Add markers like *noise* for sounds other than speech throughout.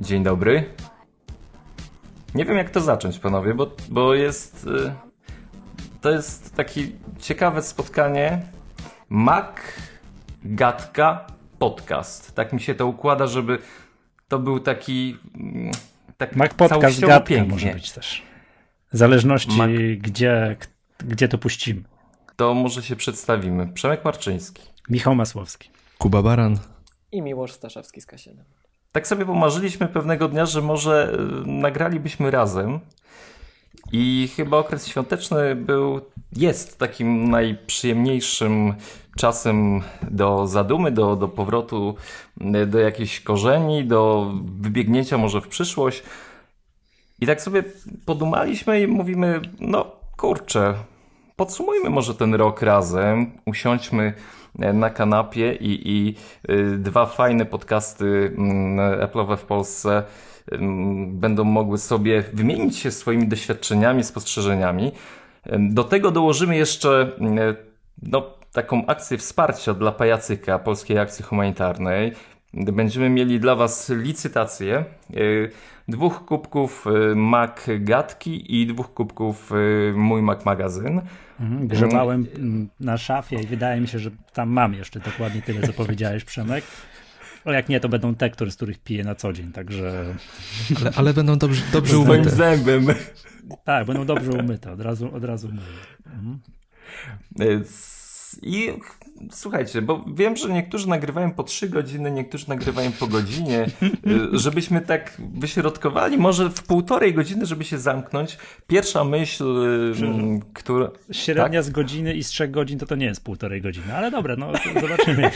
Dzień dobry. Nie wiem jak to zacząć, panowie, bo, bo jest. y, To jest takie ciekawe spotkanie. Mac, gadka, podcast. Tak mi się to układa, żeby to był taki. mm, tak Mac Podcast gadka pięknie. może być też. W zależności Mac- gdzie, gdzie to puścimy. To może się przedstawimy. Przemek Marczyński. Michał Masłowski. Kuba Baran. I Miłosz Staszewski z K7. Tak sobie pomarzyliśmy pewnego dnia, że może y, nagralibyśmy razem. I chyba okres świąteczny był, jest takim najprzyjemniejszym czasem do zadumy, do, do powrotu y, do jakichś korzeni, do wybiegnięcia może w przyszłość. I tak sobie podumaliśmy i mówimy, no kurczę, podsumujmy może ten rok razem, usiądźmy na kanapie i, i y, dwa fajne podcasty mm, Apple'owe w Polsce ym, będą mogły sobie wymienić się swoimi doświadczeniami, spostrzeżeniami. Do tego dołożymy jeszcze y, no, taką akcję wsparcia dla Pajacyka, Polskiej Akcji Humanitarnej. Będziemy mieli dla Was licytację y, dwóch kubków y, Mac Gadki i dwóch kubków y, Mój Mac Magazyn. Mhm, Grzebałem mm, na szafie i wydaje mi się, że tam mam jeszcze dokładnie tyle, co powiedziałeś, Przemek. O jak nie, to będą te, które, z których piję na co dzień, także Ale, ale będą dobrze, dobrze umyte. zębem. tak, będą dobrze umyte, od razu, od razu mówię. Mhm. Y, I słuchajcie, bo wiem, że niektórzy nagrywają po 3 godziny, niektórzy nagrywają po godzinie, y, żebyśmy tak wyśrodkowali, może w półtorej godziny, żeby się zamknąć. Pierwsza myśl, y, która... Średnia z godziny i z trzech godzin to to nie jest półtorej godziny, ale dobra, no zobaczymy.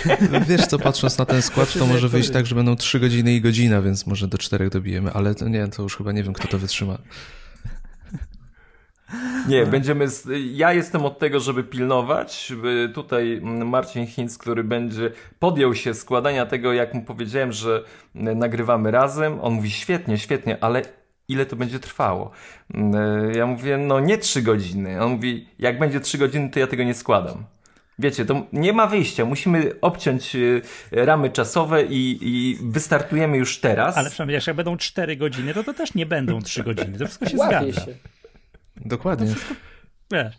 Wiesz co, patrząc na ten skład, to może wyjść tak, że będą 3 godziny i godzina, więc może do 4 dobijemy, ale to nie, to już chyba nie wiem, kto to wytrzyma. Nie, będziemy. z- Ja jestem od tego, żeby pilnować. Y, Tutaj mm, Marcin Hinz, który będzie podjął się składania tego, jak mu powiedziałem, że y, nagrywamy razem. On mówi świetnie, świetnie, ale ile to będzie trwało? Y, Ja mówię, no nie trzy godziny. On mówi, jak będzie trzy godziny, to ja tego nie składam. Wiecie, to nie ma wyjścia. Musimy obciąć ramy czasowe i, i wystartujemy już teraz. Ale przynajmniej jak będą cztery godziny, to to też nie będą trzy godziny, to wszystko się Łapie zgadza. się. Dokładnie. Wiesz,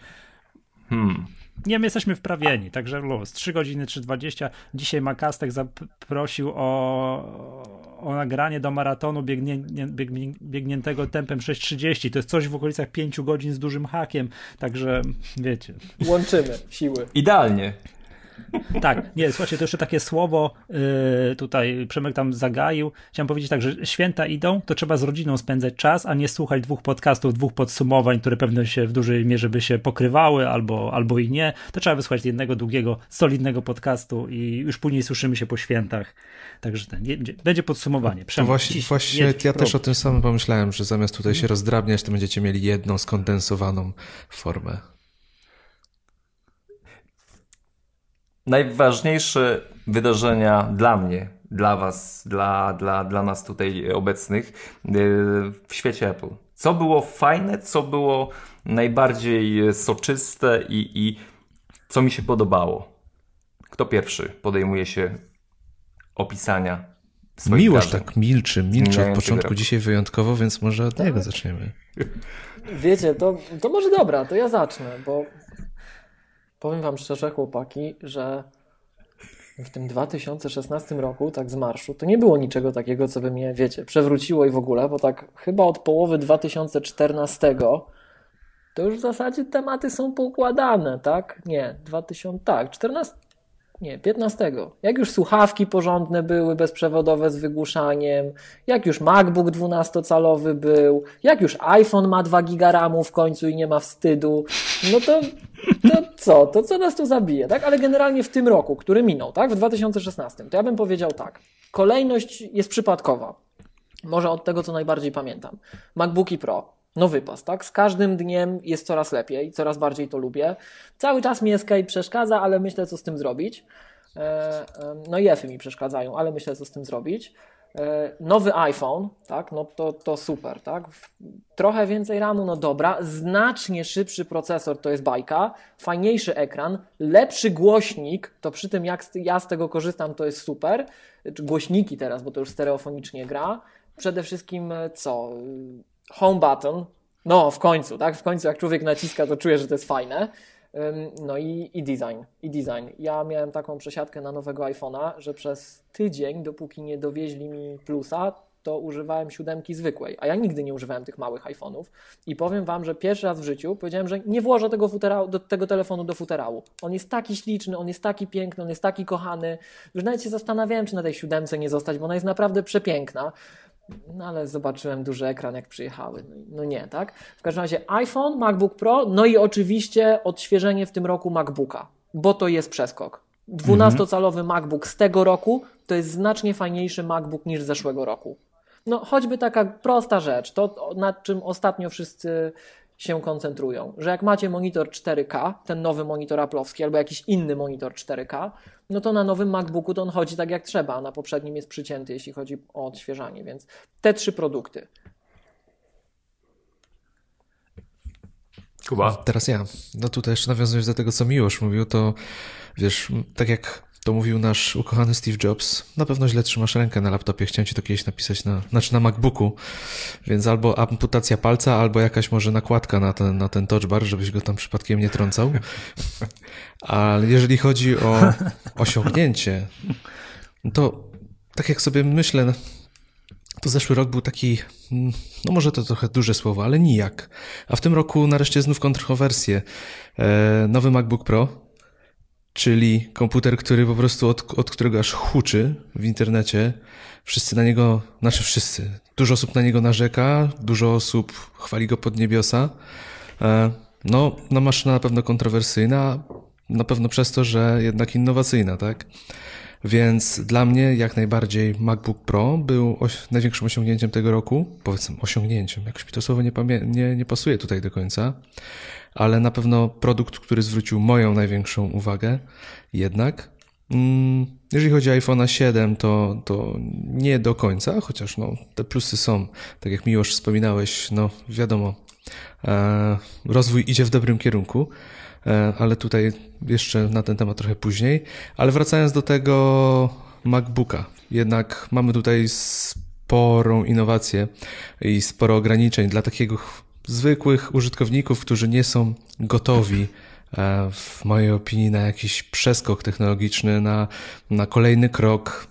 Hmm. Nie, my jesteśmy wprawieni, także luz. 3 godziny, 3.20. Dzisiaj Makastek zaprosił o, o nagranie do maratonu biegnie, biegnie, biegniętego tempem 6.30. To jest coś w okolicach 5 godzin z dużym hakiem, także wiecie. Łączymy siły. Idealnie. Tak, nie, słuchajcie, to jeszcze takie słowo yy, tutaj Przemek tam zagaił. Chciałem powiedzieć tak, że święta idą, to trzeba z rodziną spędzać czas, a nie słuchać dwóch podcastów, dwóch podsumowań, które pewnie się w dużej mierze by się pokrywały, albo, albo i nie. To trzeba wysłuchać jednego długiego, solidnego podcastu i już później słyszymy się po świętach. Także ten, będzie, podsumowanie. To Przemek, właśnie, dziś właśnie ja też o tym samym pomyślałem, że zamiast tutaj się rozdrabniać, to będziecie mieli jedną skondensowaną formę. Najważniejsze wydarzenia dla mnie, dla Was, dla, dla, dla nas tutaj obecnych yy, w świecie Apple. Co było fajne, co było najbardziej soczyste i, i co mi się podobało? Kto pierwszy podejmuje się opisania swoich wrażeń? tak milczy, milczy od Zmieniającego początku roku. dzisiaj wyjątkowo, więc może od niego zaczniemy. Wiecie, to, to może dobra, to ja zacznę, bo powiem wam szczerze, chłopaki, że w tym 2016 roku, tak z marszu, to nie było niczego takiego, co by mnie, wiecie, przewróciło i w ogóle, bo tak chyba od połowy 2014 to już w zasadzie tematy są poukładane, tak? Nie, 2000, tak, 14, nie, 15. Jak już słuchawki porządne były, bezprzewodowe z wygłuszaniem, jak już MacBook 12-calowy był, jak już iPhone ma 2 giga RAMu w końcu i nie ma wstydu, no to, to co? To co nas tu zabije, tak? Ale generalnie w tym roku, który minął, tak? W 2016, to ja bym powiedział tak. Kolejność jest przypadkowa. Może od tego, co najbardziej pamiętam. MacBooki Pro. No wypas, tak? Z każdym dniem jest coraz lepiej, coraz bardziej to lubię. Cały czas mi Escape przeszkadza, ale myślę, co z tym zrobić. E, e, No i Efy mi przeszkadzają, ale myślę, co z tym zrobić. E, nowy iPhone, tak, no to, to super, tak. Trochę więcej RAMu, no dobra. Znacznie szybszy procesor to jest bajka, fajniejszy ekran, lepszy głośnik, to przy tym jak ja z tego korzystam, to jest super. Głośniki teraz, bo to już stereofonicznie gra. Przede wszystkim co? Home button. No, w końcu, tak? W końcu jak człowiek naciska, to czuje, że to jest fajne. No i, i design, i design. Ja miałem taką przesiadkę na nowego iPhone'a, że przez tydzień, dopóki nie dowieźli mi plusa, to używałem siódemki zwykłej, a ja nigdy nie używałem tych małych iPhone'ów i powiem Wam, że pierwszy raz w życiu powiedziałem, że nie włożę tego, futerału, do, tego telefonu do futerału. On jest taki śliczny, on jest taki piękny, on jest taki kochany. Już nawet się zastanawiałem, czy na tej siódemce nie zostać, bo ona jest naprawdę przepiękna. No ale zobaczyłem duży ekran, jak przyjechały. No, no, nie, tak? W każdym razie iPhone, MacBook Pro, no i oczywiście odświeżenie w tym roku MacBooka, bo to jest przeskok. 12-calowy MacBook z tego roku to jest znacznie fajniejszy MacBook niż z zeszłego roku. No, choćby taka prosta rzecz, to nad czym ostatnio wszyscy się koncentrują. Że jak macie monitor 4K, ten nowy monitor Apple'owski albo jakiś inny monitor 4K, no to na nowym MacBooku to on chodzi tak jak trzeba, a na poprzednim jest przycięty, jeśli chodzi o odświeżanie, więc te trzy produkty. Kuba. Teraz ja. No tutaj jeszcze nawiązując do tego, co Miłosz mówił, to wiesz, tak jak to mówił nasz ukochany Steve Jobs. Na pewno źle trzymasz rękę na laptopie. Chciałem ci to kiedyś napisać na, znaczy na MacBooku. Więc albo amputacja palca, albo jakaś może nakładka na ten, na ten touch bar, żebyś go tam przypadkiem nie trącał. Ale jeżeli chodzi o osiągnięcie, to tak jak sobie myślę, to zeszły rok był taki, no może to trochę duże słowo, ale nijak. A w tym roku nareszcie znów kontrowersje. E, nowy MacBook Pro, czyli komputer, który po prostu od, od którego aż huczy w internecie. Wszyscy na niego, znaczy wszyscy, dużo osób na niego narzeka, dużo osób chwali go pod niebiosa. E, no, no maszyna na pewno kontrowersyjna, na pewno przez to, że jednak innowacyjna, tak? Więc dla mnie jak najbardziej MacBook Pro był największym osiągnięciem tego roku. Powiedzmy osiągnięciem, jakoś mi to słowo nie, nie, nie pasuje tutaj do końca ale na pewno produkt, który zwrócił moją największą uwagę jednak. Mm, jeżeli chodzi o iPhone 7, to, to nie do końca, chociaż no, te plusy są, tak jak mi już wspominałeś, no wiadomo, e, rozwój idzie w dobrym kierunku, e, ale tutaj jeszcze na ten temat trochę później. Ale wracając do tego MacBooka, jednak mamy tutaj sporą innowację i sporo ograniczeń dla takiego zwykłych użytkowników, którzy nie są gotowi e, w mojej opinii na jakiś przeskok technologiczny, na, na kolejny krok,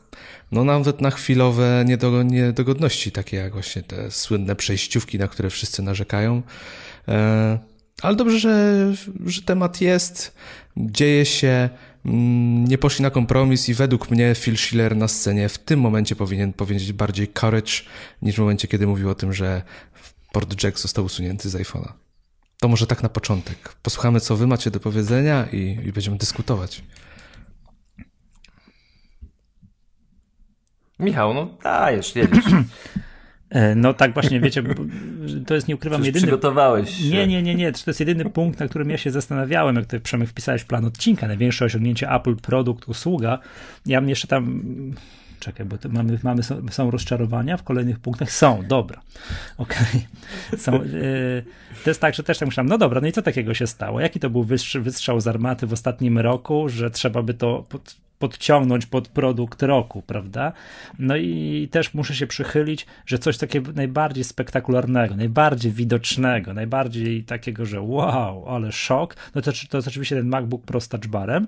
no nawet na chwilowe niedogodności, takie jak właśnie te słynne przejściówki, na które wszyscy narzekają. E, ale dobrze, że, że temat jest, dzieje się, mm, nie poszli na kompromis i według mnie Phil Schiller na scenie w tym momencie powinien powiedzieć bardziej courage niż w momencie, kiedy mówił o tym, że port jack został usunięty z iPhone'a. To może tak na początek. Posłuchamy, co wy macie do powiedzenia i, i będziemy dyskutować. Michał, no dajesz, jedziesz. *clears throat* E, no tak właśnie, wiecie, to jest, nie ukrywam, jedyny... przygotowałeś się. Nie, nie, nie, nie, to jest jedyny punkt, na którym ja się zastanawiałem, jak ty Przemek wpisałeś w plan odcinka, największe osiągnięcie Apple, produkt, usługa. Ja mnie jeszcze tam Czekaj, bo mamy, mamy są, są, rozczarowania w kolejnych punktach? Są, dobra. Okej. Okay. Yy, to jest tak, że też tak myślałem, no dobra, no i co takiego się stało? Jaki to był wystrzał, wystrzał z armaty w ostatnim roku, że trzeba by to pod, podciągnąć pod produkt roku, prawda? No i też muszę się przychylić, że coś takiego najbardziej spektakularnego, najbardziej widocznego, najbardziej takiego, że wow, ale szok, no to, to jest oczywiście ten MacBook Pro z touchbarem,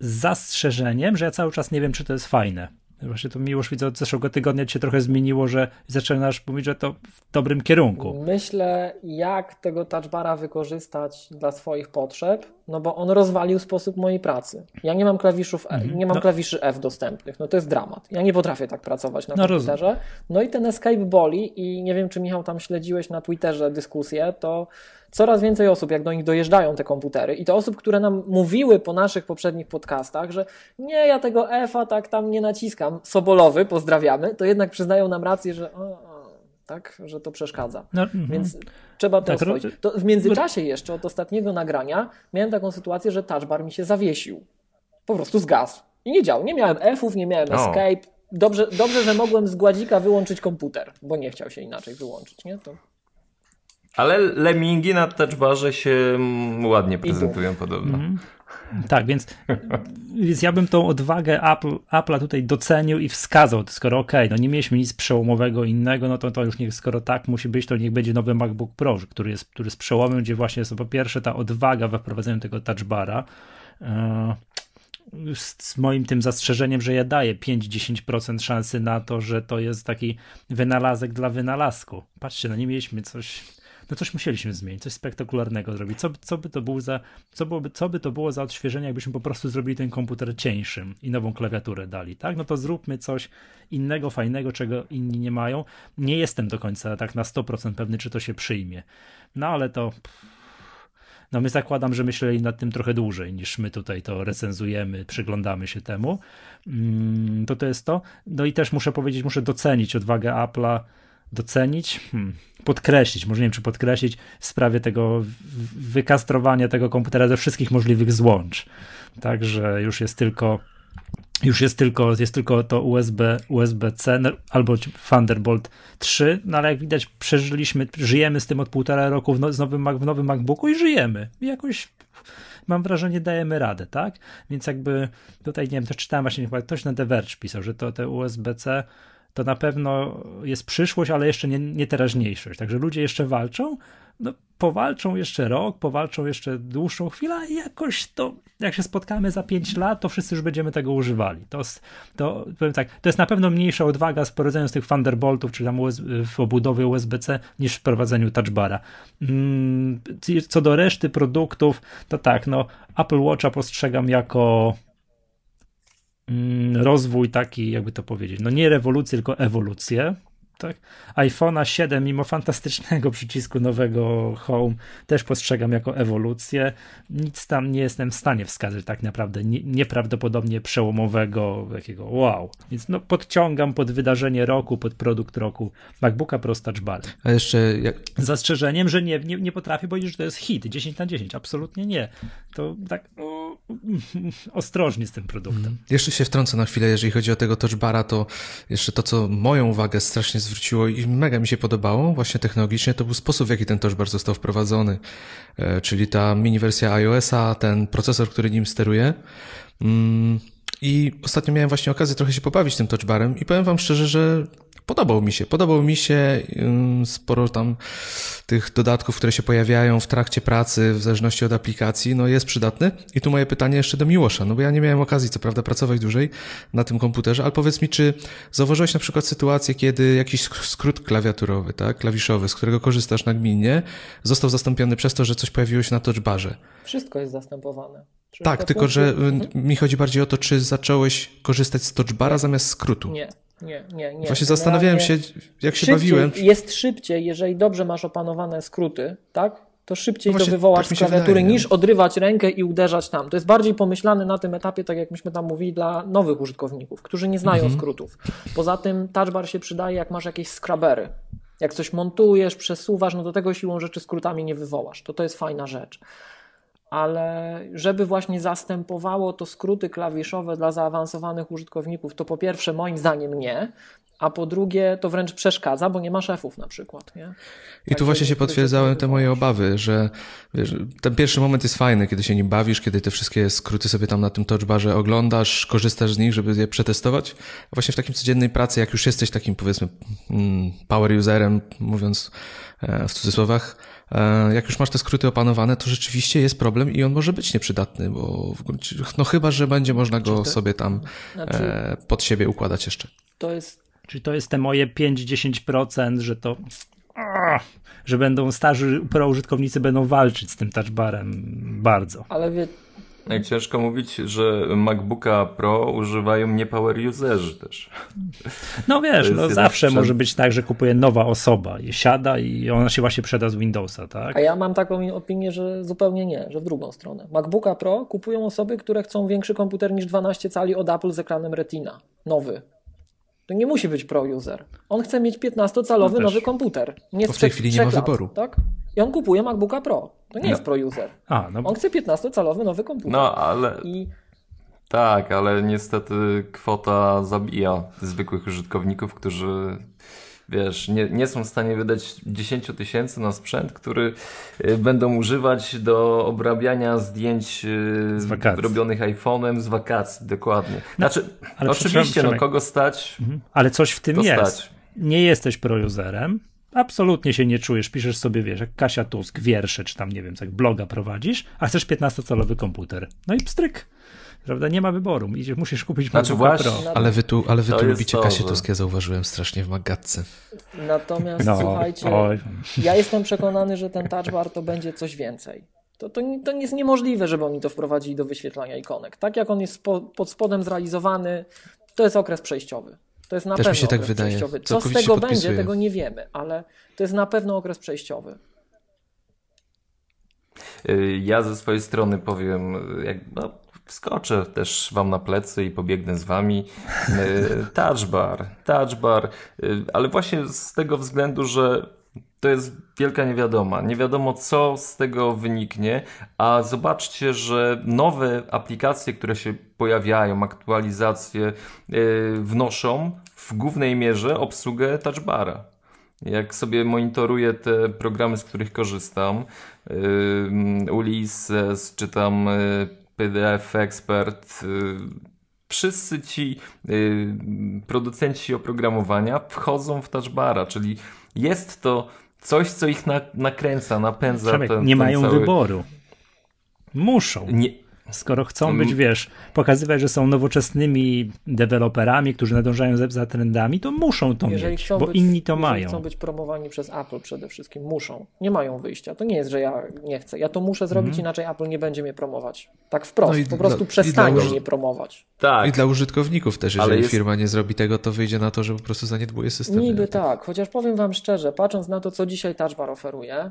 z zastrzeżeniem, że ja cały czas nie wiem, czy to jest fajne. Właśnie to miłość widzę od zeszłego tygodnia się trochę zmieniło, że zaczynasz mówić, że to w dobrym kierunku. Myślę, jak tego touchbara wykorzystać dla swoich potrzeb, no bo on rozwalił sposób mojej pracy. Ja nie mam klawiszów, mhm. nie mam no. klawiszy F dostępnych, no to jest dramat. Ja nie potrafię tak pracować na no, komputerze. Rozumiem. No i ten escape boli i nie wiem, czy Michał tam śledziłeś na Twitterze dyskusję, to coraz więcej osób, jak do nich dojeżdżają te komputery, i to osób, które nam mówiły po naszych poprzednich podcastach, że nie, ja tego F-a tak tam nie naciskam, Sobolowy, pozdrawiamy, to jednak przyznają nam rację, że o, o, tak, że to przeszkadza. No, mm-hmm. Więc trzeba to tak, oswoić. To w międzyczasie jeszcze od ostatniego nagrania miałem taką sytuację, że touchbar mi się zawiesił. Po prostu zgasł. I nie działał. Nie miałem F-ów, nie miałem escape, dobrze, dobrze, że mogłem z gładzika wyłączyć komputer, bo nie chciał się inaczej wyłączyć, nie? To... Ale lemingi na touchbarze się ładnie prezentują podobno. Mm. Tak, więc, więc ja bym tą odwagę Apple, Apple'a tutaj docenił i wskazał, skoro okej, okay, no nie mieliśmy nic przełomowego innego, no to, to już niech, skoro tak musi być, to niech będzie nowy MacBook Pro, który jest, który jest przełomem, gdzie właśnie jest po pierwsze ta odwaga we wprowadzeniu tego touchbara, e, z, z moim tym zastrzeżeniem, że ja daję 5-10% szansy na to, że to jest taki wynalazek dla wynalazku. Patrzcie, no nie mieliśmy coś no coś musieliśmy zmienić, coś spektakularnego zrobić. Co, co by to było za, co, byłoby, co by to było za odświeżenie, jakbyśmy po prostu zrobili ten komputer cieńszym i nową klawiaturę dali, tak? No to zróbmy coś innego, fajnego, czego inni nie mają. Nie jestem do końca tak na 100% pewny, czy to się przyjmie. No ale to... No my zakładam, że myśleli nad tym trochę dłużej niż my tutaj to recenzujemy, przyglądamy się temu. Mm, to to jest to. No i też muszę powiedzieć, muszę docenić odwagę Apple'a docenić, hmm, podkreślić, może nie wiem czy podkreślić, w sprawie tego wykastrowania tego komputera ze wszystkich możliwych złącz. Także już jest tylko już jest tylko, jest tylko to USB, USB-C albo Thunderbolt 3, no ale jak widać przeżyliśmy, żyjemy z tym od półtora roku w, no, z nowym, w nowym MacBooku i żyjemy. I jakoś mam wrażenie dajemy radę, tak? Więc jakby tutaj, nie wiem, to czytałem właśnie, chyba ktoś na The Verge pisał, że to te USB-C to na pewno jest przyszłość, ale jeszcze nie, nie teraźniejszość. Także ludzie jeszcze walczą, no, powalczą jeszcze rok, powalczą jeszcze dłuższą chwilę i jakoś to, jak się spotkamy za 5 lat, to wszyscy już będziemy tego używali. To, to, powiem tak, to jest na pewno mniejsza odwaga z tych Thunderboltów, czy tam w obudowie USB-C, niż w wprowadzeniu touchbara. Mm, co do reszty produktów, to tak, no Apple Watcha postrzegam jako rozwój taki, jakby to powiedzieć, no nie rewolucję, tylko ewolucję tak? iPhone'a 7, mimo fantastycznego *laughs* przycisku nowego Home, też postrzegam jako ewolucję. Nic tam nie jestem w stanie wskazać tak naprawdę nie, nieprawdopodobnie przełomowego, jakiego wow. Więc no, podciągam pod wydarzenie roku, pod produkt roku MacBooka Pro z Touch Bar. A jeszcze jak... Zastrzeżeniem, że nie, nie, nie potrafię powiedzieć, że to jest hit 10 na 10. Absolutnie nie. To tak no, *laughs* ostrożnie z tym produktem. Hmm. Jeszcze się wtrącę na chwilę, jeżeli chodzi o tego Touch Bara, to jeszcze to, co moją uwagę strasznie zwróciło i mega mi się podobało właśnie technologicznie, to był sposób, w jaki ten touchbar został wprowadzony. E, czyli ta mini wersja iOS-a, ten procesor, który nim steruje. Mm, I ostatnio miałem właśnie okazję trochę się pobawić tym touchbarem i powiem wam szczerze, że podobał mi się. Podobał mi się sporo tam tych dodatków, które się pojawiają w trakcie pracy, w zależności od aplikacji, no jest przydatny. I tu moje pytanie jeszcze do Miłosza, no bo ja nie miałem okazji, co prawda, pracować dłużej na tym komputerze, ale powiedz mi, czy zauważyłeś na przykład sytuację, kiedy jakiś skrót klawiaturowy, tak, klawiszowy, z którego korzystasz nagminnie, został zastąpiony przez to, że coś pojawiło się na touchbarze? Wszystko jest zastępowane. tak, tylko że mhm. mi chodzi bardziej o to, czy zacząłeś korzystać z touchbara zamiast skrótu. Nie, nie, nie, nie. Właśnie zastanawiałem się, jak się bawiłem. Jest szybciej, jeżeli dobrze masz opanowane skróty, tak? To szybciej no to wywołasz tak z klawiatury wydaje, niż odrywać rękę i uderzać tam. To jest bardziej pomyślane na tym etapie, tak jak myśmy tam mówili, dla nowych użytkowników, którzy nie znają mhm. skrótów. Poza tym touchbar się przydaje, jak masz jakieś skrabery. Jak coś montujesz, przesuwasz, no do tego siłą rzeczy skrótami nie wywołasz. To to jest fajna rzecz ale żeby właśnie zastępowało to skróty klawiszowe dla zaawansowanych użytkowników, to po pierwsze moim zdaniem nie, a po drugie to wręcz przeszkadza, bo nie ma szefów na przykład. Nie? I tu właśnie się potwierdzały te moje obawy, że wiesz, ten pierwszy moment jest fajny, kiedy się nim bawisz, kiedy te wszystkie skróty sobie tam na tym touchbarze oglądasz, korzystasz z nich, żeby je przetestować. A właśnie w takim codziennej pracy, jak już jesteś takim powiedzmy mm, power userem, mówiąc e, w cudzysłowach, jak już masz te skróty opanowane, to rzeczywiście jest problem i on może być nieprzydatny, bo w gruncie, no chyba, że będzie można go sobie tam znaczy, e, pod siebie układać jeszcze. To jest... Czyli to jest te moje 5-10%, że to że będą starzy pro użytkownicy będą walczyć z tym touchbarem bardzo. Ale wie, ciężko mówić, że MacBooka Pro używają nie power userzy też. No wiesz, no zawsze może być tak, że kupuje nowa osoba i siada i ona się właśnie przeda z Windowsa, tak? A ja mam taką opinię, że zupełnie nie, że w drugą stronę. MacBooka Pro kupują osoby, które chcą większy komputer niż 12 cali od Apple z ekranem Retina. Nowy. To nie musi być pro-user. On chce mieć 15-calowy no nowy komputer. Nie w tej chwili nie ma lat, wyboru. Tak? I on kupuje MacBooka Pro. To nie no. jest pro-user. A, no. On chce 15-calowy nowy komputer. No, ale... I Tak, ale niestety kwota zabija zwykłych użytkowników, którzy wiesz, nie, nie są w stanie wydać 10 tysięcy na sprzęt, który y, będą używać do obrabiania zdjęć y, robionych iPhone'em z wakacji, dokładnie. No, znaczy, no, oczywiście, no kogo stać? Mhm. Ale coś w tym jest. Stać. Nie jesteś pro-userem, absolutnie się nie czujesz, piszesz sobie, wiesz, jak Kasia Tusk, wiersze, czy tam, nie wiem, jak bloga prowadzisz, a chcesz 15-calowy komputer. No i pstryk. Prawda? Nie ma wyboru. Musisz kupić znaczy, właśnie, Pro. Ale wy tu, ale wy tu lubicie Kasię Tuskę, zauważyłem strasznie w Magatce. Natomiast no, słuchajcie, oj. ja jestem przekonany, że ten touch bar to będzie coś więcej. To, to, to jest niemożliwe, żeby oni to wprowadzili do wyświetlania ikonek. Tak jak on jest po, pod spodem zrealizowany, to jest okres przejściowy. To jest na Też pewno mi się tak wydaje. przejściowy. Co z tego będzie, tego nie wiemy, ale to jest na pewno okres przejściowy. Y, ja ze swojej strony powiem, jak, no, wskoczę też wam na plecy i pobiegnę z wami. Y, *laughs* touch bar, touch bar, y, ale właśnie z tego względu, że to jest wielka niewiadoma. Nie wiadomo, co z tego wyniknie, a zobaczcie, że nowe aplikacje, które się pojawiają, aktualizacje yy, wnoszą w głównej mierze obsługę touchbara. Jak sobie monitoruję te programy, z których korzystam, yy, Ulysses czy tam yy, PDF Expert, yy, wszyscy ci yy, producenci oprogramowania wchodzą w touchbara, czyli jest to coś, co ich na, nakręca, napędza. Przemek, ten, nie ten mają cały... wyboru. Muszą. Nie, Skoro chcą być, mm. wiesz, pokazywać, że są nowoczesnymi deweloperami, którzy nadążają za, trendami, to muszą to jeżeli mieć, bo być, inni to mają. chcą być promowani przez Apple przede wszystkim, muszą. Nie mają wyjścia. To nie jest, że ja nie chcę. Ja to muszę zrobić, mm. inaczej Apple nie będzie mnie promować. Tak wprost. No po prostu dla, przestanie mnie promować. Tak. I dla użytkowników też, jeżeli jest... firma nie zrobi tego, to wyjdzie na to, że po prostu zaniedbuje system. Niby tak, chociaż powiem wam szczerze, patrząc na to, co dzisiaj Touch Bar oferuje,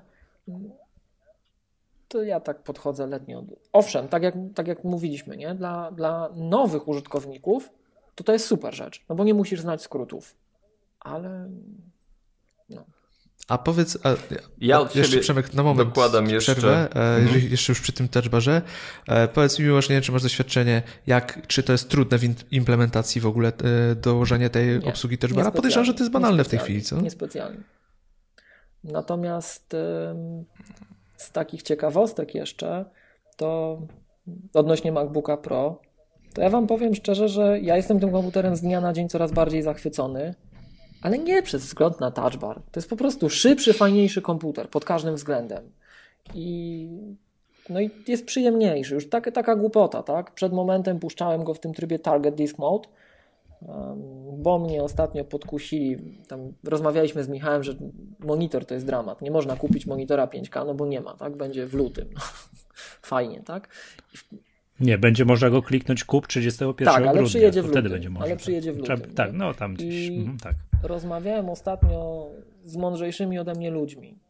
to ja tak podchodzę letnio. Owszem, tak jak, tak jak mówiliśmy, nie? Dla, dla nowych użytkowników to to jest super rzecz, no bo nie musisz znać skrótów, ale no. A powiedz, a, ja od jeszcze Przemek, na moment dokładam jeszcze. Przerwę, e, mhm. jeszcze już przy tym touchbarze. E, powiedz mi właśnie, czy masz doświadczenie, jak, czy to jest trudne w implementacji w ogóle e, dołożenie tej nie, obsługi touchbara? Podejrzewam, że to jest banalne w tej chwili, co? Niespecjalnie. Natomiast z takich ciekawostek jeszcze, to odnośnie MacBooka Pro, to ja Wam powiem szczerze, że ja jestem tym komputerem z dnia na dzień coraz bardziej zachwycony, ale nie przez wzgląd na touch bar. To jest po prostu szybszy, fajniejszy komputer pod każdym względem. I no i jest przyjemniejszy. Już tak, taka głupota, tak? Przed momentem puszczałem go w tym trybie Target Disk Mode bo mnie ostatnio podkusili, tam rozmawialiśmy z Michałem, że monitor to jest dramat. Nie można kupić monitora 5K, no bo nie ma, tak? Będzie w lutym. *laughs* Fajnie, tak? Nie, będzie można go kliknąć kup 31 tak, ale grudnia, przyjedzie w lutym. wtedy będzie można. Ale przyjedzie w lutym. tak, no tam gdzieś. I mhm, tak. Rozmawiałem ostatnio z mądrzejszymi ode mnie ludźmi.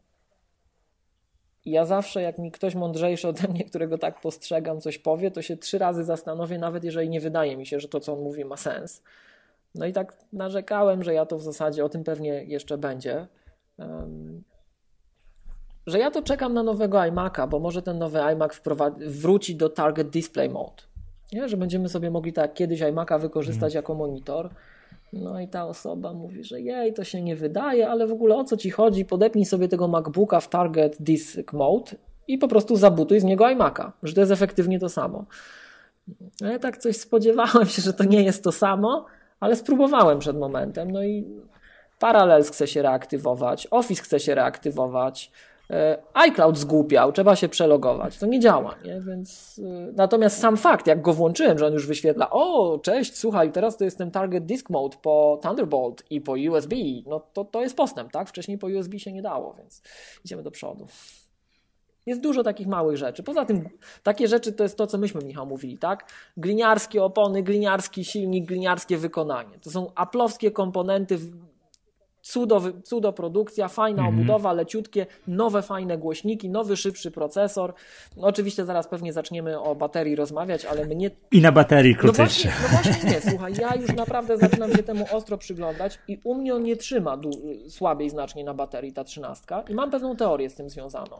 I ja zawsze, jak mi ktoś mądrzejszy ode mnie, którego tak postrzegam, coś powie, to się trzy razy zastanowię, nawet jeżeli nie wydaje mi się, że to, co on mówi, ma sens. No i tak narzekałem, że ja to w zasadzie, o tym pewnie jeszcze będzie, że ja to czekam na nowego iMac'a, bo może ten nowy iMac wróci do Target Display Mode. Nie? Że będziemy sobie mogli tak kiedyś iMac'a wykorzystać mm. jako monitor. No i ta osoba mówi, że jej, to się nie wydaje, ale w ogóle o co ci chodzi? Podepnij sobie tego MacBooka w Target Disk Mode i po prostu zabutuj z niego iMac'a, że to jest efektywnie to samo. No ja tak coś spodziewałem się, że to nie jest to samo, ale spróbowałem przed momentem. No i Parallels chce się reaktywować, Office chce się reaktywować, iCloud zgłupiał, trzeba się przelogować. To nie działa, nie? Więc e, natomiast sam fakt, jak go włączyłem, że on już wyświetla, o, cześć, słuchaj, teraz to jestem Target Disk Mode po Thunderbolt i po USB, no to, to jest postęp, tak? Wcześniej po USB się nie dało, więc idziemy do przodu. Jest dużo takich małych rzeczy. Poza tym, takie rzeczy to jest to, co myśmy, Michał, mówili, tak? Gliniarskie opony, gliniarski silnik, gliniarskie wykonanie. To są aplowskie komponenty, cudo, cudo produkcja, fajna mhm. obudowa, leciutkie, nowe fajne głośniki, nowy, szybszy procesor. No, oczywiście zaraz pewnie zaczniemy o baterii rozmawiać, ale mnie... I na baterii krótsze. No właśnie, no właśnie nie, słuchaj, ja już naprawdę zaczynam się temu ostro przyglądać i u mnie on nie trzyma słabiej znacznie na baterii ta trzynastka i mam pewną teorię z tym związaną.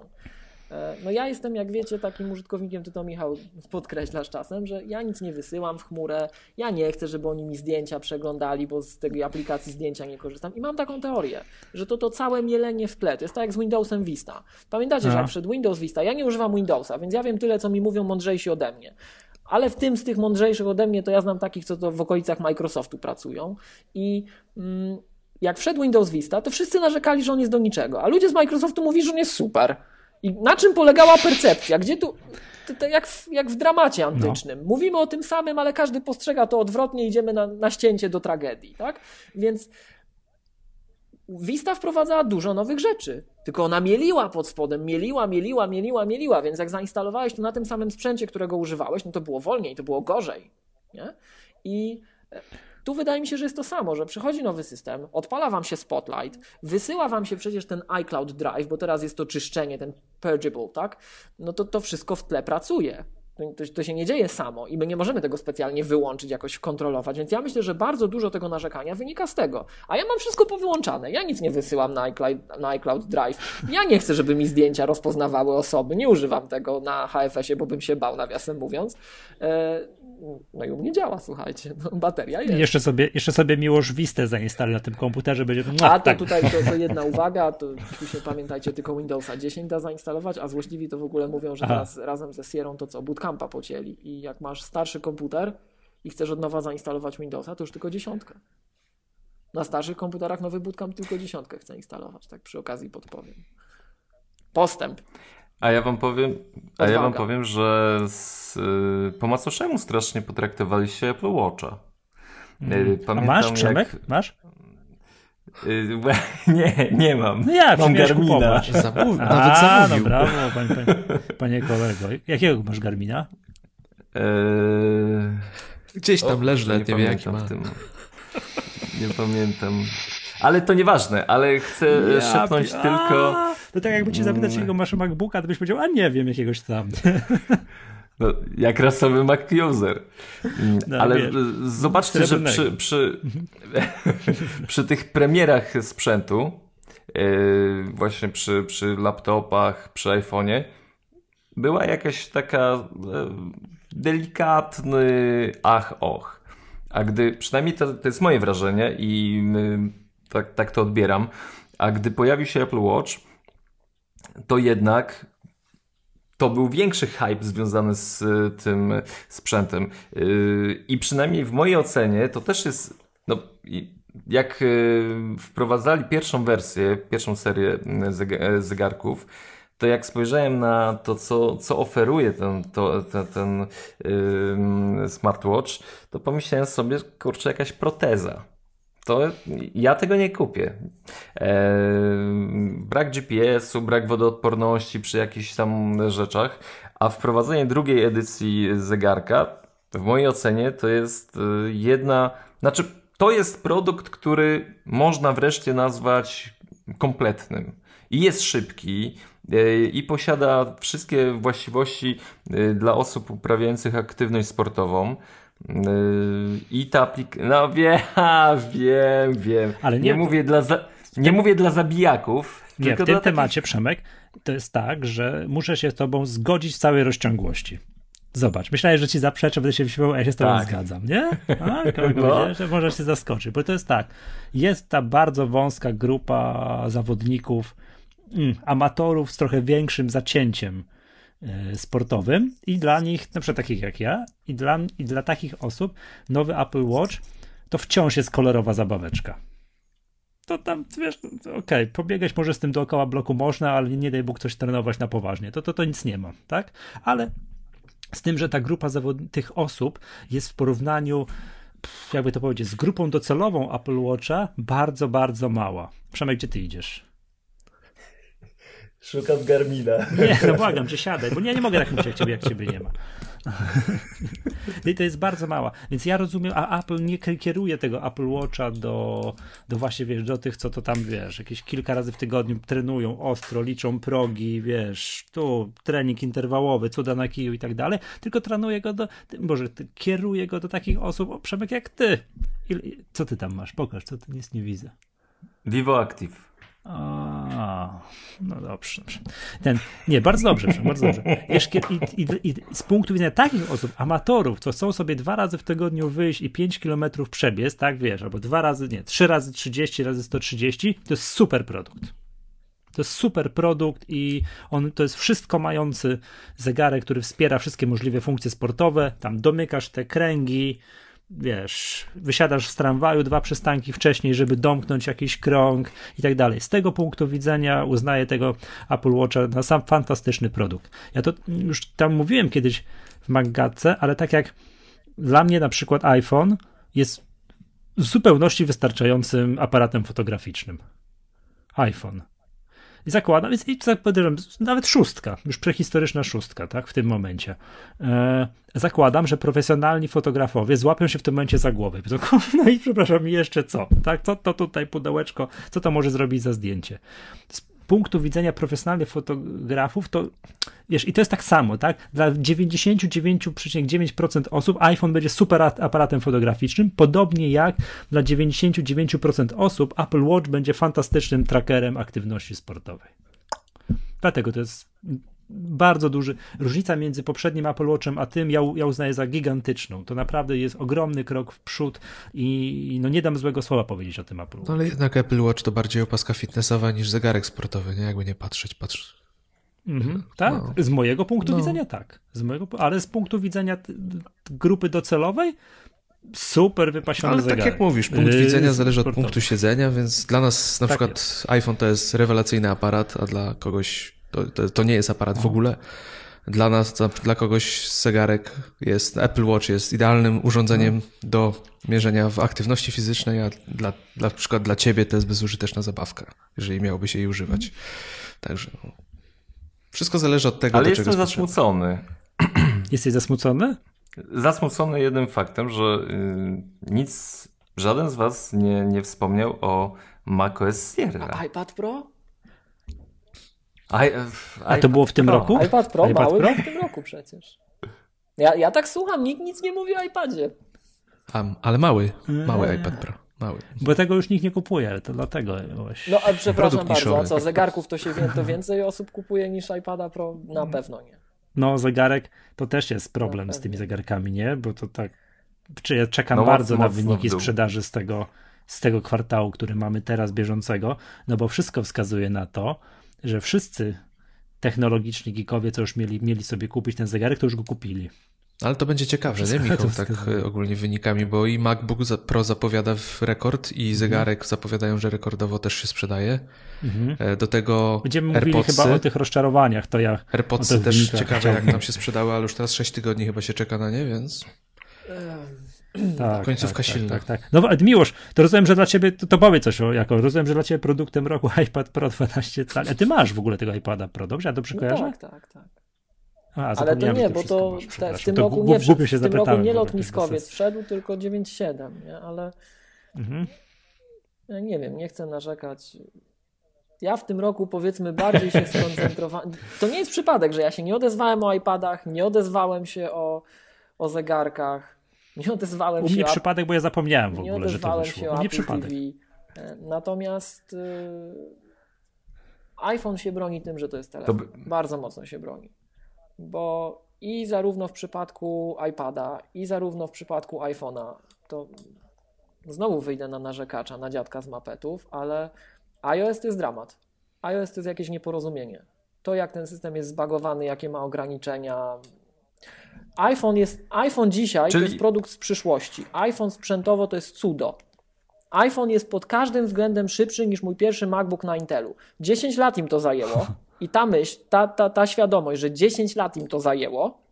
E, no ja jestem, jak wiecie, takim użytkownikiem, ty to Michał podkreślasz czasem, że ja nic nie wysyłam w chmurę, ja nie chcę, żeby oni mi zdjęcia przeglądali, bo z tej aplikacji zdjęcia nie korzystam i mam taką teorię, że to to całe mielenie w tle, to jest tak jak z Windowsem Vista. Pamiętacie, że jak przed Windows Vista, ja nie używam Windowsa, więc ja wiem tyle, co mi mówią mądrzejsi ode mnie. Ale w tym z tych mądrzejszych ode mnie, to ja znam takich, co to w okolicach Microsoftu pracują i... Mm, jak wszedł Windows Vista, to wszyscy narzekali, że on jest do niczego, a ludzie z Microsoftu mówili, że on jest super. I na czym polegała percepcja? Gdzie tu, jak, w, jak w dramacie antycznym. No. Mówimy o tym samym, ale każdy postrzega to odwrotnie, idziemy na, na ścięcie do tragedii, tak? Więc Vista wprowadzała dużo nowych rzeczy, tylko ona mieliła pod spodem, mieliła, mieliła, mieliła, mieliła, więc jak zainstalowałeś to na tym samym sprzęcie, którego używałeś, no to było wolniej, to było gorzej, nie? I tu wydaje mi się, że jest to samo, że przychodzi nowy system, odpala wam się Spotlight, wysyła wam się przecież ten iCloud Drive, bo teraz jest to czyszczenie, ten purgeable, tak? No to to wszystko w tle pracuje. To, to, się nie dzieje samo i my nie możemy tego specjalnie wyłączyć, jakoś kontrolować, więc ja myślę, że bardzo dużo tego narzekania wynika z tego. A ja mam wszystko powyłączane. Ja nic nie wysyłam na iCloud, na iCloud Drive. Ja nie chcę, żeby mi zdjęcia rozpoznawały osoby. Nie używam tego na HFS-ie, bo bym się bał, nawiasem mówiąc. No i u mnie działa, słuchajcie, no, bateria jest. Jeszcze sobie, jeszcze sobie Miłosz Vistę zainstaluj na tym komputerze, będzie no, A to tak. tutaj to, to, *laughs* jedna uwaga, to tu się pamiętajcie, tylko Windowsa 10 da zainstalować, a złośliwi to w ogóle mówią, że Aha. teraz razem ze Sierą to co, bootcampa pocięli i jak masz starszy komputer i chcesz od nowa zainstalować Windowsa, to już tylko dziesiątkę. Na starszych komputerach nowy bootcamp tylko dziesiątkę chce instalować, tak przy okazji podpowiem. Postęp. A ja wam powiem, a ja wam powiem, że z, y, po macoszemu strasznie potraktowaliście Apple Watcha. Mm. Pamiętam, a masz, Przemek? Jak... Masz? Y, *laughs* nie, nie mam. No jak, mam Garmina. Zamów, nawet a, zamówił. no brawo, panie, panie, panie kolego. Jakiego masz Garmina? Eee... Gdzieś tam leży, nie, nie wiem jaki ma. Tym. Nie pamiętam. Ale to nieważne, ale chcę ja, szepnąć a, tylko... To tak jakby cię zapytać, jakiego masz MacBooka, to byś powiedział, a nie wiem, jakiegoś tam. *laughs* No, jak rasowy Mac user. No, ale zobaczcie, że przy, przy, *laughs* przy tych premierach sprzętu, yy, właśnie przy, przy laptopach, przy iPhone'ie, była jakaś taka yy, delikatny ach, och. A gdy, przynajmniej to, to jest moje wrażenie i yy, tak, tak to odbieram. A gdy pojawił się Apple Watch, to jednak to był większy hype związany z y, tym sprzętem. Y, I przynajmniej w mojej ocenie to też jest. No, jak y, wprowadzali pierwszą wersję, pierwszą serię zegarków, to jak spojrzałem na to, co, co oferuje ten, to, ten, ten yy, smartwatch, to pomyślałem sobie, kurczę, jakaś proteza to ja tego nie kupię. Eee, brak GPS-u, brak wodoodporności przy jakichś tam rzeczach, a wprowadzenie drugiej edycji zegarka, w mojej ocenie, to jest e, jedna, znaczy to jest produkt, który można wreszcie nazwać kompletnym. I jest szybki, e, i posiada wszystkie właściwości e, dla osób uprawiających aktywność sportową. I ta aplikacja. No wiem, *laughs* wiem, wiem. Ale nie, nie mówię dla. Za... Nie mówię dla zabijaków. Nie, w tym takich... temacie, Przemek, to jest tak, że muszę się z tobą zgodzić w całej rozciągłości. Zobacz, myślałem, że ci zaprzeczę, będę się wyśmiewał, a ja się z tobą tak. zgadzam, nie? *laughs* A, no. że możesz się zaskoczyć, bo to jest tak, jest ta bardzo wąska grupa zawodników, mm, amatorów z trochę większym zacięciem sportowym i dla nich, na przykład takich jak ja, i dla, i dla takich osób nowy Apple Watch to wciąż jest kolorowa zabaweczka. To tam, wiesz, okej, okay, pobiegać może z tym dookoła bloku można, ale nie daj Bóg coś trenować na poważnie. To, to, to nic nie ma, tak? Ale z tym, że ta grupa zawod- tych osób jest w porównaniu jakby to powiedzieć, z grupą docelową Apple Watcha bardzo, bardzo mała. Przemek, gdzie ty idziesz? Szukam Garmina. Nie, no błagam cię, siadaj, bo nie, nie mogę tak mówić jak ciebie, jak ciebie nie ma. I to jest bardzo mała. Więc ja rozumiem, a Apple nie kieruje tego Apple Watcha do, do właśnie, wiesz, do tych, co to tam, wiesz, jakieś kilka razy w tygodniu trenują ostro, liczą progi, wiesz, tu trening interwałowy, cuda na kiju i tak dalej, tylko trenuje go do, może kieruje go do takich osób, o, Przemek, jak ty. I, co ty tam masz? Pokaż, co ty nic nie widzę. Vivo Active. A, no dobrze, dobrze. Ten, nie, bardzo dobrze, bardzo dobrze. I, i, i, z punktu widzenia takich osób, amatorów, co chcą sobie dwa razy w tygodniu wyjść i 5 kilometrów przebiec, tak wiesz, albo dwa razy, nie, trzy razy 30 razy 130, to jest super produkt. To jest super produkt i on to jest wszystko mający zegarek, który wspiera wszystkie możliwe funkcje sportowe. Tam domykasz te kręgi, wiesz, wysiadasz z tramwaju dwa przystanki wcześniej, żeby domknąć jakiś krąg i tak dalej. Z tego punktu widzenia uznaję tego Apple Watcha na sam fantastyczny produkt. Ja to już tam mówiłem kiedyś w Maggatce, ale tak jak dla mnie na przykład iPhone jest w zupełności wystarczającym aparatem fotograficznym. iPhone. I zakładam, więc i tak podejrzewam, nawet szóstka, już prehistoryczna szóstka, tak, w tym momencie. E, zakładam, że profesjonalni fotografowie złapią się w tym momencie za głowę. *laughs* No i przepraszam, jeszcze co, tak, co to tutaj pudełeczko, co to może zrobić za zdjęcie? Punktu widzenia profesjonalnych fotografów, to wiesz, i to jest tak samo, tak? Dla 99,9% osób iPhone będzie super aparatem fotograficznym, podobnie jak dla 99% osób Apple Watch będzie fantastycznym trackerem aktywności sportowej. Dlatego to jest bardzo duży. Różnica między poprzednim Apple Watchem a tym ja, ja uznaję za gigantyczną. To naprawdę jest ogromny krok w przód i no nie dam złego słowa powiedzieć o tym Apple Watch. No ale jednak Apple Watch to bardziej opaska fitnessowa niż zegarek sportowy, nie? Jakby nie patrzeć, patrz. Mhm, tak, no. z mojego punktu no. widzenia tak. Z mojego, ale z punktu widzenia grupy docelowej super wypasiony Ale zegarek. tak jak mówisz, punkt yy, widzenia zależy od punktu siedzenia, więc dla nas na tak przykład jest. iPhone to jest rewelacyjny aparat, a dla kogoś to, to, to nie jest aparat w ogóle. Dla nas, dla kogoś zegarek jest, Apple Watch jest idealnym urządzeniem no. do mierzenia w aktywności fizycznej, a dla, dla, na przykład dla ciebie to jest bezużyteczna zabawka, jeżeli miałbyś jej używać. Także no. wszystko zależy od tego, Ale do jestem czego zasmucony. *clears throat* Jesteś zasmucony? Zasmucony jednym faktem, że yy, nic, żaden z was nie, nie wspomniał o macOS Sierra. A iPad Pro? I, A to było w tym Pro. roku? iPad Pro iPad mały Pro? w tym roku przecież. Ja, ja tak słucham, nikt nic nie mówi o iPadzie. A, ale mały, mały eee. iPad Pro. Mały. Bo tego już nikt nie kupuje, to dlatego właśnie. No a przepraszam bardzo, a co, zegarków to się to więcej osób kupuje niż iPada Pro? Na pewno nie. No zegarek to też jest problem z tymi zegarkami, nie? Bo to tak, czy ja czekam no, bardzo na wyniki sprzedaży z tego, z tego kwartału, który mamy teraz bieżącego, no bo wszystko wskazuje na to, że wszyscy technologiczni geekowie, co już mieli, mieli sobie kupić ten zegarek, to już go kupili. Ale to będzie ciekawe, nie Michał, tak e, ogólnie wynikami, bo i MacBook Pro zapowiada w rekord i mhm. zegarek mhm. zapowiadają, że rekordowo też się sprzedaje. Mhm. E, do tego Będziemy AirPodsy, mówili chyba o tych rozczarowaniach, to ja AirPodsy też ciekawe, jak nam się sprzedały, ale już teraz 6 tygodni chyba się czeka na nie, więc... *clears throat* Tak, Końcówka tak, silna. Tak, tak, tak. No Miłosz, to rozumiem, że dla ciebie, to, to powiedz coś o, jako, rozumiem, że dla ciebie produktem roku *laughs* iPad Pro 12 cali. A ty masz w ogóle tego iPada Pro, dobrze? Ja dobrze no kojarzę? Tak, tak, tak. A, Ale to nie, bo to te, w tym roku nie, w, w tym roku nie lotniskowiec *laughs* wszedł, tylko 9.7, nie? Ale mhm. ja nie wiem, nie chcę narzekać. Ja w tym roku powiedzmy bardziej się *laughs* skoncentrowałem. To nie jest przypadek, że ja się nie odezwałem o iPadach, nie odezwałem się o, o zegarkach nie odezwałem U się. mnie przypadek, bo ja zapomniałem w ogóle, że to wyszło. Się U mnie przypadek. TV. E, natomiast y, iPhone się broni tym, że to jest telefon. To by... Bardzo mocno się broni. Bo i zarówno w przypadku iPada, i zarówno w przypadku iPhone'a, to znowu wyjdę na narzekacza, na dziadka z mapetów, ale iOS to jest dramat. iOS to jest jakieś nieporozumienie. To, jak ten system jest zbagowany, jakie ma ograniczenia, iPhone jest iPhone dzisiaj Czyli... to jest produkt z przyszłości. iPhone sprzętowo to jest cudo. iPhone jest pod każdym względem szybszy niż mój pierwszy MacBook na Intelu. 10 lat im to zajęło *laughs* i ta myśl, ta, ta, ta świadomość, że 10 lat im to zajęło,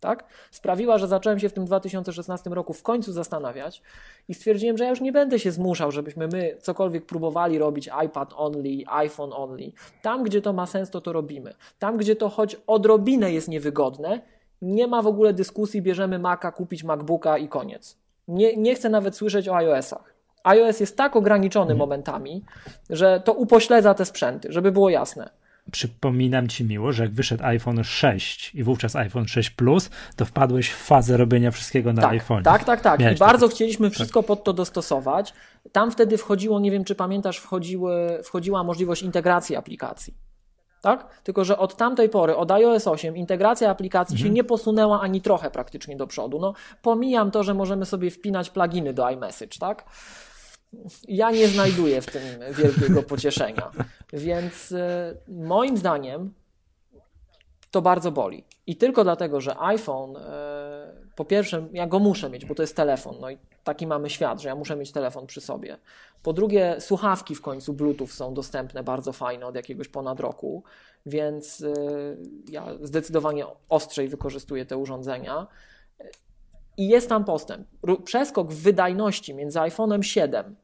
tak, sprawiła, że zacząłem się w tym 2016 roku w końcu zastanawiać i stwierdziłem, że ja już nie będę się zmuszał, żebyśmy my cokolwiek próbowali robić iPad only, iPhone only. Tam, gdzie to ma sens, to to robimy. Tam, gdzie to choć odrobinę jest niewygodne, nie ma w ogóle dyskusji, bierzemy Maca, kupić MacBooka i koniec. Nie, nie chcę nawet słyszeć o iOS-ach. iOS jest tak ograniczony mhm. momentami, że to upośledza te sprzęty, żeby było jasne. przypominam ci miło, że jak wyszedł iPhone 6 i wówczas iPhone 6 Plus, to wpadłeś w fazę robienia wszystkiego na tak, iPhone. Tak, tak, tak. Miałeś I bardzo chcieliśmy wszystko tak. pod to dostosować. Tam wtedy wchodziło, nie wiem czy pamiętasz, wchodziły, wchodziła możliwość integracji aplikacji. Tak? Tylko, że od tamtej pory, od iOS 8, integracja aplikacji mhm. się nie posunęła ani trochę praktycznie do przodu. No, pomijam to, że możemy sobie wpinać pluginy do iMessage, tak? ja nie znajduję w tym wielkiego *laughs* pocieszenia. Więc e, moim zdaniem to bardzo boli. I tylko dlatego, że iPhone, e, po pierwsze, ja go muszę mieć, bo to jest telefon. No i taki mamy świat, że ja muszę mieć telefon przy sobie. Po drugie, słuchawki w końcu Bluetooth są dostępne bardzo fajne od jakiegoś ponad roku, więc e, ja zdecydowanie ostrzej wykorzystuję te urządzenia. I jest tam postęp. Przeskok w wydajności między iPhone'em 7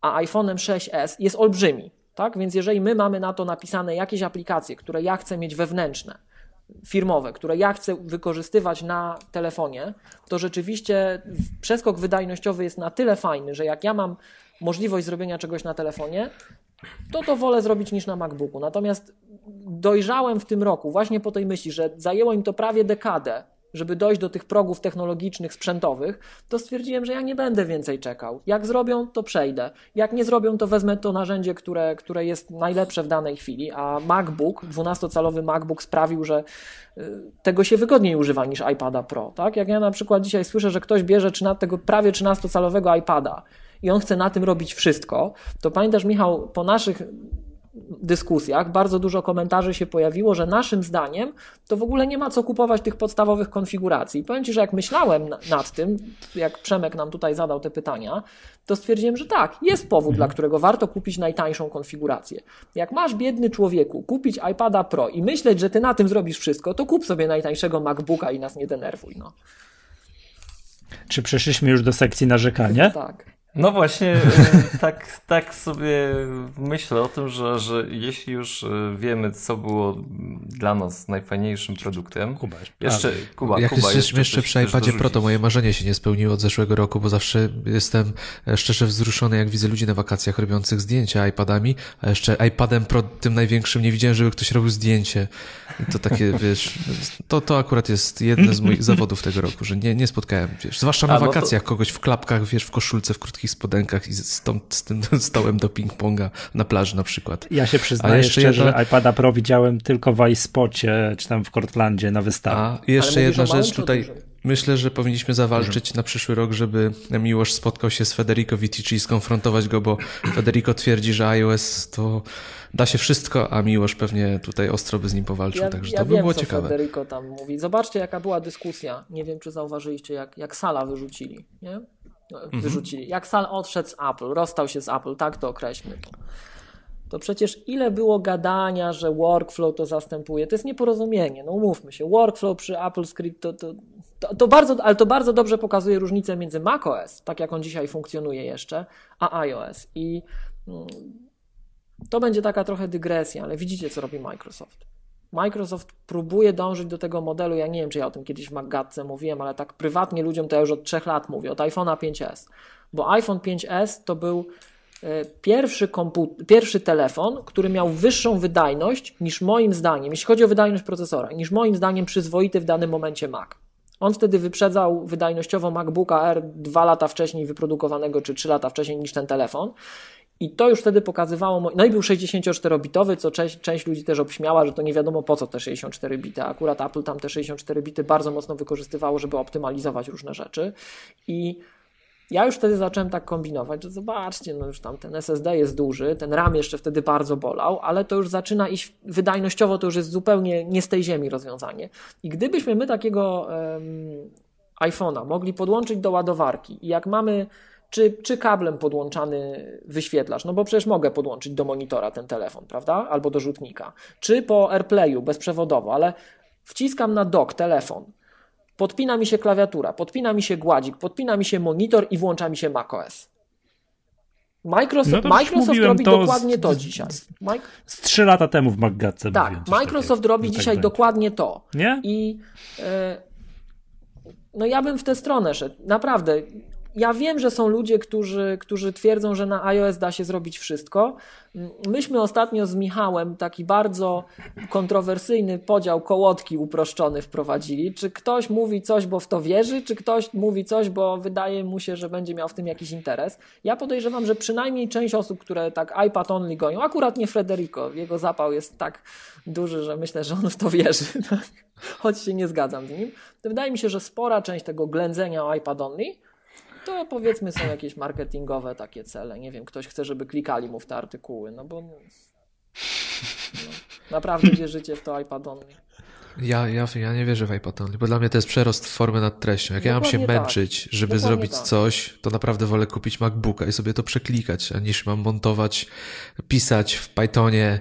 a iPhone'em 6s jest olbrzymi. Tak? Więc jeżeli my mamy na to napisane jakieś aplikacje, które ja chcę mieć wewnętrzne, firmowe, które ja chcę wykorzystywać na telefonie, to rzeczywiście przeskok wydajnościowy jest na tyle fajny, że jak ja mam możliwość zrobienia czegoś na telefonie, to to wolę zrobić niż na MacBooku. Natomiast dojrzałem w tym roku właśnie po tej myśli, że zajęło im to prawie dekadę, żeby dojść do tych progów technologicznych, sprzętowych, to stwierdziłem, że ja nie będę więcej czekał. Jak zrobią, to przejdę. Jak nie zrobią, to wezmę to narzędzie, które, które jest najlepsze w danej chwili, a MacBook, 12-calowy MacBook sprawił, że y, tego się wygodniej używa niż iPada Pro. Tak? Jak ja na przykład dzisiaj słyszę, że ktoś bierze tego prawie 13-calowego iPada i on chce na tym robić wszystko, to pamiętasz, Michał, po naszych dyskusjach bardzo dużo komentarzy się pojawiło, że naszym zdaniem to w ogóle nie ma co kupować tych podstawowych konfiguracji. I powiem Ci, że jak myślałem nad tym, jak Przemek nam tutaj zadał te pytania, to stwierdziłem, że tak, jest powód, dla którego warto kupić najtańszą konfigurację. Jak masz biedny człowieku kupić iPada Pro i myśleć, że ty na tym zrobisz wszystko, to kup sobie najtańszego MacBooka i nas nie denerwuj. No. Czy przeszliśmy już do sekcji narzekania? tak. No właśnie, e, tak, tak sobie myślę o tym, że, że jeśli już e, wiemy, co było dla nas najfajniejszym produktem. Kuba, jeszcze, Kuba, Jak Kuba, jesteśmy jeszcze, przy iPadzie Pro, to moje marzenie się nie spełniło od zeszłego roku, bo zawsze jestem e, szczerze wzruszony, jak widzę ludzi na wakacjach robiących zdjęcia iPadami, a jeszcze iPadem Pro tym największym nie widziałem, żeby ktoś robił zdjęcie. I to takie, *laughs* wiesz, to, to akurat jest jedne z moich *laughs* zawodów tego roku, że nie, nie spotkałem, wiesz, zwłaszcza na no wakacjach kogoś w klapkach, wiesz, w koszulce, w krótkich spodenkach i z, tą, z tym *laughs* stołem do ping-ponga na plaży na przykład. Ja się przyznaję jeszcze szczerze, jedna... że iPada Pro widziałem tylko w iSpocie, czy tam w Cortlandzie na wystawie. A, jeszcze jedna rzecz tutaj... Myślę, że powinniśmy zawalczyć na przyszły rok, żeby Miłosz spotkał się z Federico Vitici i skonfrontować go, bo Federico twierdzi, że iOS to da się wszystko, a Miłosz pewnie tutaj ostro by z nim powalczył, ja, także ja to by wiem, było co ciekawe. Federico tam mówi. Zobaczcie, jaka była dyskusja. Nie wiem, czy zauważyliście, jak, jak Sala wyrzucili, nie? Mhm. Wyrzucili. Jak Sal odszedł z Apple, rozstał się z Apple, tak to określmy. To to przecież ile było gadania, że workflow to zastępuje. To jest nieporozumienie, no umówmy się. Workflow przy Apple Script to, to, to, to, bardzo, ale to bardzo dobrze pokazuje różnicę między macOS, tak jak on dzisiaj funkcjonuje jeszcze, a iOS. I mm, to będzie taka trochę dygresja, ale widzicie, co robi Microsoft. Microsoft próbuje dążyć do tego modelu, ja nie wiem, czy ja o tym kiedyś w MacGadce mówiłem, ale tak prywatnie ludziom to ja już od trzech lat mówię, od iPhone'a 5S. Bo iPhone 5S to był E, pierwszy, pierwszy telefon, który miał wyższą wydajność niż moim zdaniem, jeśli chodzi o wydajność procesora, niż moim zdaniem przyzwoity w danym momencie Mac. On wtedy wyprzedzał wydajnościowo MacBooka R dwa lata wcześniej wyprodukowanego, czy trzy lata wcześniej niż ten telefon. I to już wtedy pokazywało, no i był 64-bitowy, co część, część ludzi też obśmiała, że to nie wiadomo po co te 64 bity. Akurat Apple tam te 64 bity bardzo mocno wykorzystywało, żeby optymalizować różne rzeczy. I ja już wtedy zacząłem tak kombinować, że zobaczcie, no już tam ten SSD jest duży, ten RAM jeszcze wtedy bardzo bolał, ale to już zaczyna iść wydajnościowo, to już jest zupełnie nie z tej ziemi rozwiązanie. I gdybyśmy my takiego um, iPhone'a mogli podłączyć do ładowarki i jak mamy czy, czy kablem podłączany wyświetlacz, no bo przecież mogę podłączyć do monitora ten telefon, prawda? Albo do rzutnika, czy po AirPlayu bezprzewodowo, ale wciskam na dock telefon, podpina mi się klawiatura, podpina mi się gładzik, podpina mi się monitor i włącza mi się macOS. Microsoft, no Microsoft robi to dokładnie z, to dzisiaj. Z trzy lata temu w MacGatce Tak, Microsoft takiego, robi tak dzisiaj dokładnie to. Nie? I e, no ja bym w tę stronę szedł. Naprawdę. Ja wiem, że są ludzie, którzy, którzy twierdzą, że na iOS da się zrobić wszystko. Myśmy ostatnio z Michałem taki bardzo kontrowersyjny podział kołotki uproszczony wprowadzili. Czy ktoś mówi coś, bo w to wierzy, czy ktoś mówi coś, bo wydaje mu się, że będzie miał w tym jakiś interes. Ja podejrzewam, że przynajmniej część osób, które tak iPad only goją, akurat nie Frederico, jego zapał jest tak duży, że myślę, że on w to wierzy, *laughs* tak? choć się nie zgadzam z nim. To wydaje mi się, że spora część tego ględzenia o iPad only to powiedzmy są jakieś marketingowe takie cele. Nie wiem, ktoś chce, żeby klikali mu w te artykuły, no bo no, naprawdę *laughs* wierzycie w to iPad only. Ja, ja, ja nie wierzę w iPad only, bo dla mnie to jest przerost formy nad treścią. Jak ja mam się Dokładnie tak. męczyć, żeby Dokładnie zrobić tak. coś, to naprawdę wolę kupić MacBooka i sobie to przeklikać, a niż mam montować, pisać w Pythonie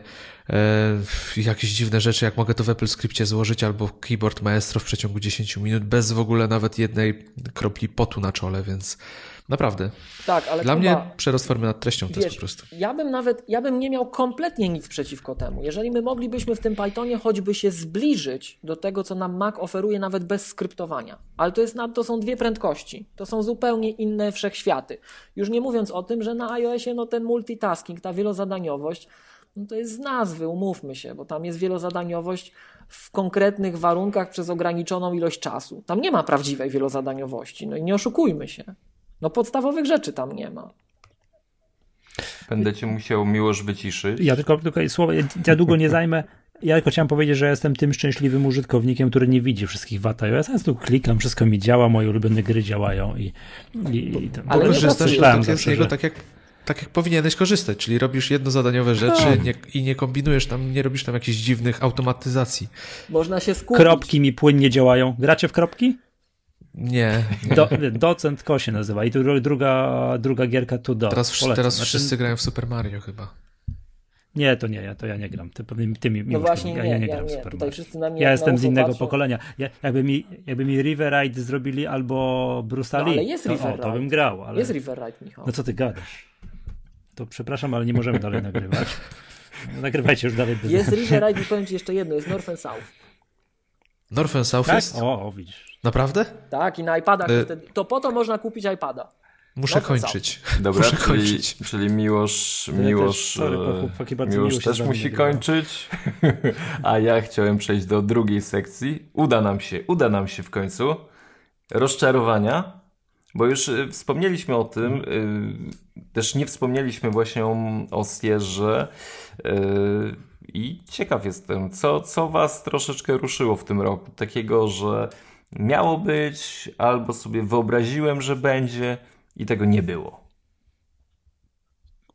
jakieś dziwne rzeczy, jak mogę to w Apple Scriptie złożyć, albo Keyboard Maestro w przeciągu 10 minut, bez w ogóle nawet jednej kropli potu na czole, więc naprawdę. Tak, ale Dla Kuba, mnie przerost formy nad treścią to jest wiesz, po prostu. ja bym nawet, ja bym nie miał kompletnie nic przeciwko temu. Jeżeli my moglibyśmy w tym Pythonie choćby się zbliżyć do tego, co nam Mac oferuje nawet bez skryptowania. Ale to, jest, to są dwie prędkości. To są zupełnie inne wszechświaty. Już nie mówiąc o tym, że na iOSie no, ten multitasking, ta wielozadaniowość, no to jest z nazwy, umówmy się, bo tam jest wielozadaniowość w konkretnych warunkach przez ograniczoną ilość czasu. Tam nie ma prawdziwej wielozadaniowości, no i nie oszukujmy się. No podstawowych rzeczy tam nie ma. Będę cię musiał miłość wyciszyć. Ja tylko, tylko słowo, ja, ja długo nie zajmę. Ja tylko chciałem powiedzieć, że jestem tym szczęśliwym użytkownikiem, który nie widzi wszystkich wad iOS. Ja tu klikam, wszystko mi działa, moje ulubione gry działają i, i, i tam, Ale Korzystasz tak, niego że- tak jak, tak jak powinieneś korzystać, czyli robisz jednozadaniowe rzeczy Tak. nie, i nie kombinujesz tam, nie robisz tam jakichś dziwnych automatyzacji. Można się skupić. Kropki mi płynnie działają. Gracie w kropki? Nie, nie. Do, docent Ko się nazywa i tu druga, druga gierka tu do. Teraz, Polecam. teraz Znaczy, wszyscy grają w Super Mario chyba. Nie, to nie, ja, to ja nie gram. Ty, ty, ty mi, No właśnie ja, nie, ja nie ja gram w nie. Super Tutaj Mario. wszyscy na mnie Ja jestem na z innego patrzą. pokolenia. Ja, jakby, mi, jakby mi River Ride zrobili albo Bruce No, Lee, ale jest to, River o, to bym grał. Ale... Jest River Ride, Michał. No co ty gadasz? To przepraszam, ale nie możemy dalej nagrywać. *laughs* Nagrywajcie już dalej. Jest River Ride i powiem Ci jeszcze jedno, jest North and South. North and South Tak? jest? O, o, widzisz. Naprawdę? Tak, i na iPadach Y- to wtedy, to po to można kupić iPada. Muszę North kończyć. *laughs* Dobra, Muszę czyli, kończyć. czyli Miłosz, Ja Miłosz, też, sorry, e, Miłosz miło też musi kończyć, *laughs* a ja chciałem przejść do drugiej sekcji. Uda nam się, uda nam się w końcu. Rozczarowania, bo już e, wspomnieliśmy o tym, e, też nie wspomnieliśmy właśnie o, Sierze e, i ciekaw jestem, co, co was troszeczkę ruszyło w tym roku, takiego, że miało być, albo sobie wyobraziłem, że będzie i tego nie było.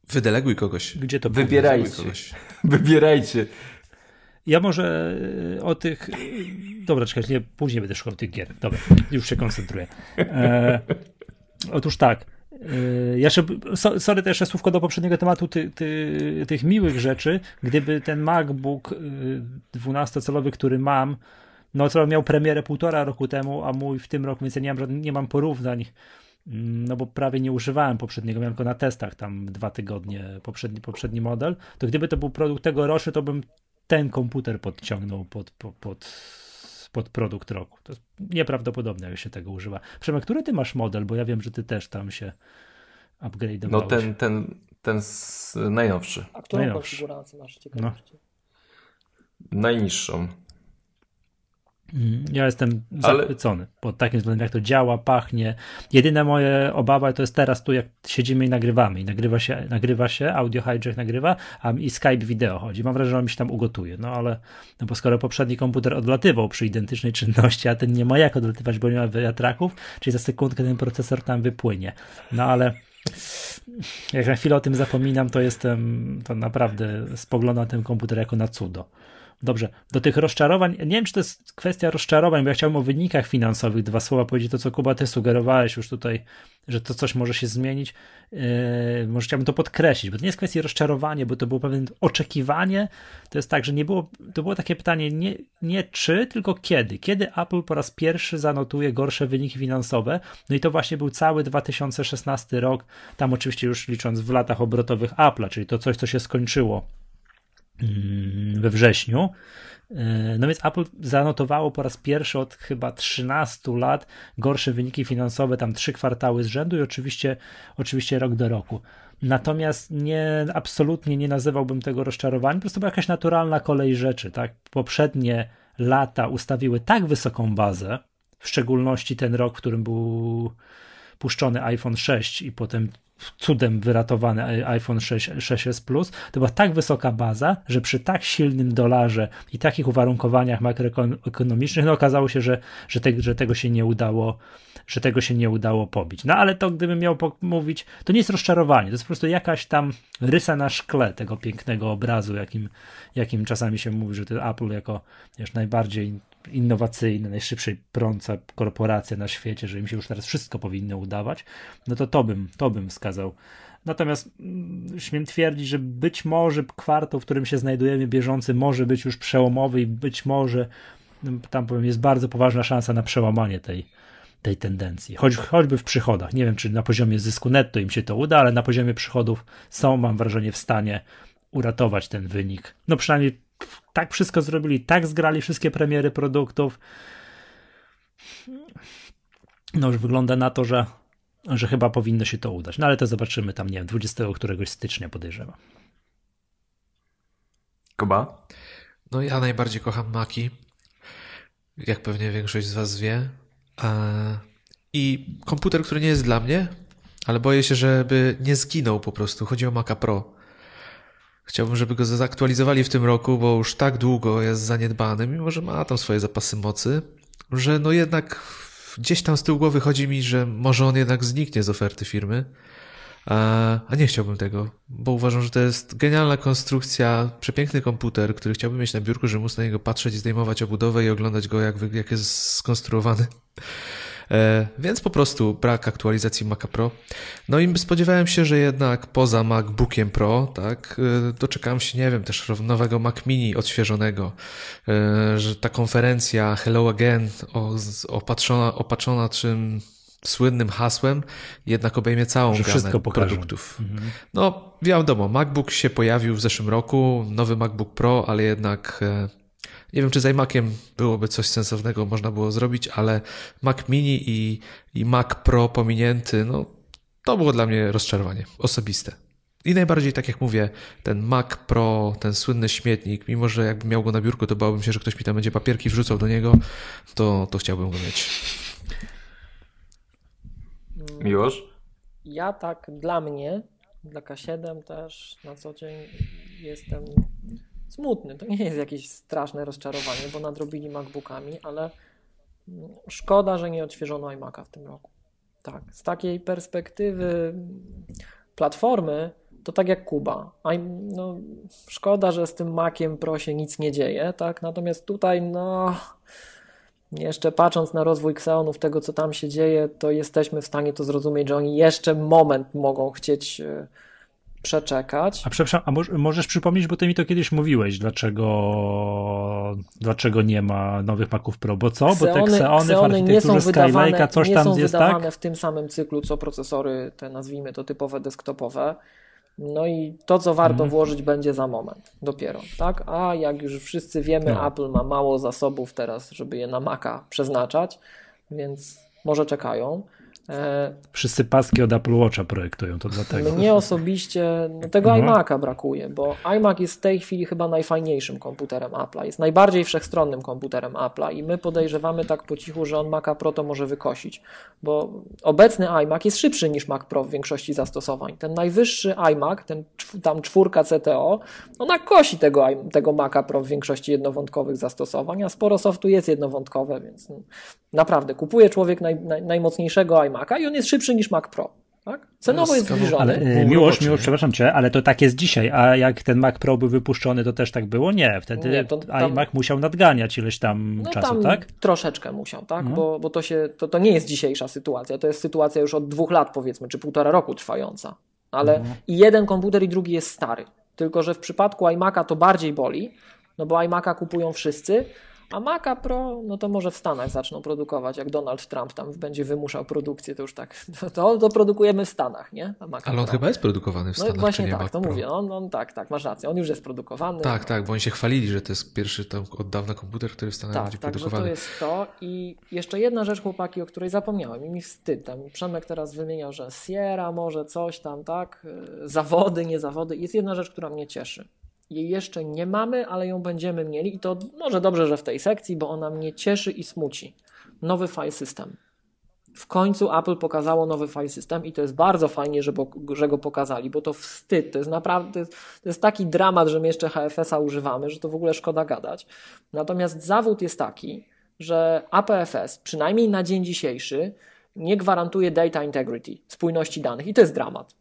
Wydeleguj kogoś. Gdzie to Wybierajcie. Kogoś. *laughs* Wybierajcie. Ja może y, o tych. y, Dobra, czekaj, nie, później będę szukał tych gier. Dobra, już się koncentruję. E, otóż tak. y, Jeszcze, so- sorry, jeszcze słówko do poprzedniego tematu ty, ty, tych miłych rzeczy. Gdyby ten MacBook y, 12-calowy, który mam, no co miał premierę półtora roku temu, a mój w tym roku, więc ja nie mam, nie mam porównań. Mm, No bo prawie nie używałem poprzedniego, miałem tylko na testach tam dwa tygodnie poprzedni, poprzedni model. To gdyby to był produkt tegoroczny, to bym ten komputer podciągnął pod, pod, pod, pod produkt roku. To jest nieprawdopodobne, jak się tego używa. Przemek, który ty masz model? Bo ja wiem, że ty też tam się upgrade'owałeś. No ten, ten, ten z, najnowszy, A którą Najnowszy. konfigurację masz ciekawości? najniższą. Mm, Ja jestem Ale- zachwycony pod takim względem, jak to działa, pachnie. Jedyna moja obawa to jest teraz tu, jak siedzimy i nagrywamy. I nagrywa się, nagrywa się audio hijack nagrywa, a i Skype wideo chodzi. Mam wrażenie, że on mi się tam ugotuje. No ale, no bo skoro poprzedni komputer odlatywał przy identycznej czynności, a ten nie ma jak odlatywać, bo nie ma wiatraków, czyli za sekundkę ten procesor tam wypłynie. No ale jak na chwilę o tym zapominam, to jestem, to naprawdę spoglądam na ten komputer jako na cudo. Dobrze, do tych rozczarowań, nie wiem, czy to jest kwestia rozczarowań, bo ja chciałbym o wynikach finansowych dwa słowa powiedzieć, to co Kuba, ty sugerowałeś już tutaj, że to coś może się zmienić, yy, może chciałbym to podkreślić, bo to nie jest kwestia rozczarowania, bo to było pewne oczekiwanie, to jest tak, że nie było, to było takie pytanie nie, nie czy, tylko kiedy, kiedy Apple po raz pierwszy zanotuje gorsze wyniki finansowe, no i to właśnie był cały 2016 rok, tam oczywiście już licząc w latach obrotowych Apple'a, czyli to coś, co się skończyło we wrześniu. No więc Apple zanotowało po raz pierwszy od chyba 13 lat gorsze wyniki finansowe, tam trzy kwartały z rzędu i oczywiście, oczywiście rok do roku. Natomiast nie, absolutnie nie nazywałbym tego rozczarowaniem, po prostu była jakaś naturalna kolej rzeczy, tak? Poprzednie lata ustawiły tak wysoką bazę, w szczególności ten rok, w którym był puszczony iPhone 6 i potem cudem wyratowany iPhone 6, 6s Plus, to była tak wysoka baza, że przy tak silnym dolarze i takich uwarunkowaniach makroekonomicznych, no okazało się, że, że, te, że tego się nie udało że tego się nie udało pobić. No ale to gdybym miał mówić, to nie jest rozczarowanie, to jest po prostu jakaś tam rysa na szkle tego pięknego obrazu, jakim, jakim czasami się mówi, że to Apple jako wiesz, najbardziej innowacyjna, najszybszej prąca korporacja na świecie, że im się już teraz wszystko powinno udawać, no to to bym, to bym wskazał. Natomiast mm, śmiem twierdzić, że być może kwartał, w którym się znajdujemy bieżący, może być już przełomowy i być może no, tam powiem, jest bardzo poważna szansa na przełamanie tej, tej tendencji. Choć, choćby w przychodach. Nie wiem, czy na poziomie zysku netto im się to uda, ale na poziomie przychodów są, mam wrażenie, w stanie uratować ten wynik. No przynajmniej tak wszystko zrobili, tak zgrali wszystkie premiery produktów. No już wygląda na to, że, że chyba powinno się to udać. No ale to zobaczymy tam, nie wiem, 20 któregoś stycznia podejrzewam. Kuba? No ja najbardziej kocham Maki. Jak pewnie większość z was wie. I komputer, który nie jest dla mnie, ale boję się, żeby nie zginął po prostu. Chodzi o Maca Pro. Chciałbym, żeby go zaktualizowali w tym roku, bo już tak długo jest zaniedbany, mimo że ma tam swoje zapasy mocy, że no jednak gdzieś tam z tyłu głowy chodzi mi, że może on jednak zniknie z oferty firmy. A nie chciałbym tego, bo uważam, że to jest genialna konstrukcja, przepiękny komputer, który chciałbym mieć na biurku, żeby móc na niego patrzeć i zdejmować obudowę i oglądać go, jak, jak jest skonstruowany. E, więc po prostu brak aktualizacji Maca Pro. No i spodziewałem się, że jednak poza MacBookiem Pro, tak, e, doczekałem się, nie wiem, też nowego Mac Mini odświeżonego, e, że ta konferencja Hello Again opatrzona, opatrzona czym słynnym hasłem, jednak obejmie całą że gamę produktów. Mhm. No, wiadomo, MacBook się pojawił w zeszłym roku, nowy MacBook Pro, ale jednak nie wiem, czy z iMaciem byłoby coś sensownego można było zrobić, ale Mac Mini i, i Mac Pro pominięty, no to było dla mnie rozczarowanie osobiste. I najbardziej, tak jak mówię, ten Mac Pro, ten słynny śmietnik, mimo że jakbym miał go na biurku, to bałbym się, że ktoś mi tam będzie papierki wrzucał do niego, to, to chciałbym go mieć. Miłosz? Ja tak dla mnie, dla K7 też na co dzień jestem smutny. To nie jest jakieś straszne rozczarowanie, bo nadrobili MacBookami, ale szkoda, że nie odświeżono iMac'a w tym roku. Tak, z takiej perspektywy platformy, to tak jak Kuba. No, szkoda, że z tym Maciem Pro się nic nie dzieje, tak? Natomiast tutaj, no, jeszcze patrząc na rozwój Xeonów, tego co tam się dzieje, to jesteśmy w stanie to zrozumieć, że oni jeszcze moment mogą chcieć e, przeczekać. A przepraszam, a możesz przypomnieć, bo ty mi to kiedyś mówiłeś, dlaczego, dlaczego nie ma nowych Maców Pro, bo co? Xeony, bo te Xeony, Xeony nie są wydawane, coś nie tam są jest, wydawane tak? w tym samym cyklu, co procesory, te nazwijmy to typowe desktopowe. No i to, co warto mhm. włożyć, będzie za moment dopiero, tak? A jak już wszyscy wiemy, no. Apple ma mało zasobów teraz, żeby je na Maca przeznaczać, więc może czekają. E, Wszyscy paski od Apple Watcha projektują, to dlatego. Mnie osobiście no tego no. iMac'a brakuje, bo iMac jest w tej chwili chyba najfajniejszym komputerem Apple'a. Jest najbardziej wszechstronnym komputerem Apple'a i my podejrzewamy tak po cichu, że on Maca Pro to może wykosić, bo obecny iMac jest szybszy niż Mac Pro w większości zastosowań. Ten najwyższy iMac, ten tam czwórka CTO, ona kosi tego, tego Maca Pro w większości jednowątkowych zastosowań, a sporo softu jest jednowątkowe, więc no, naprawdę kupuje człowiek naj, naj, najmocniejszego iMac Maca i on jest szybszy niż Mac Pro. Tak? Cenowo jest zbliżony. Ale, e, miłość, miłość, przepraszam cię, ale to tak jest dzisiaj, a jak ten Mac Pro był wypuszczony, to też tak było? Nie, wtedy nie, to tam, iMac musiał nadganiać ileś tam no, czasu, tam tak? troszeczkę musiał, tak? Mhm. Bo, bo to, się, to, to nie jest dzisiejsza sytuacja, to jest sytuacja już od dwóch lat powiedzmy, czy półtora roku trwająca. Ale mhm. i jeden komputer i drugi jest stary. Tylko, że w przypadku iMac'a to bardziej boli, no bo iMac'a kupują wszyscy, A Maca Pro, no to może w Stanach zaczną produkować, jak Donald Trump tam będzie wymuszał produkcję, to już tak, *laughs* to, to produkujemy w Stanach, nie? Ale on Pro. chyba jest produkowany w No Stanach, i właśnie czy nie tak, Mac to Pro? mówię, on, on tak, tak, masz rację, on już jest produkowany. Tak, tak, bo oni się chwalili, że to jest pierwszy tam od dawna komputer, który w Stanach Tak, będzie tak, że to produkowany. jest to. I jeszcze jedna rzecz, chłopaki, o której zapomniałem i mi wstyd. Tam Przemek teraz wymieniał, że Sierra może coś tam, tak, y, zawody, nie zawody. Jest jedna rzecz, która mnie cieszy. Jej jeszcze nie mamy, ale ją będziemy mieli i to może dobrze, że w tej sekcji, bo ona mnie cieszy i smuci. Nowy file system. W końcu Apple pokazało nowy file system i to jest bardzo fajnie, że, że go pokazali, bo to wstyd. To jest naprawdę to jest, to jest taki dramat, że my jeszcze HFS-a używamy, że to w ogóle szkoda gadać. Natomiast zawód jest taki, że APFS, przynajmniej na dzień dzisiejszy, nie gwarantuje data integrity, spójności danych i to jest dramat.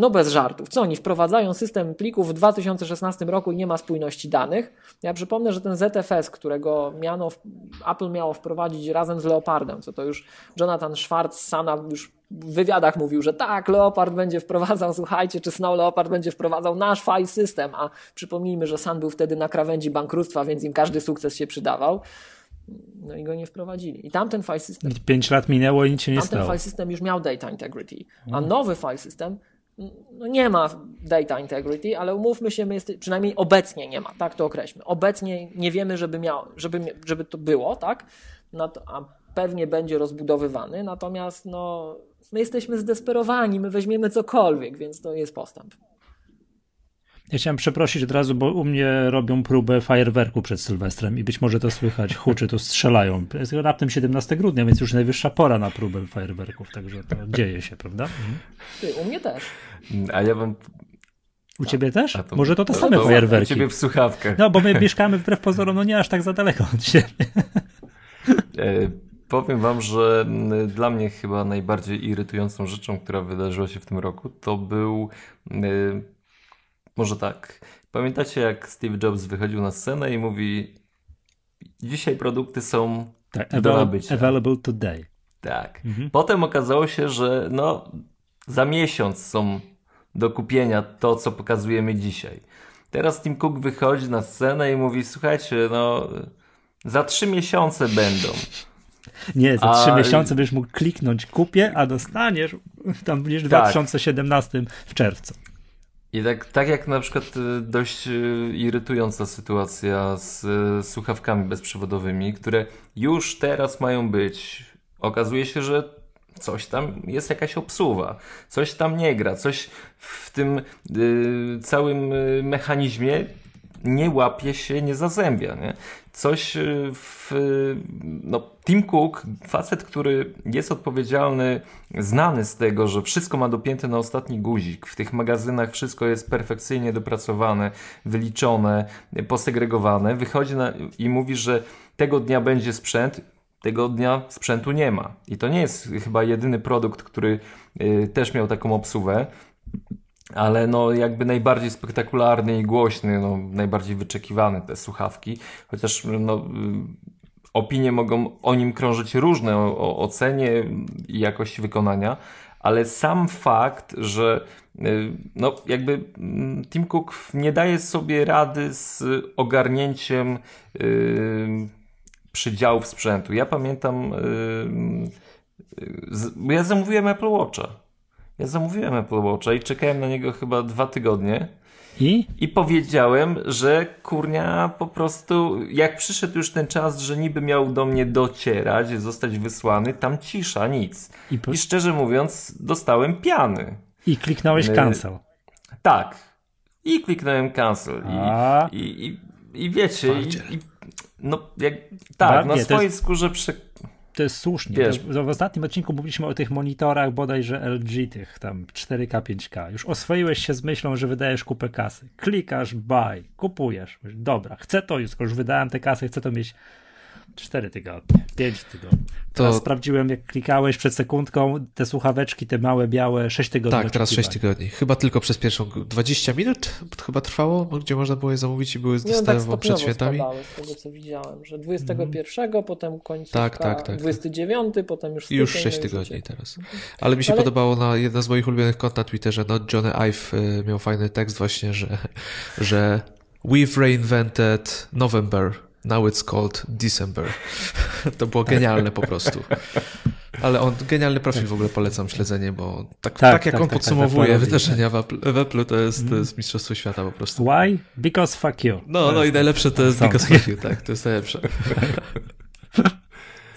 No bez żartów. Co oni wprowadzają system plików w 2016 roku i nie ma spójności danych? Ja przypomnę, że ten ZFS, którego miano, Apple miało wprowadzić razem z Leopardem, co to już Jonathan Schwartz Sana już w wywiadach mówił, że tak, Leopard będzie wprowadzał, słuchajcie, czy Snow Leopard będzie wprowadzał nasz file system, a przypomnijmy, że Sun był wtedy na krawędzi bankructwa, więc im każdy sukces się przydawał. No i go nie wprowadzili. I tamten file system Pięć lat minęło i nic się nie Tamten stało. file system już miał data integrity, a nowy file system no nie ma data integrity, ale umówmy się, my jest, przynajmniej obecnie nie ma, tak to określmy. Obecnie nie wiemy, żeby, miał, żeby, żeby to było, tak? No to, a pewnie będzie rozbudowywany, natomiast no, my jesteśmy zdesperowani, my weźmiemy cokolwiek, więc to jest postęp. Ja chciałem przeprosić od razu, bo u mnie robią próbę fajerwerku przed Sylwestrem i być może to słychać, huczy, tu strzelają. Jest raptem 17 grudnia, więc już najwyższa pora na próbę fajerwerków, także to dzieje się, prawda? Mhm. Ty, u mnie też. A ja bym... U ciebie też? A to- Może to te to- same to- U fajerwerki. ciebie w słuchawkach. No, bo my mieszkamy wbrew pozorom, no nie aż tak za daleko od siebie. E, Powiem wam, że dla mnie chyba najbardziej irytującą rzeczą, która wydarzyła się w tym roku, to był e, może tak. Pamiętacie, jak Steve Jobs wychodził na scenę i mówi: Dzisiaj produkty są Tak, do available, nabycia. available today. Tak. Mhm. Potem okazało się, że no, za miesiąc są do kupienia to, co pokazujemy dzisiaj. Teraz Tim Cook wychodzi na scenę i mówi: Słuchajcie, no, za trzy miesiące będą. Nie, za A- trzy miesiące będziesz mógł kliknąć kupię, a dostaniesz tam będziesz w Tak. 2017 w czerwcu. I tak, tak jak na przykład y, dość y, irytująca sytuacja z y, słuchawkami bezprzewodowymi, które już teraz mają być. Okazuje się, że coś tam jest jakaś obsuwa, coś tam nie gra, coś w tym y, całym mechanizmie nie łapie się, nie zazębia, nie? Coś y, w... No, Tim Cook, facet, który jest odpowiedzialny, znany z tego, że wszystko ma dopięte na ostatni guzik. W tych magazynach wszystko jest perfekcyjnie dopracowane, wyliczone, posegregowane. Wychodzi na, i mówi, że tego dnia będzie sprzęt, tego dnia sprzętu nie ma. I to nie jest chyba jedyny produkt, który y, też miał taką obsługę. Ale no jakby najbardziej spektakularny i głośny, no najbardziej wyczekiwany te słuchawki, chociaż no y, opinie mogą o nim krążyć różne, o, o ocenie i jakości wykonania, ale sam fakt, że y, no jakby mm, Tim Cook nie daje sobie rady z ogarnięciem y, przydziałów sprzętu. Ja pamiętam, y, y, z, ja zamówiłem Apple Watcha. Ja zamówiłem Apple Watcha i czekałem na niego chyba dwa tygodnie. I? I powiedziałem, że kurnia po prostu, jak przyszedł już ten czas, że niby miał do mnie docierać, zostać wysłany, tam cisza, nic. I, po, I szczerze mówiąc, dostałem piany. i kliknąłeś My- cancel. Tak. I kliknąłem cancel. A. I, i, i, i wiecie, i, no jak, tak, na swojej jest- skórze prze... To jest słusznie. Wiesz- w ostatnim odcinku mówiliśmy o tych monitorach bodajże LG, tych tam 4K, 5K. Już oswoiłeś się z myślą, że wydajesz kupę kasy. Klikasz buy, kupujesz. Dobra, chcę to już wydałem tę kasę, chcę to mieć 4 tygodnie, 5 tygodni. Teraz To- sprawdziłem, jak klikałeś przed sekundką, te słuchaweczki, te małe, białe, 6 tygodni Tak, teraz 6 oczekiwania. tygodni. Chyba tylko przez pierwszą 20 minut chyba trwało, gdzie można było je zamówić i były Nie wiem, tak przed świętami. spadały z tego, co widziałem, że 21, potem końcówka, Tak, tak, tak. 29, potem już już styczeń, 6 no tygodni życie. teraz. Ale mi się Ale- podobało na jedno z moich ulubionych kont na Twitterze, no Johnny Ive y, miał fajny tekst właśnie, że, że we've reinvented November Now it's called December. *laughs* to było genialne po prostu. Ale on, genialny profil w ogóle polecam śledzenie, bo tak, tak, tak jak tak, on tak, tak podsumowuje tak, wydarzenia w, Apple, w Apple, to jest, to jest mistrzostwo świata po prostu. Why? Because fuck you. No, no i najlepsze to jest because fuck you, tak, to jest najlepsze. *laughs*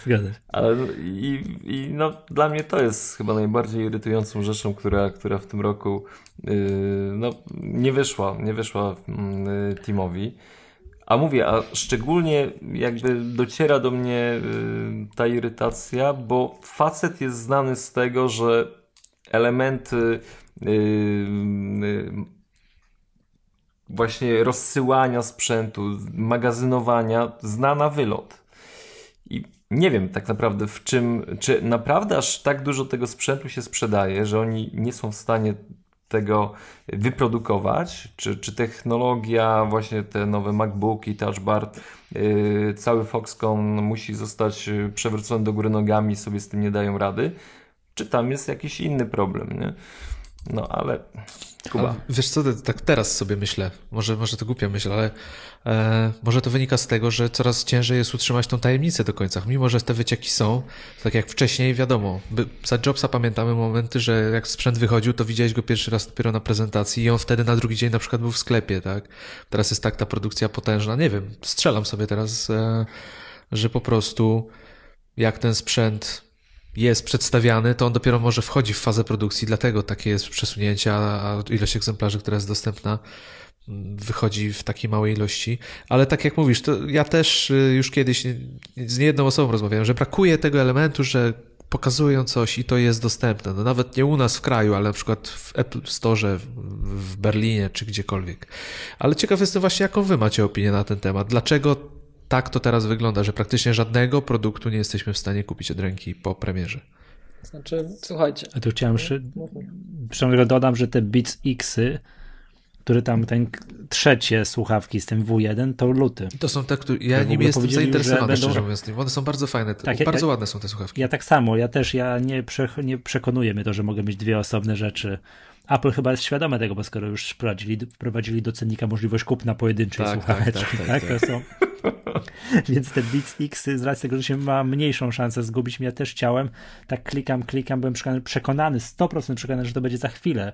Zgadza się. Ale i, i no, dla mnie to jest chyba najbardziej irytującą rzeczą, która, która w tym roku yy, no, nie wyszła, nie wyszła yy, teamowi. A mówię, a szczególnie jakby dociera do mnie yy, ta irytacja, bo facet jest znany z tego, że elementy yy, yy, właśnie rozsyłania sprzętu, magazynowania zna na wylot. I nie wiem tak naprawdę w czym, czy naprawdę aż tak dużo tego sprzętu się sprzedaje, że oni nie są w stanie tego wyprodukować, czy, czy technologia, właśnie te nowe MacBooki, Touch Bar, yy, cały Foxconn musi zostać przewrócony do góry nogami, sobie z tym nie dają rady, czy tam jest jakiś inny problem, nie? No ale Kuba. wiesz co, tak teraz sobie myślę, może, może to głupia myśl, ale e, może to wynika z tego, że coraz ciężej jest utrzymać tą tajemnicę do końca. Mimo, że te wycieki są, tak jak wcześniej, wiadomo, by, za Jobsa pamiętamy momenty, że jak sprzęt wychodził, to widziałeś go pierwszy raz dopiero na prezentacji i on wtedy na drugi dzień na przykład był w sklepie, tak? Teraz jest tak ta produkcja potężna, nie wiem, strzelam sobie teraz, e, że po prostu jak ten sprzęt jest przedstawiany, to on dopiero może wchodzi w fazę produkcji, dlatego takie jest przesunięcie, a ilość egzemplarzy, która jest dostępna, mm, wychodzi w takiej małej ilości. Ale tak jak mówisz, to ja też y, już kiedyś z niejedną osobą rozmawiałem, że brakuje tego elementu, że pokazują coś i to jest dostępne. No nawet nie u nas w kraju, ale na przykład w Apple Store w Berlinie czy gdziekolwiek. Ale ciekaw jestem właśnie, jaką wy macie opinię na ten temat. Dlaczego tak to teraz wygląda, że praktycznie żadnego produktu nie jesteśmy w stanie kupić od ręki po premierze. Znaczy, słuchajcie. A tu chciałem jeszcze, przynajmniej dodam, że te Beats Xy, które tam ten trzecie słuchawki z tym W1, to luty. To są te, które ja nimi jestem zainteresowany, będą... szczerze mówiąc. One są bardzo fajne, tak, bardzo ja, ładne są te słuchawki. Ja tak samo, ja też, ja nie, prze, nie przekonuję mnie to, że mogę mieć dwie osobne rzeczy Apple chyba jest świadome tego, bo skoro już wprowadzili, wprowadzili do cennika możliwość kupna pojedynczej tak, słuchaweczki, tak, tak, tak, tak, są. *laughs* *laughs* Więc te Beats X z racji tego, że się ma mniejszą szansę zgubić, ja też chciałem, tak klikam, klikam, byłem przekonany, 100% przekonany, że to będzie za chwilę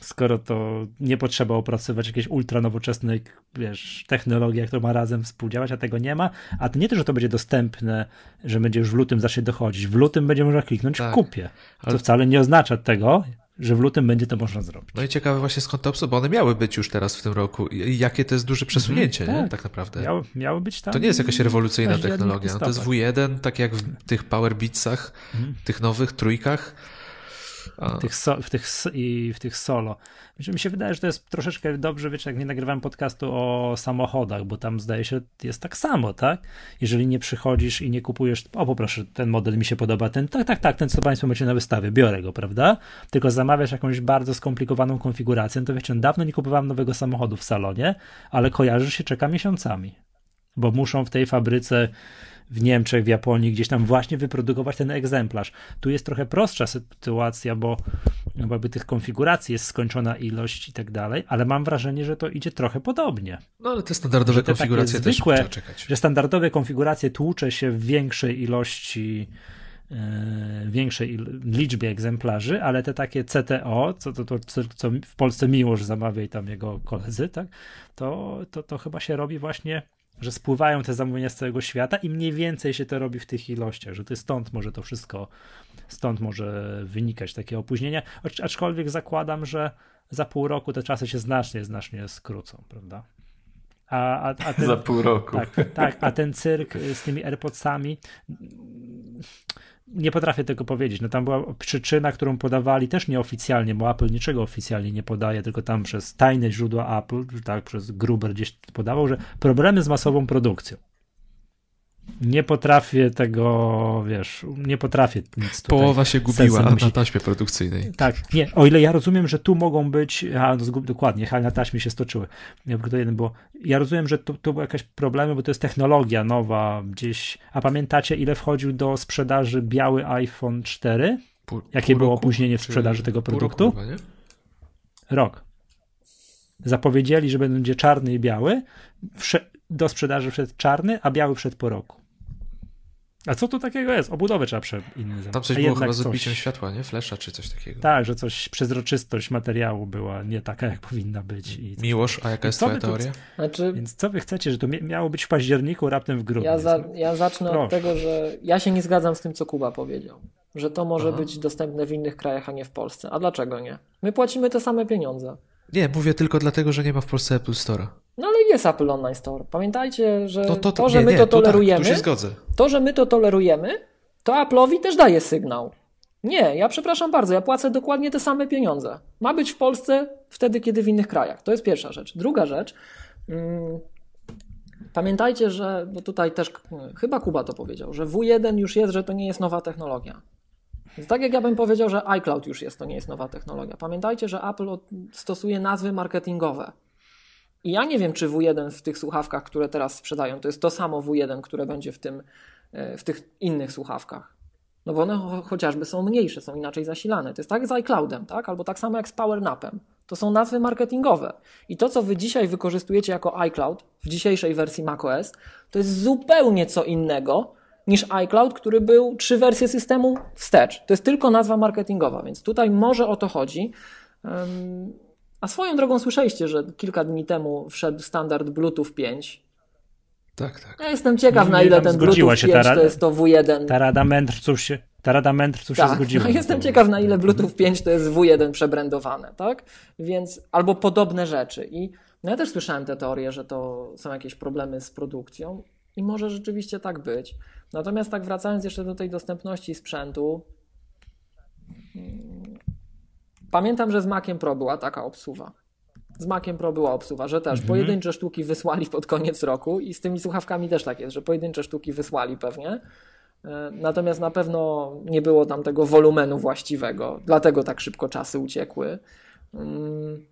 skoro to nie potrzeba opracować jakiejś ultra nowoczesnej, wiesz, technologii, to ma razem współdziałać, a tego nie ma, a to nie to, że to będzie dostępne, że będzie już w lutym zacznie dochodzić, w lutym będzie można kliknąć tak, kupię, co ale... wcale nie oznacza tego, że w lutym będzie to można zrobić. No i ciekawe właśnie skąd to obsługa, bo one miały być już teraz w tym roku. Jakie to jest duże przesunięcie, mm, nie? Tak. tak naprawdę. Miały, miały być tam. To nie jest jakaś rewolucyjna technologia. No to jest W1, tak jak w tych Powerbitsach, mm. tych nowych trójkach w tych, so, w, tych, i w tych solo. Mi się wydaje, że to jest troszeczkę dobrze, wiecie, jak nie nagrywałem podcastu o samochodach, bo tam zdaje się, jest tak samo, tak? Jeżeli nie przychodzisz i nie kupujesz, o poproszę, ten model mi się podoba, ten, tak, tak, tak, ten co Państwo macie na wystawie, biorę go, prawda? Tylko zamawiasz jakąś bardzo skomplikowaną konfigurację, to wiecie, dawno nie kupowałem nowego samochodu w salonie, ale kojarzysz się, czeka miesiącami, bo muszą w tej fabryce w Niemczech, w Japonii, gdzieś tam właśnie wyprodukować ten egzemplarz. Tu jest trochę prostsza sytuacja, bo jakby tych konfiguracji jest skończona ilość i tak dalej, ale mam wrażenie, że to idzie trochę podobnie. No ale te standardowe te konfiguracje też zwykłe, trzeba czekać. Że standardowe konfiguracje tłucze się w większej ilości yy, większej liczbie egzemplarzy, ale te takie CTO, co, to, to, co w Polsce Miłosz zamawia i tam jego koledzy, tak, to, to, to chyba się robi właśnie że spływają te zamówienia z całego świata i mniej więcej się to robi w tych ilościach, że to stąd może to wszystko, stąd może wynikać takie opóźnienia, aczkolwiek zakładam, że za pół roku te czasy się znacznie, znacznie skrócą, prawda? A, a, a ten, za pół roku. Tak, tak, a ten cyrk z tymi AirPodsami nie potrafię tego powiedzieć. No tam była przyczyna, którą podawali też nieoficjalnie, bo Apple niczego oficjalnie nie podaje, tylko tam przez tajne źródła Apple, tak, przez Gruber gdzieś podawał, że problemy z masową produkcją nie potrafię tego, wiesz, nie potrafię nic tutaj. Połowa się gubiła na taśmie produkcyjnej. Tak, nie, o ile ja rozumiem, że tu mogą być, a, no, dokładnie, na taśmie się stoczyły. Ja, to jeden było. ja rozumiem, że tu, tu były jakieś problemy, bo to jest technologia nowa gdzieś, a pamiętacie ile wchodził do sprzedaży biały iPhone 4? Pół, Jakie pół było roku, opóźnienie w sprzedaży tego produktu? Roku chyba, Rok. Zapowiedzieli, że będzie czarny i biały do sprzedaży wszedł czarny, a biały wszedł po roku. A co tu takiego jest? Obudowę trzeba prze inny Tam coś a było chyba z coś- odbiciem światła, nie? Flesza czy coś takiego. Tak, że coś, przezroczystość materiału była nie taka, jak powinna być. I, Miłosz, a jaka jest twoja wy tu- teoria? Znaczy, więc co wy chcecie, że to mia- miało być w październiku, raptem w grudniu? ja, za, ja zacznę Proszę. od tego, że ja się nie zgadzam z tym, co Kuba powiedział. Że to może Aha. być dostępne w innych krajach, a nie w Polsce. A dlaczego nie? My płacimy te same pieniądze. Nie, mówię tylko dlatego, że nie ma w Polsce Apple Store'a. No ale jest Apple Online Store. Pamiętajcie, że No to, to, że nie, my nie, to tu tolerujemy, Tak, tu się zgodzę. to, że my to tolerujemy, to Apple'owi też daje sygnał. Nie, ja przepraszam bardzo, ja płacę dokładnie te same pieniądze. Ma być w Polsce wtedy, kiedy w innych krajach. To jest pierwsza rzecz. Druga rzecz. Mm, pamiętajcie, że, bo tutaj też mm, chyba Kuba to powiedział, że W1 już jest, że to nie jest nowa technologia. Tak jak ja bym powiedział, że iCloud już jest, to nie jest nowa technologia. Pamiętajcie, że Apple stosuje nazwy marketingowe. I ja nie wiem, czy W1 w tych słuchawkach, które teraz sprzedają, to jest to samo W1, które będzie w, tym, e, w tych innych słuchawkach. No bo one cho- chociażby są mniejsze, są inaczej zasilane. To jest tak z iCloudem, tak? albo tak samo jak z PowerNapem. To są nazwy marketingowe. I to, co wy dzisiaj wykorzystujecie jako iCloud w dzisiejszej wersji macOS, to jest zupełnie co innego niż iCloud, który był trzy wersje systemu wstecz. To jest tylko nazwa marketingowa, więc tutaj może o to chodzi. A swoją drogą słyszeliście, że kilka dni temu wszedł standard Bluetooth 5. Tak, tak. Ja jestem ciekaw, na ile ten Bluetooth się 5 ta to jest to W1. Ta Rada Mędrców się, ta Rada Mędrców się Tak, zgodziła. no jestem ciekaw, na ile Bluetooth 5 to jest W1 przebrandowane, tak? Więc albo podobne rzeczy. I no ja też słyszałem te teorie, że to są jakieś problemy z produkcją i może rzeczywiście tak być. Natomiast tak wracając jeszcze do tej dostępności sprzętu, mm, pamiętam, że z Maciem Pro była taka obsuwa. Z Maciem Pro była obsuwa, że też pojedyncze sztuki wysłali pod koniec roku i z tymi słuchawkami też tak jest, że pojedyncze sztuki wysłali pewnie. E, Natomiast na pewno nie było tam tego wolumenu właściwego, dlatego tak szybko czasy uciekły. Mm,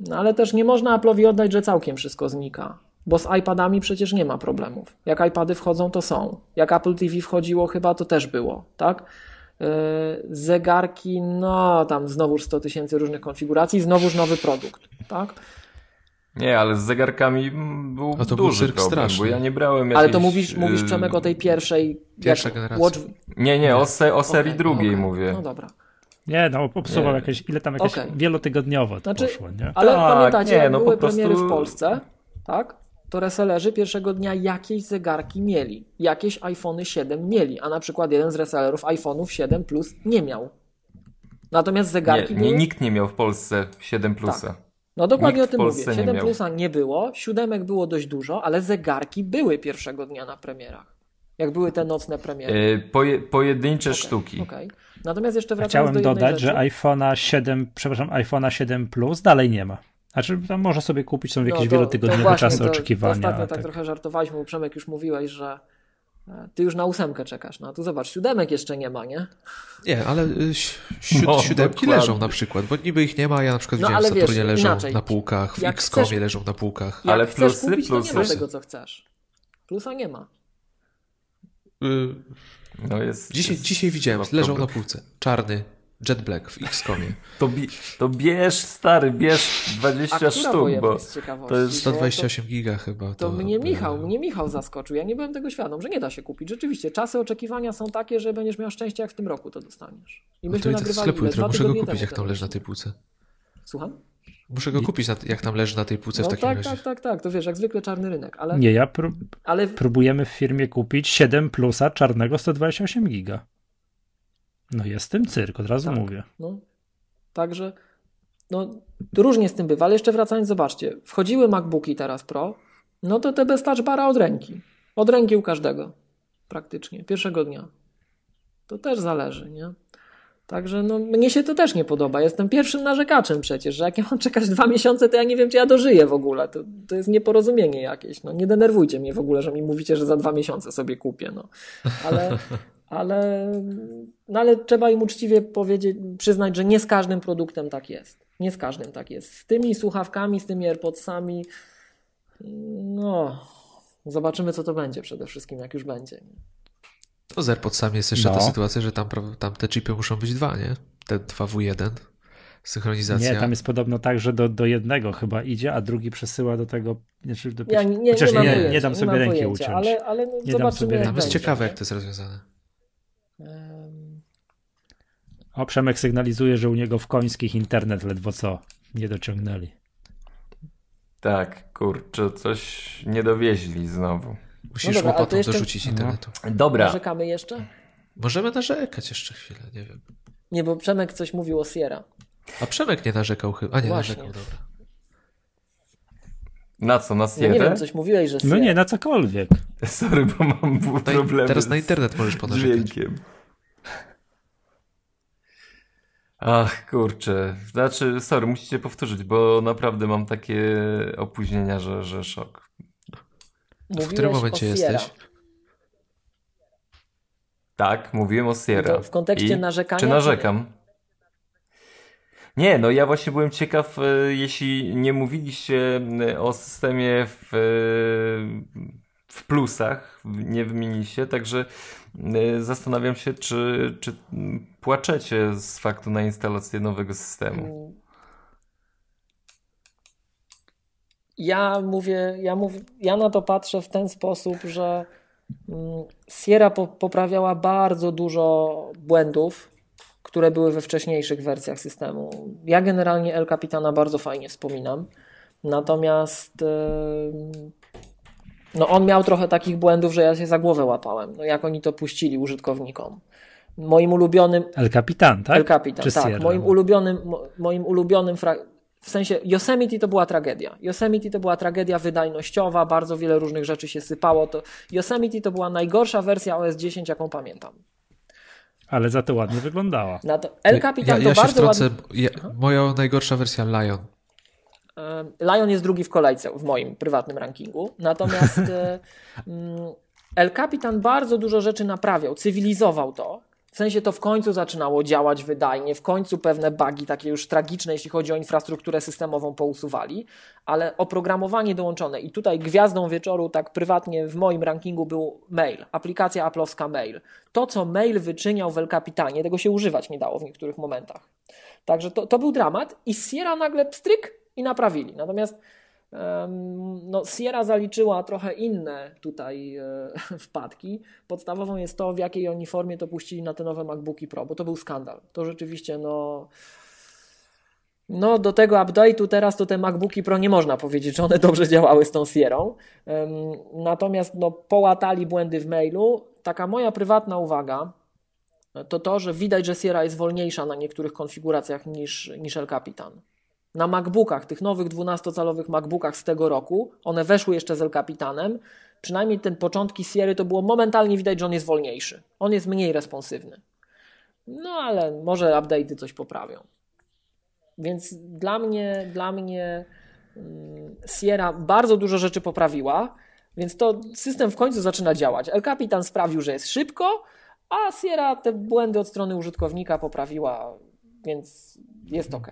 No ale też nie można Apple'owi oddać, że całkiem wszystko znika, bo z iPadami przecież nie ma problemów. Jak iPady wchodzą, to są. Jak Apple TV wchodziło, chyba to też było, tak? E, Zegarki, no tam znowuż 100 tysięcy różnych konfiguracji, znowuż nowy produkt, tak? Nie, ale z zegarkami mm, był A to był duży cyrk problem, straszny. bo ja nie brałem Ale jakiejś, to mówisz, mówisz y, Przemek o tej pierwszej... Pierwsza generacja. Watch... Nie, nie, o, se, o serii Okej, drugiej okej. mówię. No dobra. Nie, no obsuwał Nie. jakieś, ile tam jakieś Okej. wielotygodniowo to Znaczy, poszło, nie? Ale Tak, pamiętacie, nie, no były po prostu- premiery w Polsce, tak? To resellerzy pierwszego dnia jakieś zegarki mieli. Jakieś iPhony 7 mieli, a na przykład jeden z resellerów iPhone'ów 7 Plus nie miał. Natomiast Nie, zegarki nie, były... nikt nie miał w Polsce 7 plusa. No dokładnie nikt o tym mówię. nie 7 miał. Plusa nie było, siódemek było dość dużo, ale zegarki były pierwszego dnia na premierach. Jak były te nocne premiery. Y, poje, pojedyncze Okej, sztuki. okej. Natomiast jeszcze wracając Chciałem do dodać, rzeczy. że iPhone'a 7, przepraszam, iPhone'a 7 Plus dalej nie ma. Znaczy, tam można sobie kupić, są jakieś No to- wielotygodniowe to właśnie, czasy to, oczekiwania. To ostatnio tak tak. trochę żartowaliśmy, bo Przemek już mówiłeś, że e, ty już na ósemkę czekasz. No a tu zobacz, siódemek jeszcze nie ma, nie? Nie, ale y, si- No, siódemki dokładnie. leżą na przykład, bo niby ich nie ma, ja na przykład No, widziałem w Saturnie wiesz, leżą inaczej. na półkach, w X-Comie leżą na półkach. Jak Ale chcesz plusy, kupić, to nie ma plusy. tego, co chcesz. Plusa nie ma. Y, No jest, dzisiaj, jest dzisiaj widziałem, leżą na problem. półce. Czarny, Jet Black w X-Comie. To, bi, to bierz, stary, bierz 20 A która sztuk, bo to jest Bo 128 giga chyba. To, To, to mnie Michał, mnie Michał zaskoczył. Ja nie byłem tego świadom, że nie da się kupić. Rzeczywiście, czasy oczekiwania są takie, że będziesz miał szczęście, jak w tym roku to dostaniesz. I No myśmy to nagrywali sklepu ile? Dwa muszę go kupić, jak tam leży na tej półce. Słucham? Muszę go kupić, jak tam leży na tej półce w No takim tak, razie. tak, tak, tak. To wiesz, jak zwykle czarny rynek, ale, Nie, ja prób, ale próbujemy w firmie kupić 7 Plusa czarnego 128 giga. No jest tym cyrk, od razu Tak. mówię. No, także no, różnie z tym bywa, ale jeszcze wracając, zobaczcie, wchodziły MacBooki teraz Pro, no to te bez touch bara od ręki. Od ręki u każdego. Praktycznie. Pierwszego dnia. To też zależy, nie? Także no, mnie się to też nie podoba. Jestem pierwszym narzekaczem przecież, że jak ja mam czekać dwa miesiące, to ja nie wiem, czy ja dożyję w ogóle. To, to jest nieporozumienie jakieś. No, nie denerwujcie mnie w ogóle, że mi mówicie, że za dwa miesiące sobie kupię. No. Ale, ale, no, ale trzeba im uczciwie powiedzieć, przyznać, że nie z każdym produktem tak jest. Nie z każdym tak jest. Z tymi słuchawkami, z tymi AirPodsami, no, zobaczymy, co to będzie przede wszystkim, jak już będzie. Nie? To z AirPodsami jest jeszcze No. ta sytuacja, że tam, tam te chipy muszą być dwa, nie? Te 2W1. synchronizacja. Nie, tam jest podobno tak, że do, do jednego chyba idzie, a drugi przesyła do tego. Znaczy do, Ja nie, nie, chociaż nie, nie, pojęcia, nie dam sobie ręki pojęcia, uciąć. Ale, ale no, Nie dam sobie jak Tam jest ciekawe, nie? jak to jest rozwiązane. O, Przemek sygnalizuje, że u niego w końskich internet ledwo co nie dociągnęli. Tak, kurczę, coś nie dowieźli znowu. Musisz dobra, to łopatą jeszcze- dorzucić No. internetu. Dobra, Narzekamy jeszcze? Możemy narzekać jeszcze chwilę, nie wiem. Nie, bo Przemek coś mówił o Sierra. A Przemek nie narzekał chyba. A nie, Właśnie. narzekał, dobra. Na co, na No nie Sierę? wiem, coś mówiłeś, że. No nie, na cokolwiek. Sorry, bo mam problemy teraz na internet możesz ponarzekać. dźwiękiem. Ach, kurczę. Znaczy, sorry, musicie powtórzyć, bo naprawdę mam takie opóźnienia, że, że szok. W Mówiłeś którym o momencie jesteś? Tak, mówiłem o Sierra. To w kontekście I narzekania, Czy czy narzekam? Nie, no ja właśnie byłem ciekaw, e, jeśli nie mówiliście e, o systemie w, e, w plusach, nie wymieniliście, także zastanawiam się, czy, czy płaczecie z faktu na instalację nowego systemu. Ja mówię, ja mówię, ja na to patrzę w ten sposób, że mm, Sierra po, poprawiała bardzo dużo błędów, które były we wcześniejszych wersjach systemu. Ja generalnie El Capitana bardzo fajnie wspominam. Natomiast no on miał trochę takich błędów, że ja się za głowę łapałem. No jak oni to puścili użytkownikom. Moim ulubionym El Capitan, tak? El Capitan, Czy tak. Sierra? Moim ulubionym, mo, moim ulubionym w sensie Yosemite to była tragedia. Yosemite to była tragedia wydajnościowa, bardzo wiele różnych rzeczy się sypało. To Yosemite to była najgorsza wersja OS 10, jaką pamiętam. Ale za to ładnie wyglądała. Na to El Capitan ja, ja to się bardzo wtrącę. ładnie. Ja, moja najgorsza wersja Lion. Em, Lion jest drugi w kolejce w moim prywatnym rankingu. Natomiast *laughs* e, mm, El Capitan bardzo dużo rzeczy naprawiał, cywilizował to. W sensie to w końcu zaczynało działać wydajnie, w końcu pewne bugi takie już tragiczne, jeśli chodzi o infrastrukturę systemową, pousuwali, ale oprogramowanie dołączone i tutaj gwiazdą wieczoru, tak prywatnie w moim rankingu był mail, aplikacja aplowska mail. To, co mail wyczyniał w El Capitanie, tego się używać nie dało w niektórych momentach. Także to, to był dramat i Sierra nagle pstryk i naprawili. Natomiast no, Sierra zaliczyła trochę inne tutaj e, *laughs* wpadki. Podstawową jest to, w jakiej oni formie to puścili na te nowe MacBooki Pro, bo to był skandal. To rzeczywiście, no. No, do tego update'u teraz to te MacBooki Pro nie można powiedzieć, że one dobrze działały z tą Sierrą. Em, Natomiast no, połatali błędy w mailu. Taka moja prywatna uwaga to to, że widać, że Sierra jest wolniejsza na niektórych konfiguracjach niż, niż El Capitan. Na MacBookach, tych nowych 12-calowych MacBookach z tego roku, one weszły jeszcze z El Capitanem. Przynajmniej ten początki Sierry to było momentalnie widać, że on jest wolniejszy. On jest mniej responsywny. No ale może update'y coś poprawią. Więc dla mnie, dla mnie mm, Sierra bardzo dużo rzeczy poprawiła, więc to system w końcu zaczyna działać. El Capitan sprawił, że jest szybko, a Sierra te błędy od strony użytkownika poprawiła, więc jest ok.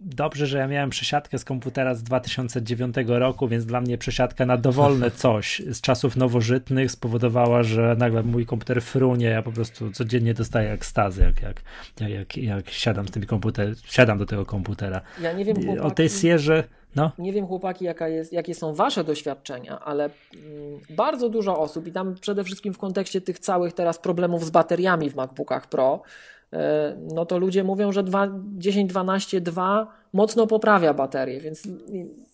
Dobrze, że ja miałem przesiadkę z komputera z 2009 roku, więc dla mnie przesiadka na dowolne *laughs* coś z czasów nowożytnych spowodowała, że nagle mój komputer frunie, ja po prostu codziennie dostaję ekstazy, jak, jak, jak, jak, siadam z tym komputer, siadam do tego komputera. Ja nie wiem, O chłopaki, tej Sierze, no, nie wiem, chłopaki jaka jest, jakie są wasze doświadczenia, ale mm, bardzo dużo osób i tam przede wszystkim w kontekście tych całych teraz problemów z bateriami w MacBookach Pro, no to ludzie mówią, że 10-12-2 mocno poprawia baterię, więc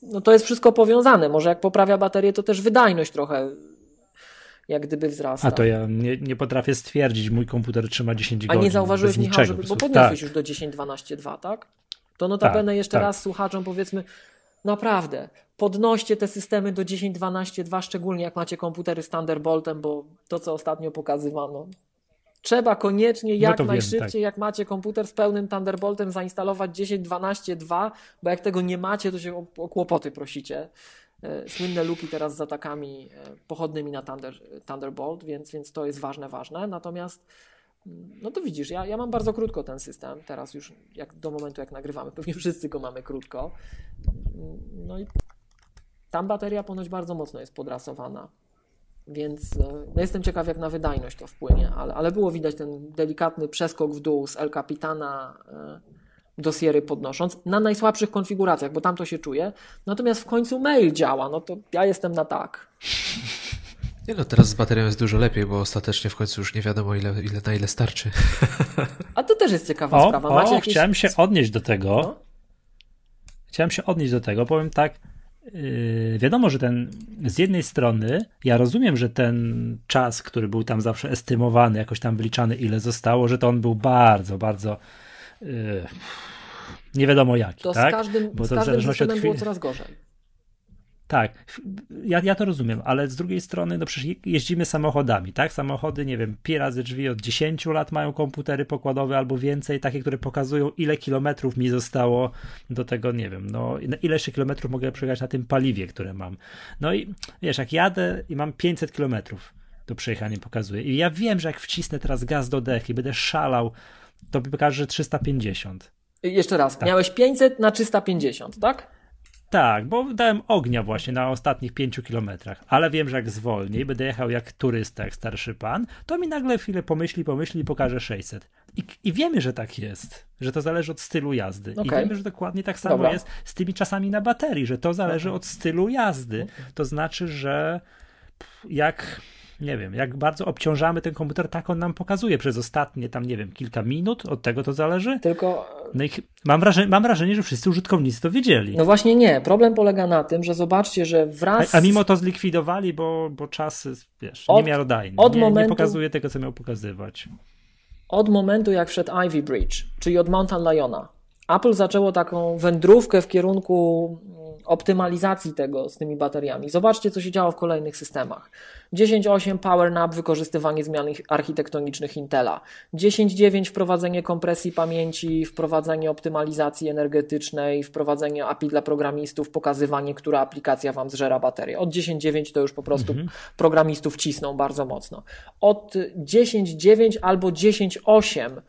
no to jest wszystko powiązane. Może jak poprawia baterię, to też wydajność trochę jak gdyby wzrasta. a to ja nie, nie potrafię stwierdzić, mój komputer trzyma 10 A godzin. nie zauważyłeś, Michał, niczego, żeby, bo podniosłeś tak. już do 10-12-2, tak? To notabene Tak, jeszcze tak. raz słuchaczom powiedzmy, naprawdę, podnoście te systemy do 10-12-2, szczególnie jak macie komputery z Thunderboltem, bo to, co ostatnio pokazywano. Trzeba koniecznie jak No to wiem, najszybciej, jak macie komputer z pełnym Thunderboltem, zainstalować 10-12-2, bo jak tego nie macie, to się o, o kłopoty prosicie. E, Słynne luki teraz z atakami e, pochodnymi na Thunder, Thunderbolt, więc, więc to jest ważne, ważne. Natomiast no to widzisz, ja, ja mam bardzo krótko ten system, teraz już jak do momentu jak nagrywamy, *laughs* pewnie wszyscy go mamy krótko. No i tam bateria ponoć bardzo mocno jest podrasowana. Więc e, no jestem ciekaw, jak na wydajność to wpłynie, ale, ale było widać ten delikatny przeskok w dół z El Capitana e, do Sierry podnosząc, na najsłabszych konfiguracjach, bo tam to się czuje. Natomiast w końcu mail działa, no to ja jestem na tak. *laughs* Nie no, teraz z baterią jest dużo lepiej, bo ostatecznie w końcu już nie wiadomo ile, ile na ile starczy. *laughs* A to też jest ciekawa o, sprawa. Macie o, jakieś... chciałem się odnieść do tego. No? Chciałem się odnieść do tego, powiem tak, wiadomo, że ten z jednej strony ja rozumiem, że ten czas, który był tam zawsze estymowany, jakoś tam wliczany, ile zostało, że to on był bardzo, bardzo yy, nie wiadomo jaki. To tak? z każdym, Bo z każdym systemem chwili... było coraz gorzej. Tak, ja, ja to rozumiem, ale z drugiej strony, no przecież jeździmy samochodami, tak? Samochody, nie wiem, pi razy drzwi od 10 lat mają komputery pokładowe albo więcej, takie, które pokazują, ile kilometrów mi zostało do tego, nie wiem, no ile jeszcze kilometrów mogę przejechać na tym paliwie, które mam. No i wiesz, jak jadę i mam 500 kilometrów do przejechania pokazuje i ja wiem, że jak wcisnę teraz gaz do dech i będę szalał, to pokaże, że 350. Jeszcze raz, tak. miałeś 500 na 350, tak? Tak, bo dałem ognia właśnie na ostatnich pięciu kilometrach, ale wiem, że jak zwolnię będę jechał jak turysta, jak starszy pan, to mi nagle chwilę pomyśli, pomyśli i pokaże 600. I, I, wiemy, że tak jest, że to zależy od stylu jazdy. Okay. I wiemy, że dokładnie tak samo Dobra. jest z tymi czasami na baterii, że to zależy od stylu jazdy. To znaczy, że jak nie wiem, jak bardzo obciążamy ten komputer, tak on nam pokazuje przez ostatnie tam, nie wiem, kilka minut, od tego to zależy. Tylko. No i mam wrażenie, mam wrażenie, że wszyscy użytkownicy to wiedzieli. No właśnie nie. Problem polega na tym, że zobaczcie, że wraz. A, a mimo to zlikwidowali, bo, bo czas, wiesz, od, niemiarodajny. Od nie, momentu... nie pokazuje tego, co miał pokazywać. Od momentu, jak wszedł Ivy Bridge, czyli od Mountain Liona, Apple zaczęło taką wędrówkę w kierunku optymalizacji tego z tymi bateriami. Zobaczcie, co się działo w kolejnych systemach. 10.8 PowerNap, wykorzystywanie zmian architektonicznych Intela. 10.9 wprowadzenie kompresji pamięci, wprowadzenie optymalizacji energetycznej, wprowadzenie API dla programistów, pokazywanie, która aplikacja Wam zżera baterię. Od 10.9 to już po prostu mhm. programistów cisną bardzo mocno. Od 10.9 albo 10.8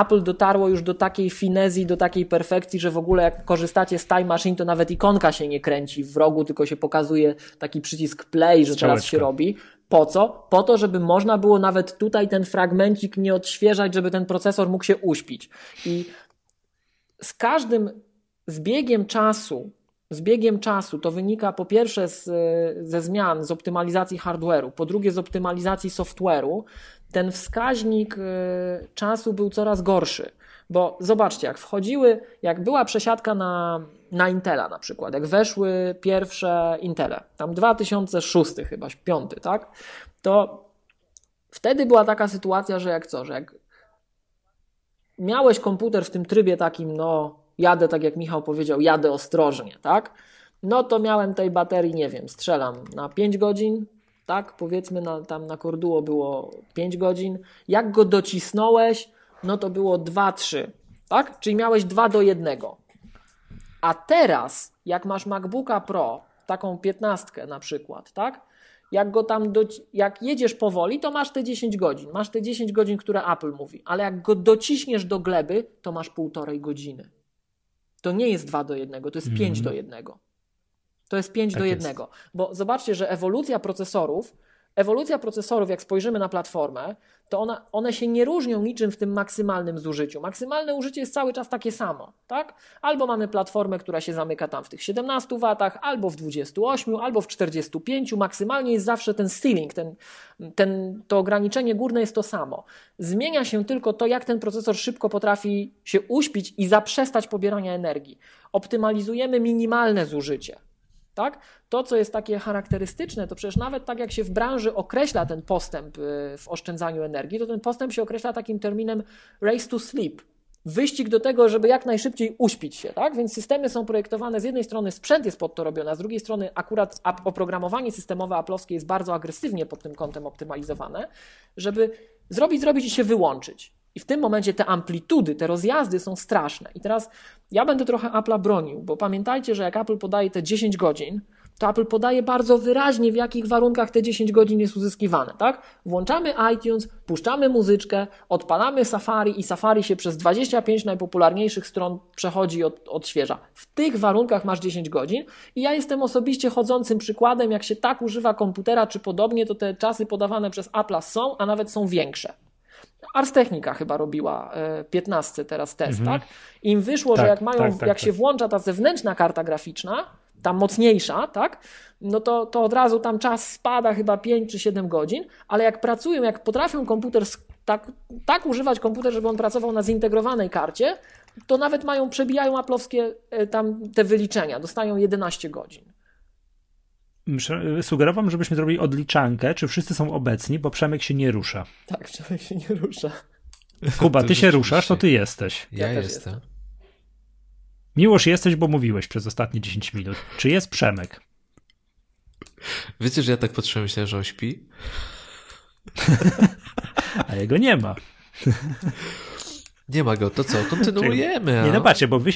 Apple dotarło już do takiej finezji, do takiej perfekcji, że w ogóle jak korzystacie z Time Machine, to nawet ikonka się nie kręci w rogu, tylko się pokazuje taki przycisk play, że teraz się robi. Po co? Po to, żeby można było nawet tutaj ten fragmencik nie odświeżać, żeby ten procesor mógł się uśpić. I z każdym zbiegiem czasu, z biegiem czasu to wynika po pierwsze z, ze zmian, z optymalizacji hardware'u, po drugie z optymalizacji software'u, ten wskaźnik y, czasu był coraz gorszy. Bo zobaczcie, jak wchodziły, jak była przesiadka na, na Intela na przykład, jak weszły pierwsze Intele, tam 2006 chyba, 5, tak? To wtedy była taka sytuacja, że jak co, że jak miałeś komputer w tym trybie takim, no jadę, tak jak Michał powiedział, jadę ostrożnie, tak? No to miałem tej baterii, nie wiem, strzelam na 5 godzin, tak? Powiedzmy na, tam na Korduo było 5 godzin. Jak go docisnąłeś, no to było 2-3, tak? Czyli miałeś 2 do 1. A teraz, jak masz MacBooka Pro, taką 15 na przykład, tak? Jak go tam, do, jak jedziesz powoli, to masz te 10 godzin. Masz te 10 godzin, które Apple mówi, ale jak go dociśniesz do gleby, to masz półtorej godziny. To nie jest 2 do 1, to jest mm -hmm. 5 do 1. To jest 5 tak do 1. Jest. Bo zobaczcie, że ewolucja procesorów, ewolucja procesorów, jak spojrzymy na platformę, to ona, one się nie różnią niczym w tym maksymalnym zużyciu. Maksymalne użycie jest cały czas takie samo, tak? Albo mamy platformę, która się zamyka tam w tych 17 watach, albo w 28, albo w 45. Maksymalnie jest zawsze ten ceiling, ten, ten, to ograniczenie górne jest to samo. Zmienia się tylko to, jak ten procesor szybko potrafi się uśpić i zaprzestać pobierania energii. Optymalizujemy minimalne zużycie. Tak? To, co jest takie charakterystyczne, to przecież nawet tak jak się w branży określa ten postęp y, w oszczędzaniu energii, to ten postęp się określa takim terminem race to sleep. Wyścig do tego, żeby jak najszybciej uśpić się, tak? Więc systemy są projektowane, z jednej strony sprzęt jest pod to robiony, a z drugiej strony akurat oprogramowanie systemowe aplowskie jest bardzo agresywnie pod tym kątem optymalizowane, żeby zrobić, zrobić i się wyłączyć. I w tym momencie te amplitudy, te rozjazdy są straszne. I teraz ja będę trochę Apple'a bronił, bo pamiętajcie, że jak Apple podaje te 10 godzin, to Apple podaje bardzo wyraźnie, w jakich warunkach te 10 godzin jest uzyskiwane, tak? Włączamy iTunes, puszczamy muzyczkę, odpalamy Safari i Safari się przez 25 najpopularniejszych stron przechodzi i od, odświeża. W tych warunkach masz 10 godzin i ja jestem osobiście chodzącym przykładem, jak się tak używa komputera czy podobnie, to te czasy podawane przez Apple'a są, a nawet są większe. Ars Technica chyba robiła 15 teraz test, Mhm. tak? Im wyszło, że Tak, jak mają, tak, tak, jak się tak. włącza ta zewnętrzna karta graficzna, ta mocniejsza, tak? No to, to od razu tam czas spada chyba 5 czy 7 godzin, ale jak pracują, jak potrafią komputer tak, tak używać komputer, żeby on pracował na zintegrowanej karcie, to nawet mają, przebijają aplowskie e, tam te wyliczenia, dostają 11 godzin. Sugerowałem, żebyśmy zrobili odliczankę, czy wszyscy są obecni, bo Przemek się nie rusza. Tak, człowiek się nie rusza. Kuba, ty się ruszasz, to ty jesteś. Ja, Ja też jestem. Miłosz jesteś, bo mówiłeś przez ostatnie 10 minut. Czy jest Przemek? Wiecie, że ja tak patrzyłem, myślałem, że on śpi? *laughs* A jego nie ma. *laughs* Nie ma go, to co? Kontynuujemy. a? Nie, no patrzcie, bo wy,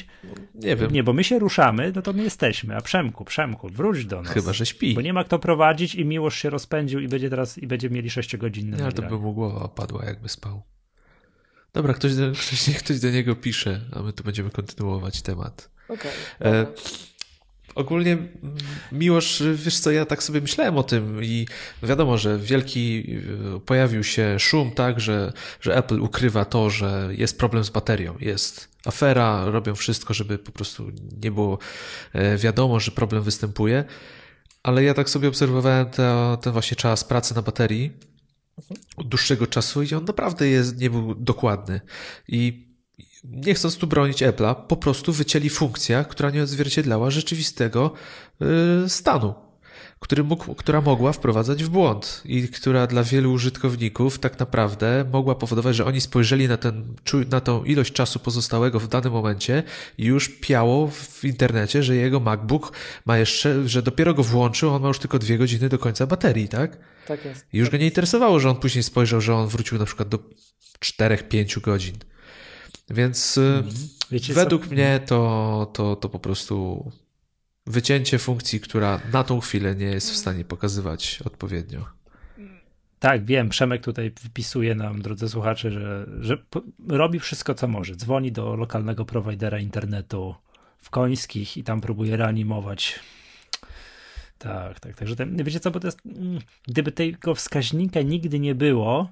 Nie wiem, nie, bo my się ruszamy, no to my jesteśmy. A Przemku, Przemku, wróć do nas. chyba, że śpi. Bo nie ma kto prowadzić i Miłosz się rozpędził i będzie teraz, i będzie mieli 6-godzinne Nie, ale to by mu głowa opadła, jakby spał. Dobra, ktoś do, *laughs* ktoś, ktoś do niego pisze, a my tu będziemy kontynuować temat. Okej. E, dobra. Ogólnie, Miłosz, wiesz co, ja tak sobie myślałem o tym i wiadomo, że wielki y, pojawił się szum, tak, że, że Apple ukrywa to, że jest problem z baterią, jest afera, robią wszystko, żeby po prostu nie było e, wiadomo, że problem występuje, ale ja tak sobie obserwowałem te, ten właśnie czas pracy na baterii od dłuższego czasu i on naprawdę jest, nie był dokładny. I nie chcąc tu bronić Apple'a, po prostu wycięli funkcję, która nie odzwierciedlała rzeczywistego y, stanu, który mógł, która mogła wprowadzać w błąd i która dla wielu użytkowników tak naprawdę mogła powodować, że oni spojrzeli na, ten, na tą ilość czasu pozostałego w danym momencie i już piało w internecie, że jego MacBook ma jeszcze, że dopiero go włączył, on ma już tylko dwie godziny do końca baterii, tak? Tak jest. I już go nie interesowało, że on później spojrzał, że on wrócił na przykład do 4-5 godzin. Więc y, Wiecie według co? mnie to, to, to po prostu wycięcie funkcji, która na tą chwilę nie jest w stanie pokazywać odpowiednio. Tak, wiem, Przemek tutaj wypisuje nam, drodzy słuchacze, że, że robi wszystko, co może. Dzwoni do lokalnego prowajdera internetu w Końskich i tam próbuje reanimować. Tak, tak, także ten, wiecie co, bo to jest, mm, gdyby tego wskaźnika nigdy nie było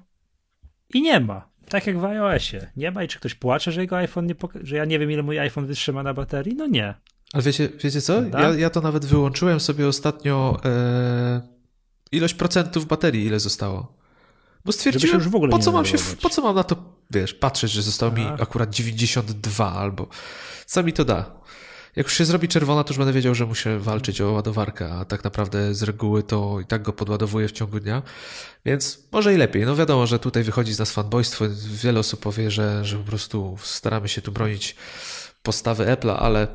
i nie ma, tak jak w iOSie, nie ma i czy ktoś płacze, że jego iPhone nie że ja nie wiem ile mój iPhone wytrzyma na baterii, no nie. Ale wiecie, wiecie co? Ja, ja to nawet wyłączyłem sobie ostatnio e, ilość procentów baterii, ile zostało. Bo stwierdziłem, już w ogóle po co mam się, po co mam na to, wiesz, patrzeć, że zostało mi Aha. akurat 92 albo co mi to da? Jak już się zrobi czerwona, to już będę wiedział, że muszę walczyć o ładowarkę, a tak naprawdę z reguły to i tak go podładowuję w ciągu dnia, więc może i lepiej. No wiadomo, że tutaj wychodzi z nas fanboystwo, wiele osób powie, że, że po prostu staramy się tu bronić postawy Apple'a, ale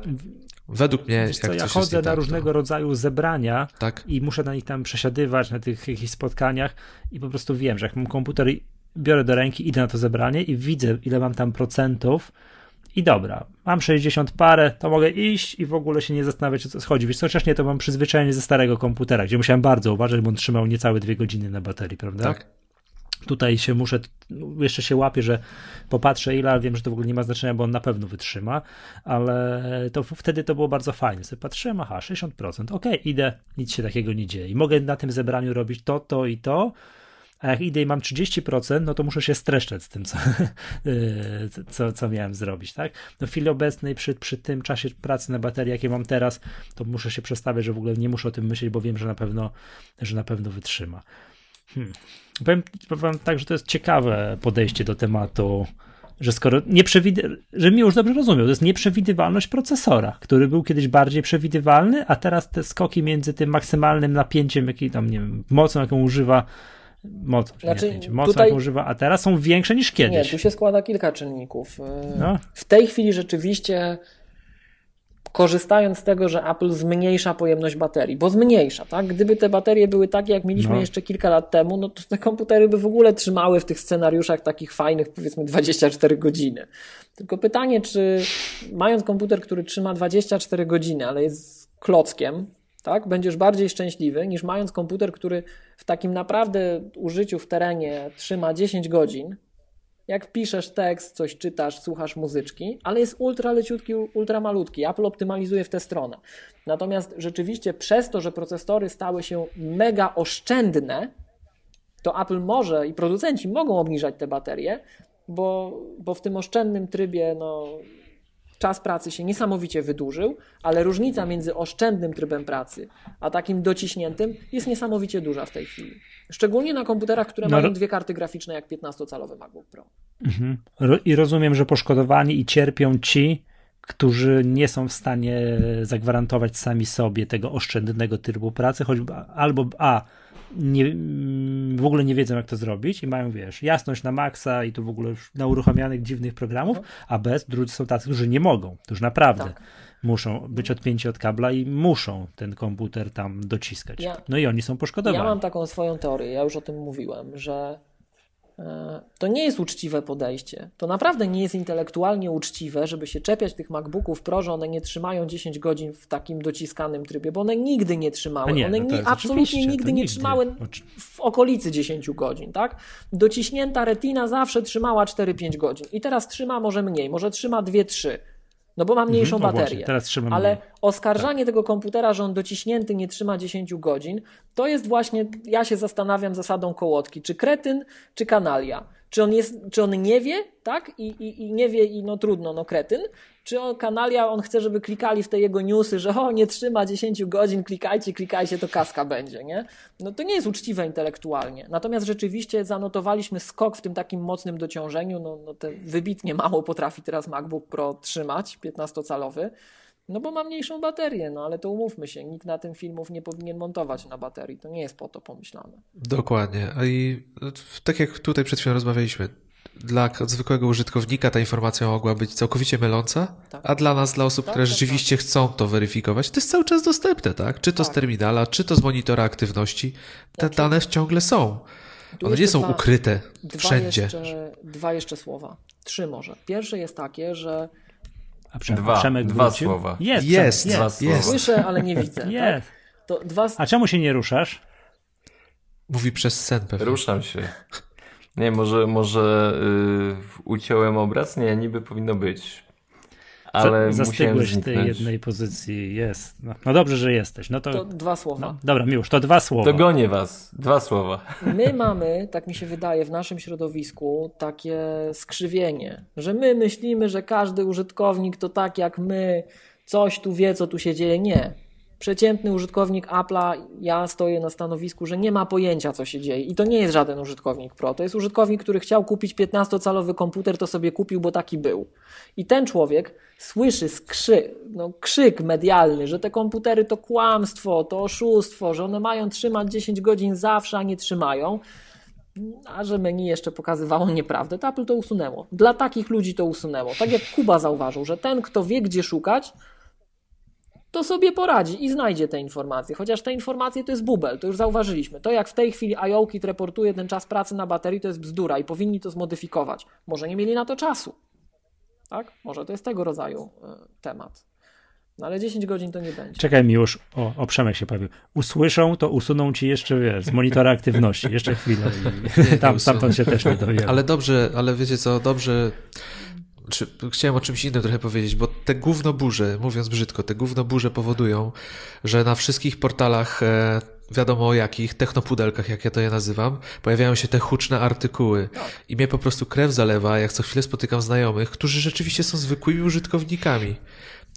według mnie, Wiesz co, ja chodzę na tak, różnego rodzaju zebrania to, tak? i muszę na nich tam przesiadywać, na tych jakichś spotkaniach i po prostu wiem, że jak mam komputer i biorę do ręki, idę na to zebranie i widzę, ile mam tam procentów i dobra, mam 60 parę, to mogę iść i w ogóle się nie zastanawiać, o co chodzi. Wiesz, nie, to mam przyzwyczajenie ze starego komputera, gdzie musiałem bardzo uważać, bo on trzymał niecałe dwie godziny na baterii, prawda? Tak. Tutaj się muszę, jeszcze się łapię, że popatrzę ile, ale wiem, że to w ogóle nie ma znaczenia, bo on na pewno wytrzyma, ale to wtedy to było bardzo fajne. Sobie patrzyłem, aha, 60%, okej, idę, nic się takiego nie dzieje. I mogę na tym zebraniu robić to, to i to, a jak idę i mam 30%, no to muszę się streszczać z tym, co, yy, *laughs* co, co miałem zrobić, tak? No w chwili obecnej, przy, przy tym czasie pracy na baterii, jakie mam teraz, to muszę się przestawiać, że w ogóle nie muszę o tym myśleć, bo wiem, że na pewno, że na pewno wytrzyma. Hmm. Powiem, powiem tak, że to jest ciekawe podejście do tematu, że skoro nie przewid- że mi już dobrze rozumiał, to jest nieprzewidywalność procesora, który był kiedyś bardziej przewidywalny, a teraz te skoki między tym maksymalnym napięciem, jaki tam, nie wiem, mocą, jaką używa, mocą, czy Znaczy, nie mocą, tutaj- używa, a teraz są większe niż Nie, kiedyś. tu się składa kilka czynników. Yy, No. W tej chwili rzeczywiście korzystając z tego, że Apple zmniejsza pojemność baterii, bo zmniejsza, tak? Gdyby te baterie były takie, jak mieliśmy No. jeszcze kilka lat temu, no to te komputery by w ogóle trzymały w tych scenariuszach takich fajnych, powiedzmy 24 godziny. Tylko pytanie, czy mając komputer, który trzyma 24 godziny, ale jest klockiem, tak, będziesz bardziej szczęśliwy niż mając komputer, który w takim naprawdę użyciu w terenie trzyma 10 godzin, jak piszesz tekst, coś czytasz, słuchasz muzyczki, ale jest ultra leciutki, ultra malutki. Apple optymalizuje w tę stronę. Natomiast rzeczywiście przez to, że procesory stały się mega oszczędne, to Apple może i producenci mogą obniżać te baterie, bo, bo w tym oszczędnym trybie no, czas pracy się niesamowicie wydłużył, ale różnica między oszczędnym trybem pracy a takim dociśniętym jest niesamowicie duża w tej chwili. Szczególnie na komputerach, które No, mają dwie karty graficzne jak 15-calowy MacBook Pro. Mhm. I rozumiem, że poszkodowani i cierpią ci, którzy nie są w stanie zagwarantować sami sobie tego oszczędnego trybu pracy, choćby albo A, nie, mm, w ogóle nie wiedzą, jak to zrobić i mają, wiesz, jasność na maksa i tu w ogóle już na uruchamianych dziwnych programów, a B, drudzy są tacy, którzy nie mogą, którzy naprawdę Tak. muszą być odpięci od kabla i muszą ten komputer tam dociskać. Ja- no i oni są poszkodowani. Ja mam taką swoją teorię, ja już o tym mówiłem, że to nie jest uczciwe podejście. To naprawdę nie jest intelektualnie uczciwe, żeby się czepiać tych MacBooków Pro, że one nie trzymają 10 godzin w takim dociskanym trybie, bo one nigdy nie trzymały. Nie, one no jest absolutnie nigdy nie nigdy. trzymały w okolicy 10 godzin, tak? Dociśnięta retina zawsze trzymała 4-5 godzin i teraz trzyma może mniej, może trzyma 2-3. No bo ma mniejszą Mhm, baterię. właśnie, teraz trzymam Ale mniej. oskarżanie tego komputera, że on dociśnięty nie trzyma 10 godzin, to jest właśnie, ja się zastanawiam zasadą kołotki, czy kretyn, czy kanalia. Czy on, jest, czy on nie wie, tak? I, i, I nie wie i no trudno, no kretyn. Czy on, kanalia, on chce, żeby klikali w te jego newsy, że o, nie trzyma 10 godzin, klikajcie, klikajcie, to kaska będzie, nie? No to nie jest uczciwe intelektualnie. Natomiast rzeczywiście zanotowaliśmy skok w tym takim mocnym dociążeniu, no, no te wybitnie mało potrafi teraz MacBook Pro trzymać, 15-calowy. No bo ma mniejszą baterię, no ale to umówmy się, nikt na tym filmów nie powinien montować na baterii. To nie jest po to pomyślane. Dokładnie. A i e, tak jak tutaj przed chwilą rozmawialiśmy, dla zwykłego użytkownika ta informacja mogła być całkowicie myląca, Tak. a dla nas, dla osób, Tak, które tak, rzeczywiście chcą to weryfikować, to jest cały czas dostępne, tak? Czy to z Tak. terminala, czy to z monitora aktywności. Te dane ciągle są. Tu One nie są dwa- ukryte Dwa wszędzie. jeszcze, dwa jeszcze słowa. Trzy może. Pierwsze jest takie, że A Przemek, Dwa, Przemek dwa wrócił? słowa. Jest, Jest, Przemek, Dwa jest. słyszę, ale nie widzę. tak? Jest. To dwa, A czemu się nie ruszasz? Mówi przez sen pewnie. Ruszam się. Nie, może, może yy, uciąłem obraz? Nie, niby powinno być. Ale Zastygłeś w tej jednej pozycji. Jest. No, no dobrze, że jesteś. No to, to dwa słowa. no, dobra, Miłosz, to dwa słowa. Dogonię was. Dwa słowa. *laughs* My mamy, tak mi się wydaje, w naszym środowisku takie skrzywienie, że my myślimy, że każdy użytkownik to tak jak my, coś tu wie, co tu się dzieje. Nie. Przeciętny użytkownik Apple'a, ja stoję na stanowisku, że nie ma pojęcia, co się dzieje. I to nie jest żaden użytkownik Pro. To jest użytkownik, który chciał kupić 15-calowy komputer, to sobie kupił, bo taki był. I ten człowiek słyszy skrzy, no, krzyk medialny, że te komputery to kłamstwo, to oszustwo, że one mają trzymać 10 godzin zawsze, a nie trzymają. A że menu jeszcze pokazywało nieprawdę, to Apple to usunęło. Dla takich ludzi to usunęło. Tak jak Kuba zauważył, że ten, kto wie, gdzie szukać, to sobie poradzi i znajdzie te informacje. Chociaż te informacje to jest bubel, to już zauważyliśmy. To jak w tej chwili iOKit reportuje ten czas pracy na baterii, to jest bzdura i powinni to zmodyfikować. Może nie mieli na to czasu. Tak? Może to jest tego rodzaju e, temat. No ale 10 godzin to nie będzie. Czekaj, Miłosz. O, o, Przemek się pojawił. Usłyszą, to usuną ci jeszcze, wiesz, z monitora aktywności. Jeszcze chwilę. I tam, stamtąd się też nie dowiemy. Ale dobrze, ale wiecie co, dobrze. Czy, chciałem o czymś innym trochę powiedzieć, bo te gównoburze, mówiąc brzydko, te gównoburze powodują, że na wszystkich portalach, e, wiadomo o jakich, technopudelkach, jak ja to je nazywam, pojawiają się te huczne artykuły. I mnie po prostu krew zalewa, jak co chwilę spotykam znajomych, którzy rzeczywiście są zwykłymi użytkownikami.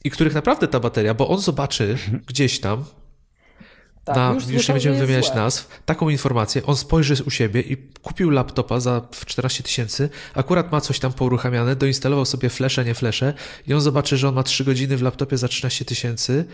I których naprawdę ta bateria, bo on zobaczy gdzieś tam, Tak, na, już, słyszał, nie że będziemy wymieniać złe. nazw, taką informację, on spojrzy u siebie i kupił laptopa za w 14 tysięcy, akurat ma coś tam pouruchamiane, doinstalował sobie flesze, nie flesze i on zobaczy, że on ma 3 godziny w laptopie za 13 tysięcy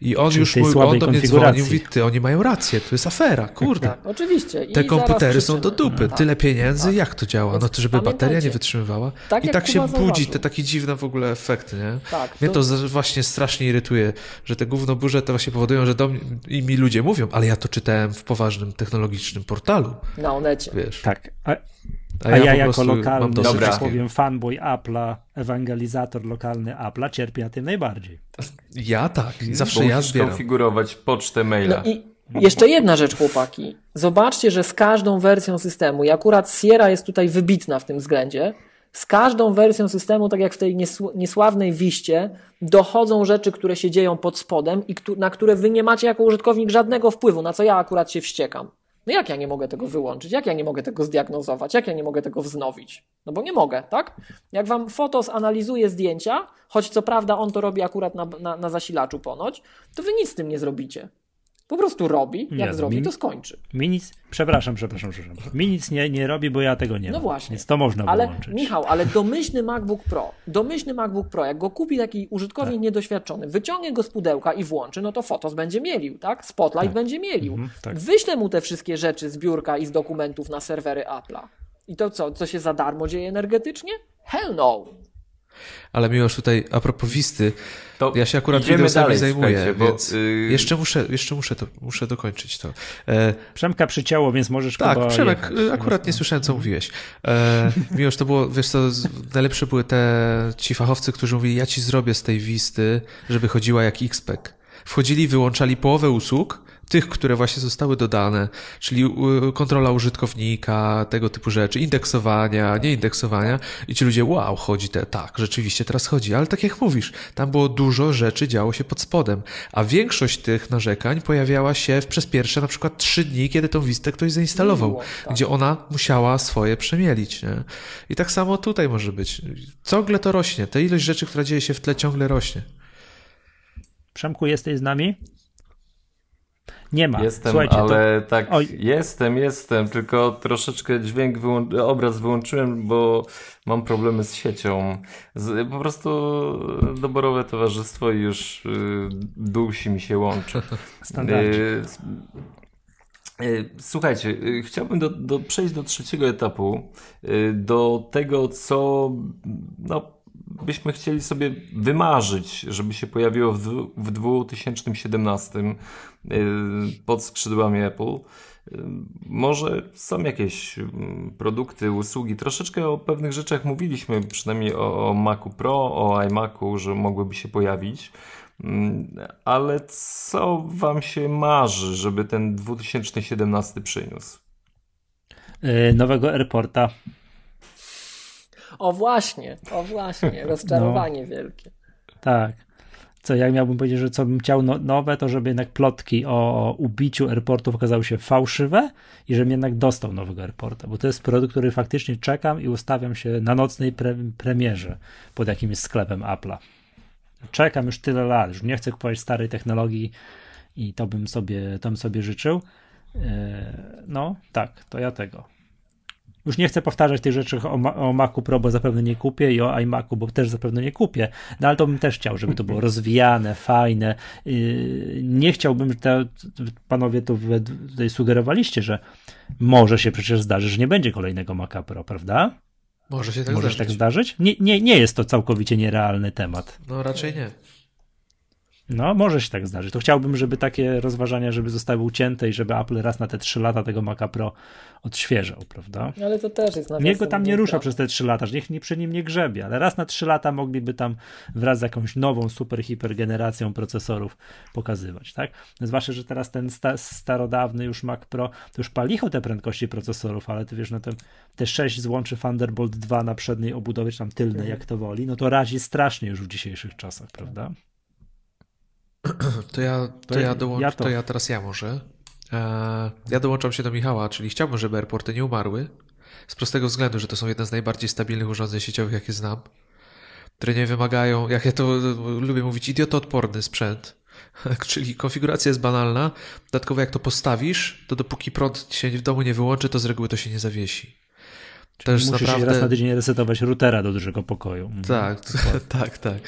i on Czyli już mówi, on do mnie dzwoni, mówi, ty, oni mają rację, to jest afera, kurde. Tak, oczywiście. I Te komputery są do dupy, Tak. tyle pieniędzy, Tak. jak to działa? No to żeby bateria nie pamiętajcie, wytrzymywała. tak I tak się Kuba budzi, zauważył. te takie dziwne w ogóle efekty, nie? Tak, Mnie to- to właśnie strasznie irytuje, że te gównoburze to właśnie powodują, że do mnie, i mi ludzie mówią, ale ja to czytałem w poważnym technologicznym portalu, Na Onecie. wiesz. Tak. A, A, a ja, po jako lokalny, że tak powiem, fanboy Apple'a, ewangelizator lokalny Apple'a, cierpi na tym najbardziej. Ja tak, Bo zawsze ja zbieram. konfigurować pocztę maila. No i jeszcze jedna rzecz, chłopaki. Zobaczcie, że z każdą wersją systemu, i akurat Sierra jest tutaj wybitna w tym względzie, z każdą wersją systemu, tak jak w tej niesł- niesławnej wiście, dochodzą rzeczy, które się dzieją pod spodem i na które wy nie macie jako użytkownik żadnego wpływu, na co ja akurat się wściekam. No jak ja nie mogę tego wyłączyć? Jak ja nie mogę tego zdiagnozować? Jak ja nie mogę tego wznowić? No bo nie mogę, tak? Jak wam Fotos analizuje zdjęcia, choć co prawda on to robi akurat na, na, na zasilaczu ponoć, to wy nic z tym nie zrobicie. Po prostu robi, jak Nie, zrobi, mi- to skończy. Mi nic, przepraszam, przepraszam, przepraszam. Mi nic nie, nie robi, bo ja tego nie No mam. właśnie. Więc to można Ale wyłączyć. Michał, ale domyślny MacBook Pro, domyślny MacBook Pro, jak go kupi taki użytkownik Tak. niedoświadczony, wyciągnie go z pudełka i włączy, no to Fotos będzie mielił, tak? Spotlight Tak. będzie mielił. Mhm, tak. Wyślę mu te wszystkie rzeczy z biurka i z dokumentów na serwery Apple'a. I to co, co się za darmo dzieje energetycznie? Hell no! Ale Miłosz, tutaj a propos Wisty, To ja się akurat idziemy zajmuję, bo, więc y, jeszcze muszę, jeszcze muszę to, muszę dokończyć to. E, Przemka przycięło, więc możesz tak, chyba Przemek, jechać. y, akurat nie słyszałem, co mówiłeś. E, *laughs* Miłosz, to było, wiesz co, najlepsze były te, ci fachowcy, którzy mówili, ja ci zrobię z tej Wisty, żeby chodziła jak XPEC. Wchodzili, wyłączali połowę usług, tych, które właśnie zostały dodane, czyli y, kontrola użytkownika, tego typu rzeczy, indeksowania, nieindeksowania i ci ludzie, wow, chodzi te, tak, rzeczywiście teraz chodzi, ale tak jak mówisz, tam było dużo rzeczy, działo się pod spodem, a większość tych narzekań pojawiała się przez pierwsze na przykład trzy dni, kiedy tą Wistę ktoś zainstalował, Miło, tak. gdzie ona musiała swoje przemielić, nie? I tak samo tutaj może być. Ciągle to rośnie, ta ilość rzeczy, która dzieje się w tle ciągle rośnie. Przemku, jesteś z nami? Nie ma. Jestem, Słuchajcie, ale tak, Oj. jestem, jestem, tylko troszeczkę dźwięk, wyłą- obraz wyłączyłem, bo mam problemy z siecią. Z, po prostu doborowe towarzystwo i już y, dusi mi się łączy. *laughs* to. Y, y, Słuchajcie, y, chciałbym do, do, przejść do trzeciego etapu, do tego, co no, byśmy chcieli sobie wymarzyć, żeby się pojawiło w, w 2017 y, pod skrzydłami Apple. Y, Może są jakieś mm, produkty, usługi. Troszeczkę o pewnych rzeczach mówiliśmy, przynajmniej o, o Macu Pro, o iMacu, że mogłyby się pojawić. Mm, Ale co Wam się marzy, żeby ten 2017 przyniósł? Y, Nowego airporta. O właśnie, o właśnie, rozczarowanie wielkie. Tak. Co jak miałbym powiedzieć, że co bym chciał no, nowe, to żeby jednak plotki o ubiciu airportów okazały się fałszywe i żebym jednak dostał nowego airporta, bo to jest produkt, który faktycznie czekam i ustawiam się na nocnej pre, premierze pod jakimś sklepem Apple'a. Czekam już tyle lat, już nie chcę kupować starej technologii i to bym sobie, to bym sobie życzył. Yy, No, tak, to ja tego. Już nie chcę powtarzać tych rzeczy o, Ma- o Macu Pro, bo zapewne nie kupię i o iMacu, bo też zapewne nie kupię. No ale to bym też chciał, żeby to było rozwijane, fajne. Yy, Nie chciałbym, że te, panowie to wy- tutaj sugerowaliście, że może się przecież zdarzyć, że nie będzie kolejnego Maca Pro, prawda? Może się tak Może się zdarzyć. tak zdarzyć? Nie, nie, nie jest to całkowicie nierealny temat. No raczej nie. No, może się tak zdarzyć. To chciałbym, żeby takie rozważania, żeby zostały ucięte i żeby Apple raz na te 3 lata tego Maca Pro odświeżał, prawda? Ale to też jest Niech go tam nie rusza przez te 3 lata, że niech nie przy nim nie grzebie, ale raz na 3 lata mogliby tam wraz z jakąś nową, super, hiper generacją procesorów pokazywać, tak? Zwłaszcza, że teraz ten sta starodawny już Mac Pro, to już palicho te prędkości procesorów, ale ty wiesz, no te, te 6 złączy Thunderbolt 2 na przedniej obudowie, czy tam tylnej, jak to woli, no to razi strasznie już w dzisiejszych czasach, prawda? To ja, to ja, dołącz, ja to... to- ja teraz ja może. E, ja dołączam się do Michała, czyli chciałbym, żeby airporty nie umarły. Z prostego względu, że to są jedne z najbardziej stabilnych urządzeń sieciowych, jakie znam. Które nie wymagają, jak ja to e, lubię mówić, idiotoodporny sprzęt. *laughs* Czyli konfiguracja jest banalna. Dodatkowo jak to postawisz, to dopóki prąd się w domu nie wyłączy, to z reguły to się nie zawiesi. To jest Musisz naprawdę... raz na tydzień resetować routera do dużego pokoju. Mhm. Tak, *laughs* tak, tak.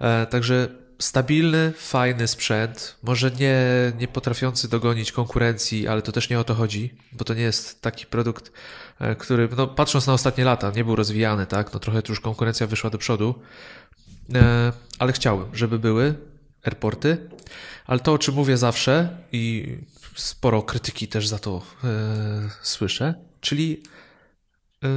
E, także stabilny, fajny sprzęt, może nie, nie potrafiący dogonić konkurencji, ale to też nie o to chodzi, bo to nie jest taki produkt, e, który, no patrząc na ostatnie lata, nie był rozwijany, tak, no trochę tu już konkurencja wyszła do przodu, e, ale chciałbym, żeby były airporty, ale to, o czym mówię zawsze i sporo krytyki też za to e, słyszę, czyli e,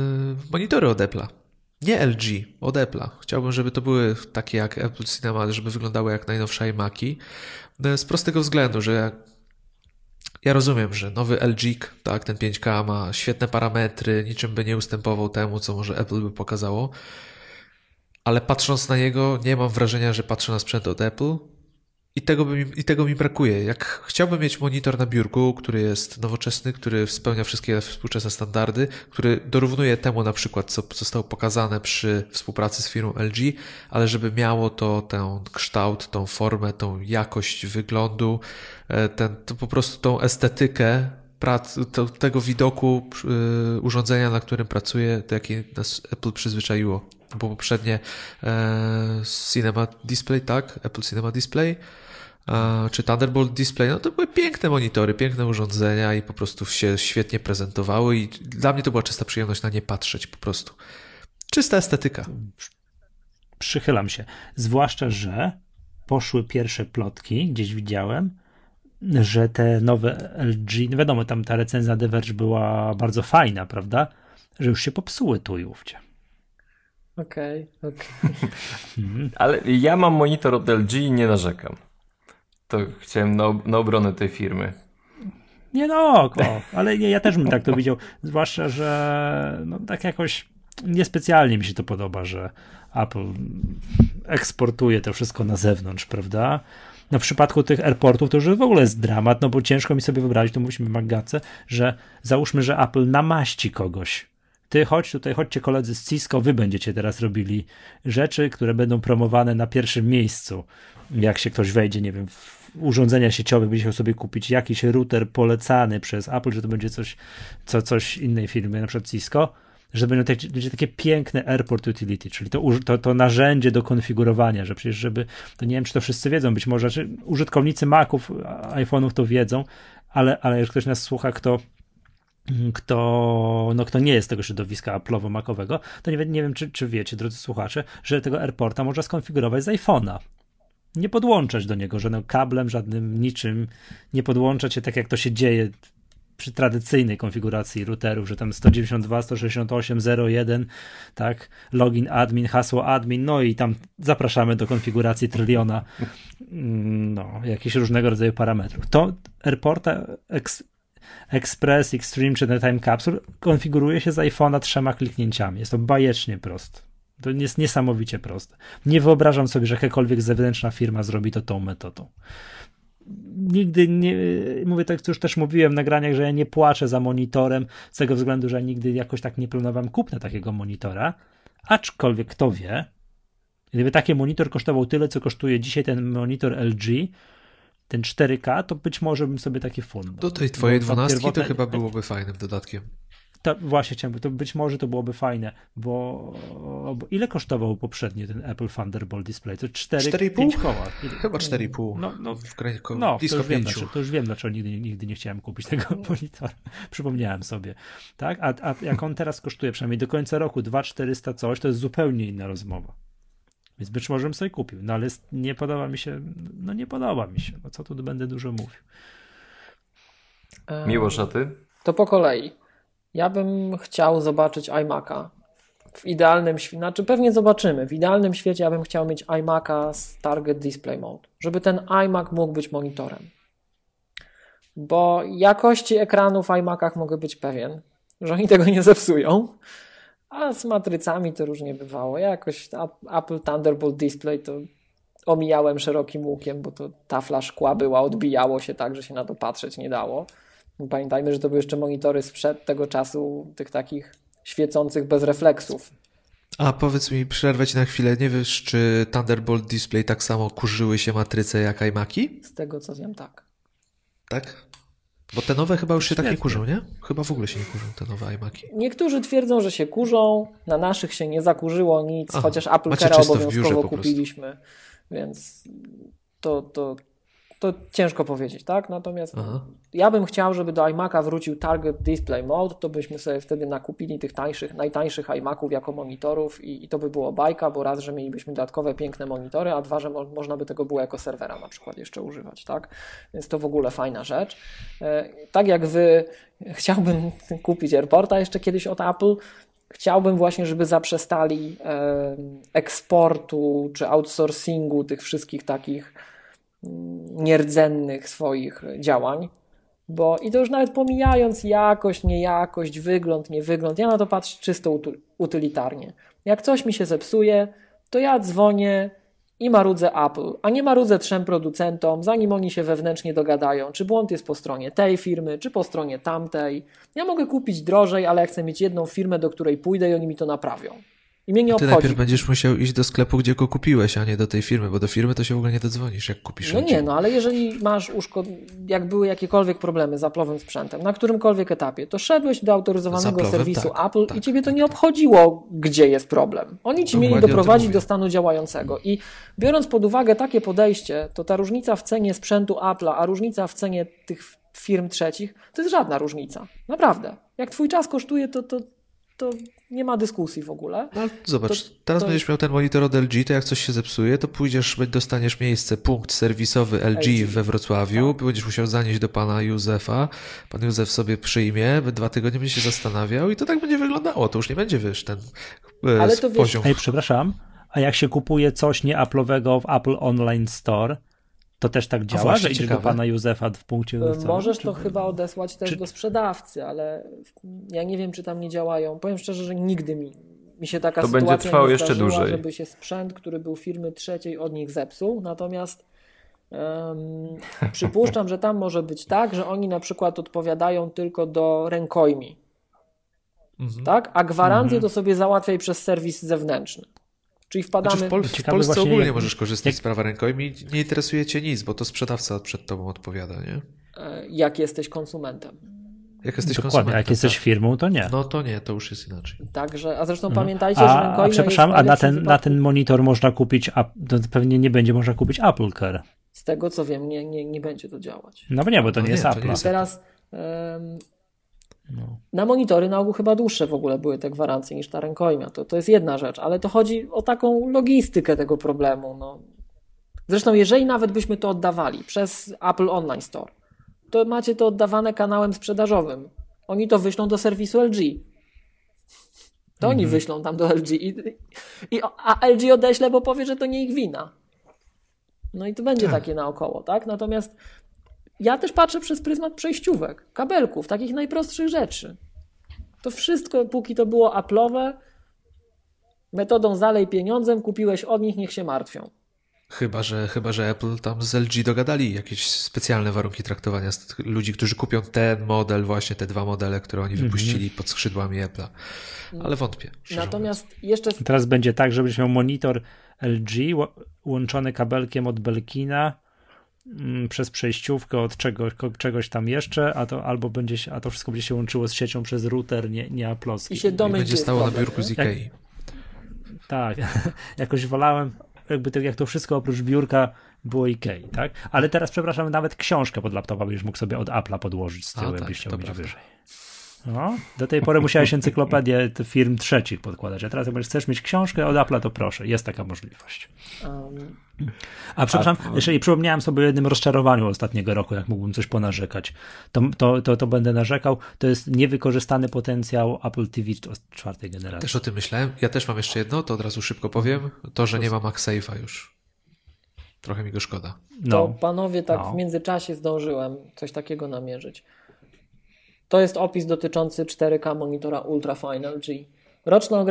monitory od Apple'a. Nie LG, od Apple'a. Chciałbym, żeby to były takie jak Apple Cinema, żeby wyglądały jak najnowsze iMaki. E, Z prostego względu, że ja, rozumiem, że nowy LG, tak, ten 5K ma świetne parametry, niczym by nie ustępował temu, co może Apple by pokazało. Ale patrząc na niego, nie mam wrażenia, że patrzę na sprzęt od Apple. I tego, mi, I tego mi brakuje. Jak chciałbym mieć monitor na biurku, który jest nowoczesny, który spełnia wszystkie współczesne standardy, który dorównuje temu na przykład, co zostało pokazane przy współpracy z firmą LG, ale żeby miało to ten kształt, tą formę, tą jakość wyglądu, e, ten, to po prostu tą estetykę prac, to, tego widoku yy, urządzenia, na którym pracuję, do jakiej nas Apple przyzwyczaiło. Bo poprzednie e, Cinema Display, tak? Apple Cinema Display czy Thunderbolt Display, no to były piękne monitory, piękne urządzenia i po prostu się świetnie prezentowały i dla mnie to była czysta przyjemność na nie patrzeć po prostu. Czysta estetyka. Przychylam się. Zwłaszcza, że poszły pierwsze plotki, gdzieś widziałem, że te nowe LG, no wiadomo, tam ta recenzja The Verge była bardzo fajna, prawda? Że już się popsuły tu i ówdzie. Okej, okay, okej. Okay. *laughs* Ale ja mam monitor od LG i nie narzekam. To chciałem na, na obronę tej firmy. Nie no, o, ale nie, ja też bym tak to widział. Zwłaszcza, że no, tak jakoś niespecjalnie mi się to podoba, że Apple eksportuje to wszystko na zewnątrz, prawda? No w przypadku tych airportów to już w ogóle jest dramat, no bo ciężko mi sobie wyobrazić, to mówiliśmy w że załóżmy, że Apple namaści kogoś. Ty chodź tutaj, chodźcie koledzy z Cisco, wy będziecie teraz robili rzeczy, które będą promowane na pierwszym miejscu. Jak się ktoś wejdzie, nie wiem, w urządzenia sieciowe, będzie chciał sobie kupić? Jakiś router polecany przez Apple, że to będzie coś, co, coś innej firmy, na przykład Cisco, że będą te, będzie takie piękne airport utility, czyli to, to, to narzędzie do konfigurowania, że przecież żeby, to nie wiem, czy to wszyscy wiedzą, być może, czy użytkownicy Maców, iPhone'ów to wiedzą, ale, ale jeżeli ktoś nas słucha, kto kto, no, kto nie jest tego środowiska Apple'owo-Macowego, to nie, nie wiem, czy, czy wiecie, drodzy słuchacze, że tego AirPorta można skonfigurować z iPhone'a nie podłączać do niego żadnym kablem, żadnym niczym, nie podłączać się tak jak to się dzieje przy tradycyjnej konfiguracji routerów, że tam 192, 168, 01, tak, login admin, hasło admin, no i tam zapraszamy do konfiguracji tryliona, mm, no, jakichś różnego rodzaju parametrów. To AirPorta Ex Express, Extreme czy Time Capsule konfiguruje się z iPhone'a trzema kliknięciami. Jest to bajecznie proste. To jest niesamowicie proste. Nie wyobrażam sobie, że jakakolwiek zewnętrzna firma zrobi to tą metodą. Nigdy nie, mówię tak, co już też mówiłem w nagraniach, że ja nie płaczę za monitorem z tego względu, że nigdy jakoś tak nie planowałem kupna takiego monitora, aczkolwiek kto wie, gdyby taki monitor kosztował tyle, co kosztuje dzisiaj ten monitor LG, ten 4K, to być może bym sobie taki fund. Do tej twojej dwunastki to chyba byłoby fajnym dodatkiem. To właśnie chciałem, to być może to byłoby fajne, bo, bo ile kosztował poprzedni ten Apple Thunderbolt Display? To 4,5 koła. Chyba 4,5. No, no, w kraju, no to, już wiem, dlaczego, to już wiem, dlaczego nigdy, nigdy nie chciałem kupić tego monitora. *laughs* Przypomniałem sobie. Tak? A, a jak on teraz kosztuje, przynajmniej do końca roku 2,400 coś, to jest zupełnie inna rozmowa. Więc być może bym sobie kupił, no ale nie podoba mi się, no nie podoba mi się. No co tu będę dużo mówił. Miło, a ty? To po kolei. Ja bym chciał zobaczyć iMac'a. W idealnym świecie, znaczy pewnie zobaczymy. W idealnym świecie ja bym chciał mieć iMac'a z Target Display Mode, żeby ten iMac mógł być monitorem. Bo jakości ekranów w iMac'ach mogę być pewien, że oni tego nie zepsują. A z matrycami to różnie bywało. Ja jakoś Apple Thunderbolt Display to omijałem szerokim łukiem, bo to tafla szkła była, odbijało się tak, że się na to patrzeć nie dało. Pamiętajmy, że to były jeszcze monitory sprzed tego czasu, tych takich świecących bez refleksów. A powiedz mi, przerwę ci na chwilę, nie wiesz, czy Thunderbolt Display tak samo kurzyły się matryce jak iMaki? Z tego co wiem, tak. Tak? Bo te nowe chyba już się tak nie kurzą, nie? Chyba w ogóle się nie kurzą te nowe iMaki. Niektórzy twierdzą, że się kurzą, na naszych się nie zakurzyło nic, Aha, chociaż Apple Cara obowiązkowo kupiliśmy, więc to, to, to ciężko powiedzieć, tak? Natomiast Aha. ja bym chciał, żeby do iMac'a wrócił Target Display Mode, to byśmy sobie wtedy nakupili tych tańszych, najtańszych iMaców jako monitorów i, i to by było bajka, bo raz, że mielibyśmy dodatkowe piękne monitory, a dwa, że mo można by tego było jako serwera na przykład jeszcze używać, tak? Więc to w ogóle fajna rzecz. E, tak jak Wy, *laughs* chciałbym kupić AirPorta jeszcze kiedyś od Apple, Chciałbym właśnie, żeby zaprzestali e, eksportu czy outsourcingu tych wszystkich takich nierdzennych swoich działań, bo i to już nawet pomijając jakość, niejakość, wygląd, nie wygląd, ja na to patrzę czysto utylitarnie. Jak coś mi się zepsuje, to ja dzwonię i marudzę Apple, a nie marudzę trzem producentom, zanim oni się wewnętrznie dogadają, czy błąd jest po stronie tej firmy, czy po stronie tamtej. Ja mogę kupić drożej, ale ja chcę mieć jedną firmę, do której pójdę i oni mi to naprawią. I mnie nie Ty obchodzi. najpierw będziesz musiał iść do sklepu, gdzie go kupiłeś, a nie do tej firmy, bo do firmy to się w ogóle nie dodzwonisz, jak kupisz No nie, no ale jeżeli masz uszkod... jak były jakiekolwiek problemy z Apple'owym sprzętem, na którymkolwiek etapie, to szedłeś do autoryzowanego serwisu tak, Apple tak, i ciebie to nie obchodziło, gdzie jest problem. Oni ci mieli doprowadzić do stanu działającego i biorąc pod uwagę takie podejście, to ta różnica w cenie sprzętu Apple'a, a różnica w cenie tych firm trzecich, to jest żadna różnica. Naprawdę. Jak twój czas kosztuje, to, to, to nie ma dyskusji w ogóle. No, zobacz, To- teraz to będziesz miał ten monitor od LG, to jak coś się zepsuje, to pójdziesz, dostaniesz miejsce, punkt serwisowy LG, LG. we Wrocławiu, Tak. będziesz musiał zanieść do pana Józefa, pan Józef sobie przyjmie, dwa tygodnie będzie się zastanawiał i to tak będzie wyglądało, to już nie będzie, wiesz, ten e, Ale to wiesz- poziom. Ej, przepraszam, a jak się kupuje coś nie Apple'owego w Apple Online Store, to też tak działa, właśnie, że idziesz ciekawe. do pana Józefa w punkcie Y, Możesz to Czy- chyba odesłać też czy- do sprzedawcy, ale ja nie wiem, czy tam nie działają. Powiem szczerze, że nigdy mi, mi się taka To będzie sytuacja trwało nie jeszcze zdarzyła, dłużej. żeby się sprzęt, który był firmy trzeciej od nich zepsuł. Natomiast em, *laughs* przypuszczam, że tam może być tak, że oni na przykład odpowiadają tylko do rękojmi, Mhm. tak? A gwarancję Mhm. to sobie załatwiaj przez serwis zewnętrzny. Czyli wpadamy... Znaczy w, Pol- w Polsce właśnie, ogólnie jak- możesz korzystać jak- z prawa rękojmi, nie interesuje cię nic, bo to sprzedawca przed tobą odpowiada, nie? e, jak jesteś konsumentem. Jak jesteś Dokładnie, a konsumentem. jak jesteś tak. firmą, to nie. No to nie, to już jest inaczej. Także, a zresztą Mhm. pamiętajcie, że A, rękojmia a przepraszam, jest a na ten, na ten monitor można kupić, a to pewnie nie będzie można kupić Apple Care. Z tego co wiem, nie, nie, nie będzie to działać. No bo nie, bo to No nie nie, jest to nie Apple. jest- Teraz em, No. na monitory na ogół chyba dłuższe w ogóle były te gwarancje niż ta rękojmia. To, to jest jedna rzecz, ale to chodzi o taką logistykę tego problemu. No. Zresztą, jeżeli nawet byśmy to oddawali przez Apple Online Store, to macie to oddawane kanałem sprzedażowym. Oni to wyślą do serwisu LG. To oni wyślą tam do LG. I, i, a LG odeśle, bo powie, że to nie ich wina. No i to będzie Tak. takie naokoło, tak? Natomiast ja też patrzę przez pryzmat przejściówek, kabelków, takich najprostszych rzeczy. To wszystko, póki to było Apple'owe, metodą zalej pieniądzem, kupiłeś od nich, niech się martwią. Chyba że, chyba, że Apple tam z LG dogadali jakieś specjalne warunki traktowania z tych ludzi, którzy kupią ten model, właśnie te dwa modele, które oni wypuścili pod skrzydłami Apple'a. Ale wątpię. Natomiast jeszcze Teraz będzie tak, żebyś miał monitor LG łączony kabelkiem od Belkina mm, przez przejściówkę od czegoś, czegoś tam jeszcze, a to albo będzie się, a to wszystko będzie się łączyło z siecią przez router, nie, nie aplowski. i się domyśl, będzie stało na problem, biurku z? Ikei. Tak, *laughs* jakoś wolałem, jakby to, jak to wszystko oprócz biurka było Ikei, tak? Ale teraz, przepraszam, nawet książkę pod laptopa będziesz mógł sobie od Apple'a podłożyć z tyłu, tak, jakbyś chciał być prawda. wyżej. No, do tej pory musiałeś encyklopedię *laughs* firm trzecich podkładać, a teraz jak chcesz mieć książkę od Apple'a, to proszę, jest taka możliwość. Um, A przepraszam, jeżeli przypomniałem sobie o jednym rozczarowaniu ostatniego roku, jak mógłbym coś ponarzekać, to, to, to, to będę narzekał. To jest niewykorzystany potencjał Apple TV od czwartej generacji. Też o tym myślałem. Ja też mam jeszcze jedno, to od razu szybko powiem. To, że nie ma MagSafe'a już. Trochę mi go szkoda. to No, panowie, tak No. w międzyczasie zdążyłem coś takiego namierzyć. To jest opis dotyczący 4K monitora Ultra Fine LG. Roczna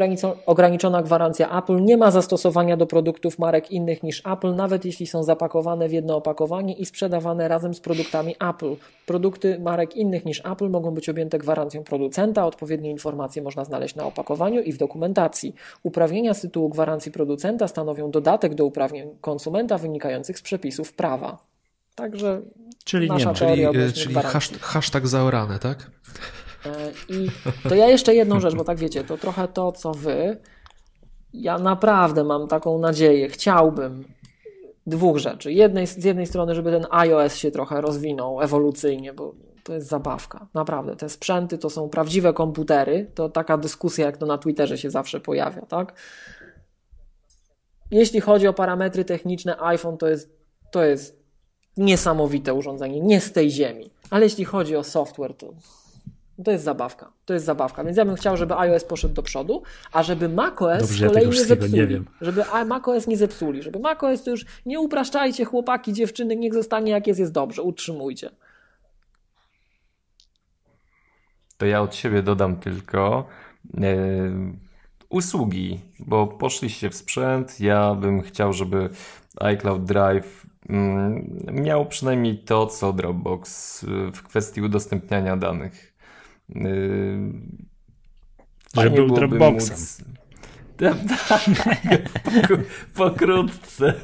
ograniczona gwarancja Apple nie ma zastosowania do produktów marek innych niż Apple, nawet jeśli są zapakowane w jedno opakowanie i sprzedawane razem z produktami Apple. Produkty marek innych niż Apple mogą być objęte gwarancją producenta. Odpowiednie informacje można znaleźć na opakowaniu i w dokumentacji. Uprawnienia z tytułu gwarancji producenta stanowią dodatek do uprawnień konsumenta wynikających z przepisów prawa. Także czyli nie. Czyli, e, czyli hashtag zaorane, tak? E, I to ja jeszcze jedną rzecz, bo tak wiecie, to trochę to, co wy. Ja naprawdę mam taką nadzieję, chciałbym dwóch rzeczy. Jednej, z jednej strony, żeby ten iOS się trochę rozwinął ewolucyjnie, bo to jest zabawka. Naprawdę, te sprzęty to są prawdziwe komputery. To taka dyskusja, jak to na Twitterze się zawsze pojawia, tak? Jeśli chodzi o parametry techniczne, iPhone to jest, to jest niesamowite urządzenie, nie z tej ziemi. Ale jeśli chodzi o software, to to jest zabawka. To jest zabawka. Więc ja bym chciał, żeby iOS poszedł do przodu, a żeby macOS Dobrze, z ja kolei tego nie zepsuli. nie wiem. Żeby macOS nie zepsuli. Żeby macOS to już nie upraszczajcie chłopaki, dziewczyny, niech zostanie jak jest, jest dobrze. Utrzymujcie. To ja od siebie dodam tylko. e, usługi, bo poszliście w sprzęt. Ja bym chciał, żeby iCloud Drive mm, miał przynajmniej to, co Dropbox y, w kwestii udostępniania danych. Y, Żeby był Dropboxem. Móc... Tak, *laughs* pokrótce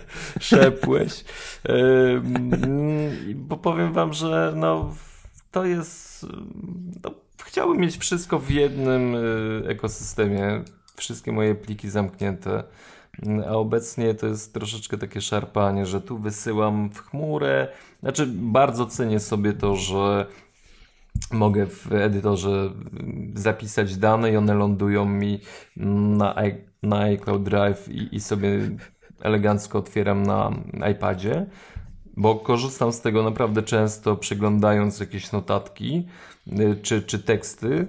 szepłeś. Bo powiem wam, że no, to jest. No, chciałbym mieć wszystko w jednym y, ekosystemie. Wszystkie moje pliki zamknięte. A obecnie to jest troszeczkę takie szarpanie, że tu wysyłam w chmurę. Znaczy, bardzo cenię sobie to, że mogę w edytorze zapisać dane i one lądują mi na, na iCloud Drive i, i sobie elegancko otwieram na iPadzie, bo korzystam z tego naprawdę często, przeglądając jakieś notatki y, czy, czy teksty, y,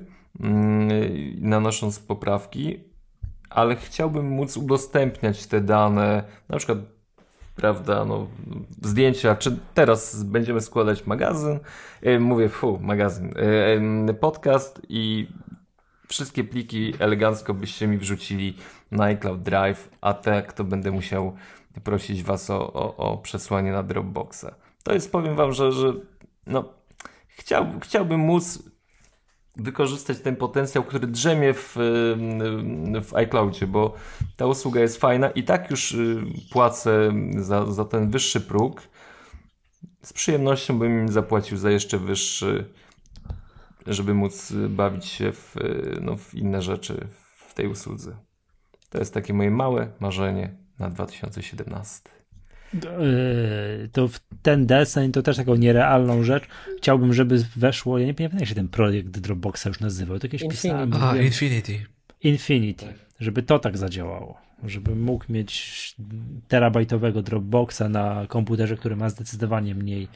nanosząc poprawki, ale chciałbym móc udostępniać te dane, na przykład prawda, no, zdjęcia, czy teraz będziemy składać magazyn, e, mówię, fu, magazyn, e, podcast i wszystkie pliki elegancko byście mi wrzucili na iCloud Drive, a tak to będę musiał prosić was o, o, o przesłanie na Dropboxa. To jest, powiem wam, że, że no, chciał, chciałbym móc wykorzystać ten potencjał, który drzemie w, w iCloudzie, bo ta usługa jest fajna i tak już y, płacę za, za ten wyższy próg. Z przyjemnością bym im zapłacił za jeszcze wyższy, żeby móc bawić się w, no, w inne rzeczy w tej usłudze. To jest takie moje małe marzenie na 2017. Yy, to ten deseń to też taką nierealną rzecz. Chciałbym, żeby weszło, ja nie pamiętam jak się ten projekt Dropboxa już nazywał, to jakieś Infinity. pisałem. A, Infinity. Infinity, tak. żeby to tak zadziałało. Żebym mógł mieć terabajtowego Dropboxa na komputerze, który ma zdecydowanie mniej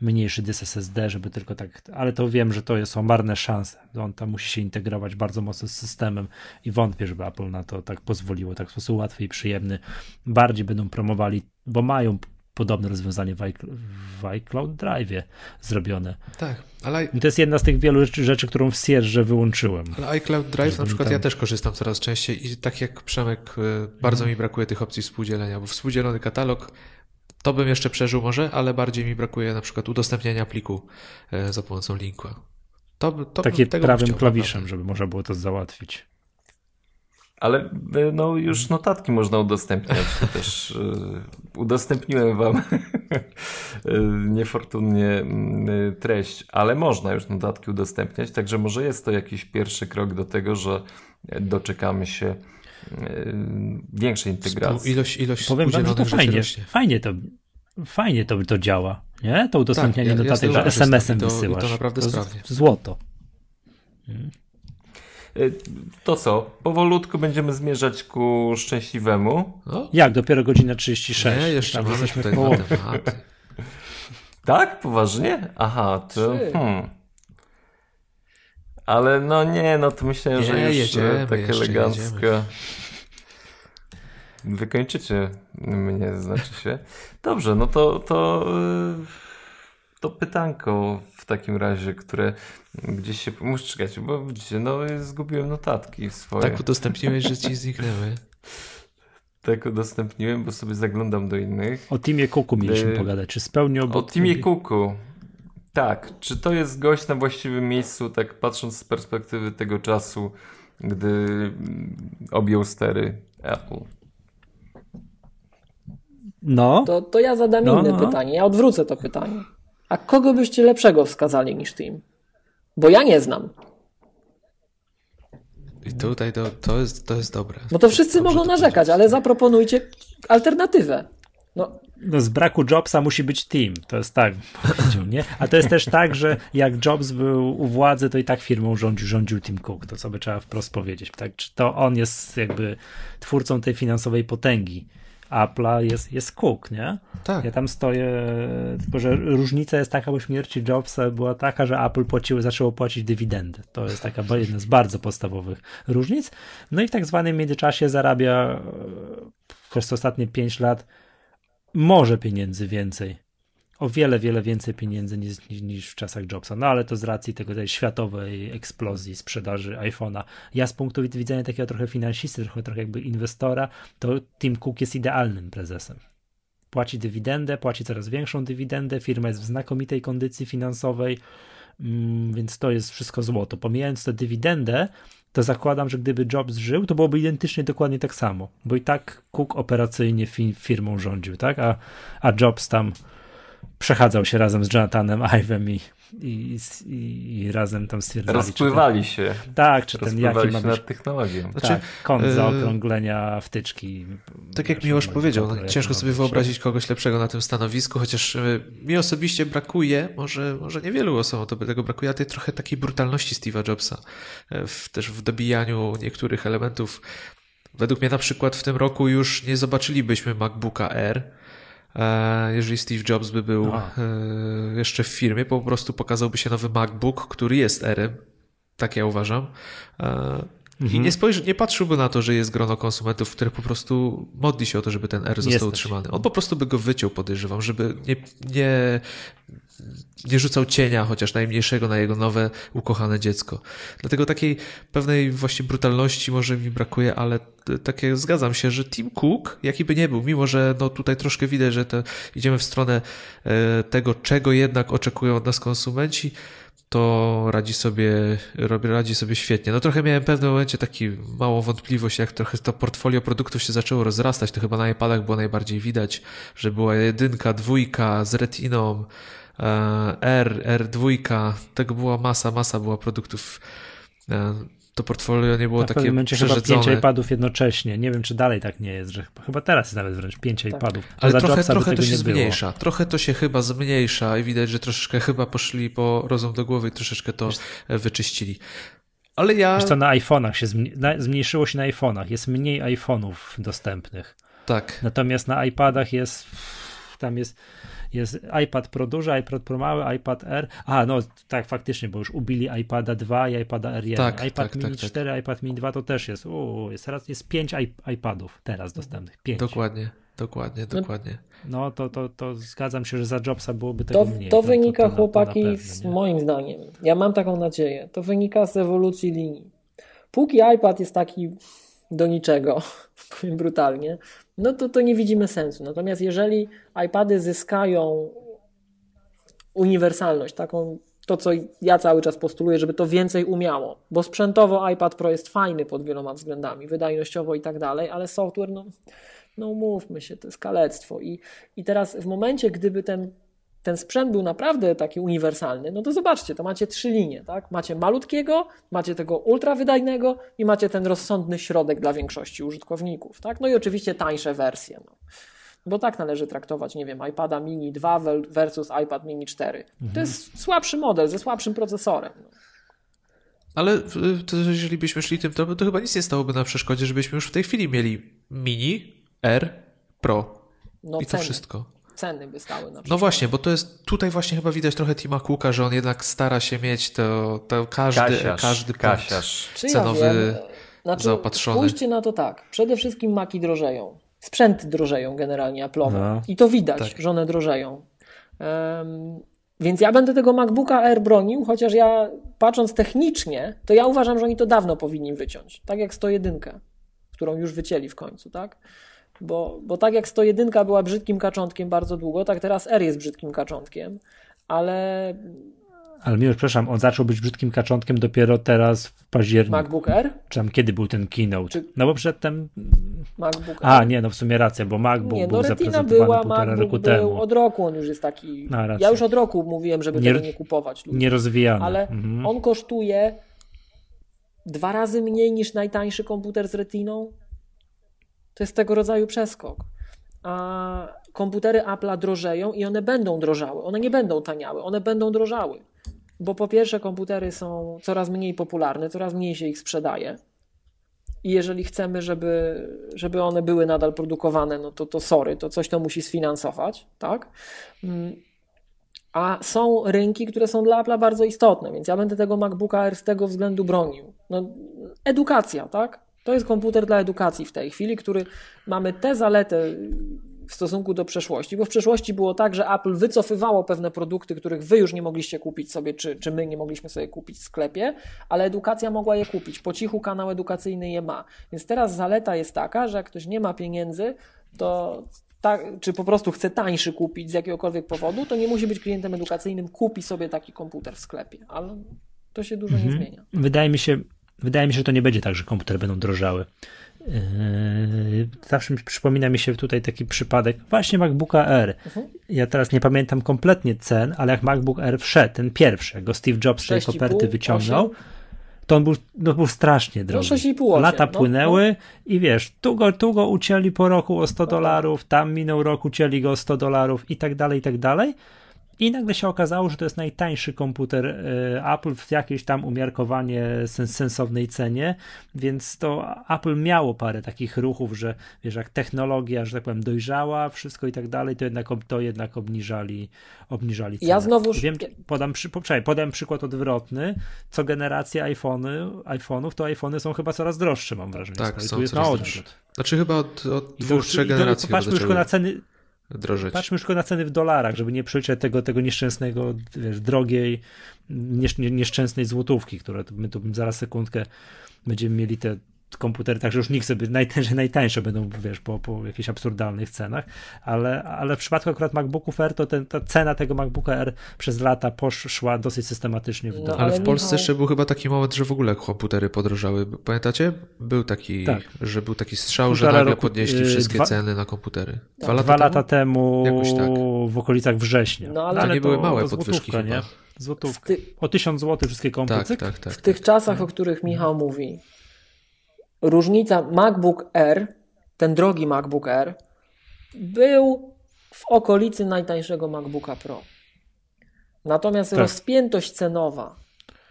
mniejszy dysk SSD, żeby tylko tak, ale to wiem, że to są marne szanse. On tam musi się integrować bardzo mocno z systemem i wątpię, żeby Apple na to tak pozwoliło, tak w sposób łatwy i przyjemny. Bardziej będą promowali, bo mają podobne rozwiązanie w, iCloud Drive zrobione. Tak, ale... I to jest jedna z tych wielu rzeczy, którą w Sierze wyłączyłem. Ale iCloud Drive na przykład tam... ja też korzystam coraz częściej i tak jak Przemek, y, bardzo hmm. mi brakuje tych opcji współdzielenia, bo współdzielony katalog to bym jeszcze przeżył może, ale bardziej mi brakuje na przykład udostępniania pliku e, za pomocą linku. To, to Takie prawym klawiszem, żeby można było to załatwić. Ale e, no, już notatki można udostępniać. też yy, udostępniłem wam *laughs* niefortunnie yy, treść, ale można już notatki udostępniać, także może jest to jakiś pierwszy krok do tego, że doczekamy się większej integracji. Ilość, ilość Powiem wam, że to fajnie, fajnie to, fajnie to, to działa, nie? To udostępnianie tak, ja, notatek, że SMS-em to, wysyłasz. To naprawdę to sprawnie. Złoto. Yy, to co? Powolutku będziemy zmierzać ku szczęśliwemu. No? Jak? Dopiero godzina 36. Nie, jeszcze Tam mamy tutaj dwa tematy. Tak? Poważnie? Aha, to... Hmm. Ale no nie, no to myślę, że już jedziemy, tak elegancko. Jedziemy. Wykończycie mnie, znaczy się. Dobrze, no to, to, to pytanko w takim razie, które gdzieś się... Muszę czekać, bo widzicie, no zgubiłem notatki swoje. Tak udostępniłeś, że ci zniknęły. Tak udostępniłem, bo sobie zaglądam do innych. O Timie Kuku mieliśmy y pogadać. Czy spełnił... O Timie Kuku. Tak, czy to jest gość na właściwym miejscu, tak patrząc z perspektywy tego czasu, gdy mm, objął stery Apple? No. To, to ja zadam no, inne no. pytanie, ja odwrócę to pytanie. A kogo byście lepszego wskazali niż Tim? Bo ja nie znam. I tutaj to, to, jest, to jest dobre. No to wszyscy Dobrze mogą narzekać, ale zaproponujcie alternatywę. No, no z braku Jobsa musi być team. To jest tak, nie? A to jest też tak, że jak Jobs był u władzy, to i tak firmą rządził, rządził Tim Cook. To co by trzeba wprost powiedzieć. Tak? Czy to on jest jakby twórcą tej finansowej potęgi. Apple'a jest, jest Cook, nie? Tak. Ja tam stoję, tylko że różnica jest taka, bo śmierci Jobsa była taka, że Apple płaciły, zaczęło płacić dywidendy. To jest taka jedna z bardzo podstawowych różnic. No i w tak zwanym międzyczasie zarabia e, przez ostatnie 5 lat może pieniędzy więcej o wiele, wiele więcej pieniędzy niż, niż, w czasach Jobsa. No ale to z racji tego tej światowej eksplozji sprzedaży iPhone'a. Ja z punktu widzenia takiego trochę finansisty, trochę, trochę jakby inwestora, to Tim Cook jest idealnym prezesem. Płaci dywidendę, płaci coraz większą dywidendę, firma jest w znakomitej kondycji finansowej, mm, więc to jest wszystko złoto. Pomijając tę dywidendę, to zakładam, że gdyby Jobs żył, to byłoby identycznie dokładnie tak samo, bo i tak Cook operacyjnie firmą rządził, tak? A, a Jobs tam przechadzał się razem z Jonathanem Ive'em i, i, i, i, razem tam stwierdzali. Rozpływali ten, się. Tak, czy ten jaki ma być, nad technologią. Znaczy, tak, kąt yy, zaokrąglenia wtyczki. Tak jak Miłosz powiedział, no, ciężko sobie wyobrazić kogoś lepszego na tym stanowisku, chociaż yy, mi osobiście brakuje, może, może niewielu osobom to by tego brakuje, a tej trochę takiej brutalności Steve'a Jobsa, yy, w, też w dobijaniu niektórych elementów. Według mnie na przykład w tym roku już nie zobaczylibyśmy MacBooka Air, E, jeżeli Steve Jobs by był no. e, jeszcze w firmie, po prostu pokazałby się nowy MacBook, który jest r Tak ja uważam. E, Mhm. I nie, spojrzy, nie patrzyłby na to, że jest grono konsumentów, które po prostu modli się o to, żeby ten R został utrzymany. On po prostu by go wyciął, podejrzewam, żeby nie, nie, nie rzucał cienia chociaż najmniejszego na jego nowe, ukochane dziecko. Dlatego takiej pewnej właśnie brutalności może mi brakuje, ale takie zgadzam się, że Tim Cook, jaki by nie był, mimo że no tutaj troszkę widać, że to idziemy w stronę e, tego, czego jednak oczekują od nas konsumenci, to radzi sobie, radzi sobie świetnie. No trochę miałem w pewnym momencie taki małą wątpliwość, jak trochę to portfolio produktów się zaczęło rozrastać, to chyba na iPadach było najbardziej widać, że była jedynka, dwójka z retiną, R, R2, tego była masa, masa była produktów e, to portfolio nie było Na takie pewnym momencie chyba pięć iPadów jednocześnie. Nie wiem, czy dalej tak nie jest, że chyba teraz jest nawet wręcz pięć tak. iPadów. Ale trochę, trochę to się zmniejsza. Było. Trochę to się chyba zmniejsza i widać, że troszeczkę chyba poszli po rozum do głowy i troszeczkę to Wiesz, wyczyścili. Ale ja... Wiesz co, na iPhone'ach się zmniejszyło się na iPhone'ach. Jest mniej iPhone'ów dostępnych. Tak. Natomiast na iPadach jest tam jest jest iPad Pro duży, iPad Pro mały, iPad R. A, no tak, faktycznie, bo już ubili iPada 2 i iPada R1. Tak, iPad tak, Mini tak, 4, tak. iPad Mini 2 to też jest. Uu, jest teraz jest 5 iPadów teraz dostępnych. 5. Dokładnie. Dokładnie, no, dokładnie. No to, to, to zgadzam się, że za Jobsa byłoby tego to, mniej. To no, wynika, to, to chłopaki, pewno, z moim zdaniem, ja mam taką nadzieję, to wynika z ewolucji linii. Póki iPad jest taki do niczego, *laughs* powiem brutalnie, no to, to nie widzimy sensu. Natomiast jeżeli iPady zyskają uniwersalność, taką to, co ja cały czas postuluję, żeby to więcej umiało, bo sprzętowo iPad Pro jest fajny pod wieloma względami, wydajnościowo i tak dalej, ale software, no, no mówmy się, to jest kalectwo. I, I teraz w momencie, gdyby ten ten sprzęt był naprawdę taki uniwersalny, no to zobaczcie, to macie trzy linie, tak? Macie malutkiego, macie tego ultrawydajnego i macie ten rozsądny środek dla większości użytkowników, tak? No i oczywiście tańsze wersje, no. Bo tak należy traktować, nie wiem, iPada mini 2 versus iPad mini 4. Mhm. To jest słabszy model ze słabszym procesorem. No. Ale to jeżeli byśmy szli tym tropem, to chyba nic nie stałoby na przeszkodzie, żebyśmy już w tej chwili mieli mini, R, Pro. No I to wszystko ceny by stały na no. No właśnie, bo to jest, tutaj właśnie chyba widać trochę Tima Cooka, że on jednak stara się mieć to, to każdy, kasiarz, każdy kasiarz. cenowy ja znaczy, zaopatrzony. Spójrzcie na to tak, przede wszystkim maki drożeją, sprzęty drożeją generalnie Apple'owe no. i to widać, tak. że one drożeją. Um, więc ja będę tego MacBooka Air bronił, chociaż ja patrząc technicznie, to ja uważam, że oni to dawno powinni wyciąć. Tak jak 101, którą już wycięli w końcu, tak? Bo, bo tak jak 101 była brzydkim kaczątkiem bardzo długo, tak teraz R jest brzydkim kaczątkiem, ale... Ale mi przepraszam, on zaczął być brzydkim kaczątkiem dopiero teraz w październiku. MacBook Air? Czy tam kiedy był ten keynote? Czy... No bo przedtem... MacBook A, nie, no w sumie racja, bo MacBook nie, no, był zaprezentowany była, półtora MacBook roku był, temu. Od roku on już jest taki... Ja już od roku mówiłem, żeby nie, tego nie kupować. Nie rozwijany. Ale mhm. on kosztuje dwa razy mniej niż najtańszy komputer z retiną to jest tego rodzaju przeskok. A komputery Apple'a drożeją i one będą drożały. One nie będą taniały, one będą drożały. Bo po pierwsze, komputery są coraz mniej popularne, coraz mniej się ich sprzedaje. I jeżeli chcemy, żeby, żeby one były nadal produkowane, no to, to sorry, to coś to musi sfinansować, tak? Mm. A są rynki, które są dla Apple'a bardzo istotne, więc ja będę tego MacBooka Air z tego względu bronił. No, edukacja, tak? To jest komputer dla edukacji w tej chwili, który mamy tę zaletę w stosunku do przeszłości, bo w przeszłości było tak, że Apple wycofywało pewne produkty, których wy już nie mogliście kupić sobie, czy, czy my nie mogliśmy sobie kupić w sklepie, ale edukacja mogła je kupić. Po cichu kanał edukacyjny je ma. Więc teraz zaleta jest taka, że jak ktoś nie ma pieniędzy, to tak, czy po prostu chce tańszy kupić z jakiegokolwiek powodu, to nie musi być klientem edukacyjnym, kupi sobie taki komputer w sklepie, ale to się dużo mhm. nie zmienia. Wydaje mi się, wydaje mi się, że to nie będzie tak, że komputery będą drożały. Yy, zawsze przypomina mi się tutaj taki przypadek właśnie MacBooka R. Mhm. Ja teraz nie pamiętam kompletnie cen, ale jak MacBook R wszedł, ten pierwszy, jak go Steve Jobs z tej koperty wyciągnął, 8? to on był, no, był strasznie no, drogi. No, Lata no, płynęły no. i wiesz, tu go, tu go ucięli po roku o 100 no tak. dolarów, tam minął rok, ucięli go o 100 dolarów i tak dalej, i tak dalej. I nagle się okazało, że to jest najtańszy komputer e, Apple w jakiejś tam umiarkowanie sens sensownej cenie, więc to Apple miało parę takich ruchów, że wiesz, jak technologia, że tak powiem, dojrzała, wszystko i tak dalej, to jednak, to jednak obniżali, obniżali cenę. Ja znowu... Wiem, podam, przy, podam przykład odwrotny. Co generacja iPhony, iPhone'ów, to iPhony są chyba coraz droższe, mam wrażenie. Tak, są tu jest na odwrót. Znaczy chyba od, od dwóch, trzech generacji. Popatrzmy już na ceny drożeć. Patrzmy tylko na ceny w dolarach, żeby nie przeliczać tego, tego nieszczęsnego, wiesz, drogiej, niesz, nieszczęsnej złotówki, które my tu zaraz sekundkę będziemy mieli te komputery, także już nikt sobie *laughs* najtańsze, najtańsze będą, wiesz, po, po jakichś absurdalnych cenach, ale, ale w przypadku akurat MacBooków R, to ten, ta cena tego MacBooka R przez lata poszła dosyć systematycznie w dół. No, ale, w Polsce Michał... jeszcze był chyba taki moment, że w ogóle komputery podrożały. Pamiętacie? Był taki, tak. że był taki strzał, Półtora że nagle roku, podnieśli y, wszystkie dwa, ceny na komputery. Dwa, lata, dwa lata temu, tak. w okolicach września. No, ale to nie to były małe podwyżki chyba. Nie? Złotówka. Ty... O 1000 zł wszystkie komputery. Tak, tak, tak, w tych czasach, o których Michał mówi, różnica MacBook Air, ten drogi MacBook Air, był w okolicy najtańszego MacBooka Pro. Natomiast tak. rozpiętość cenowa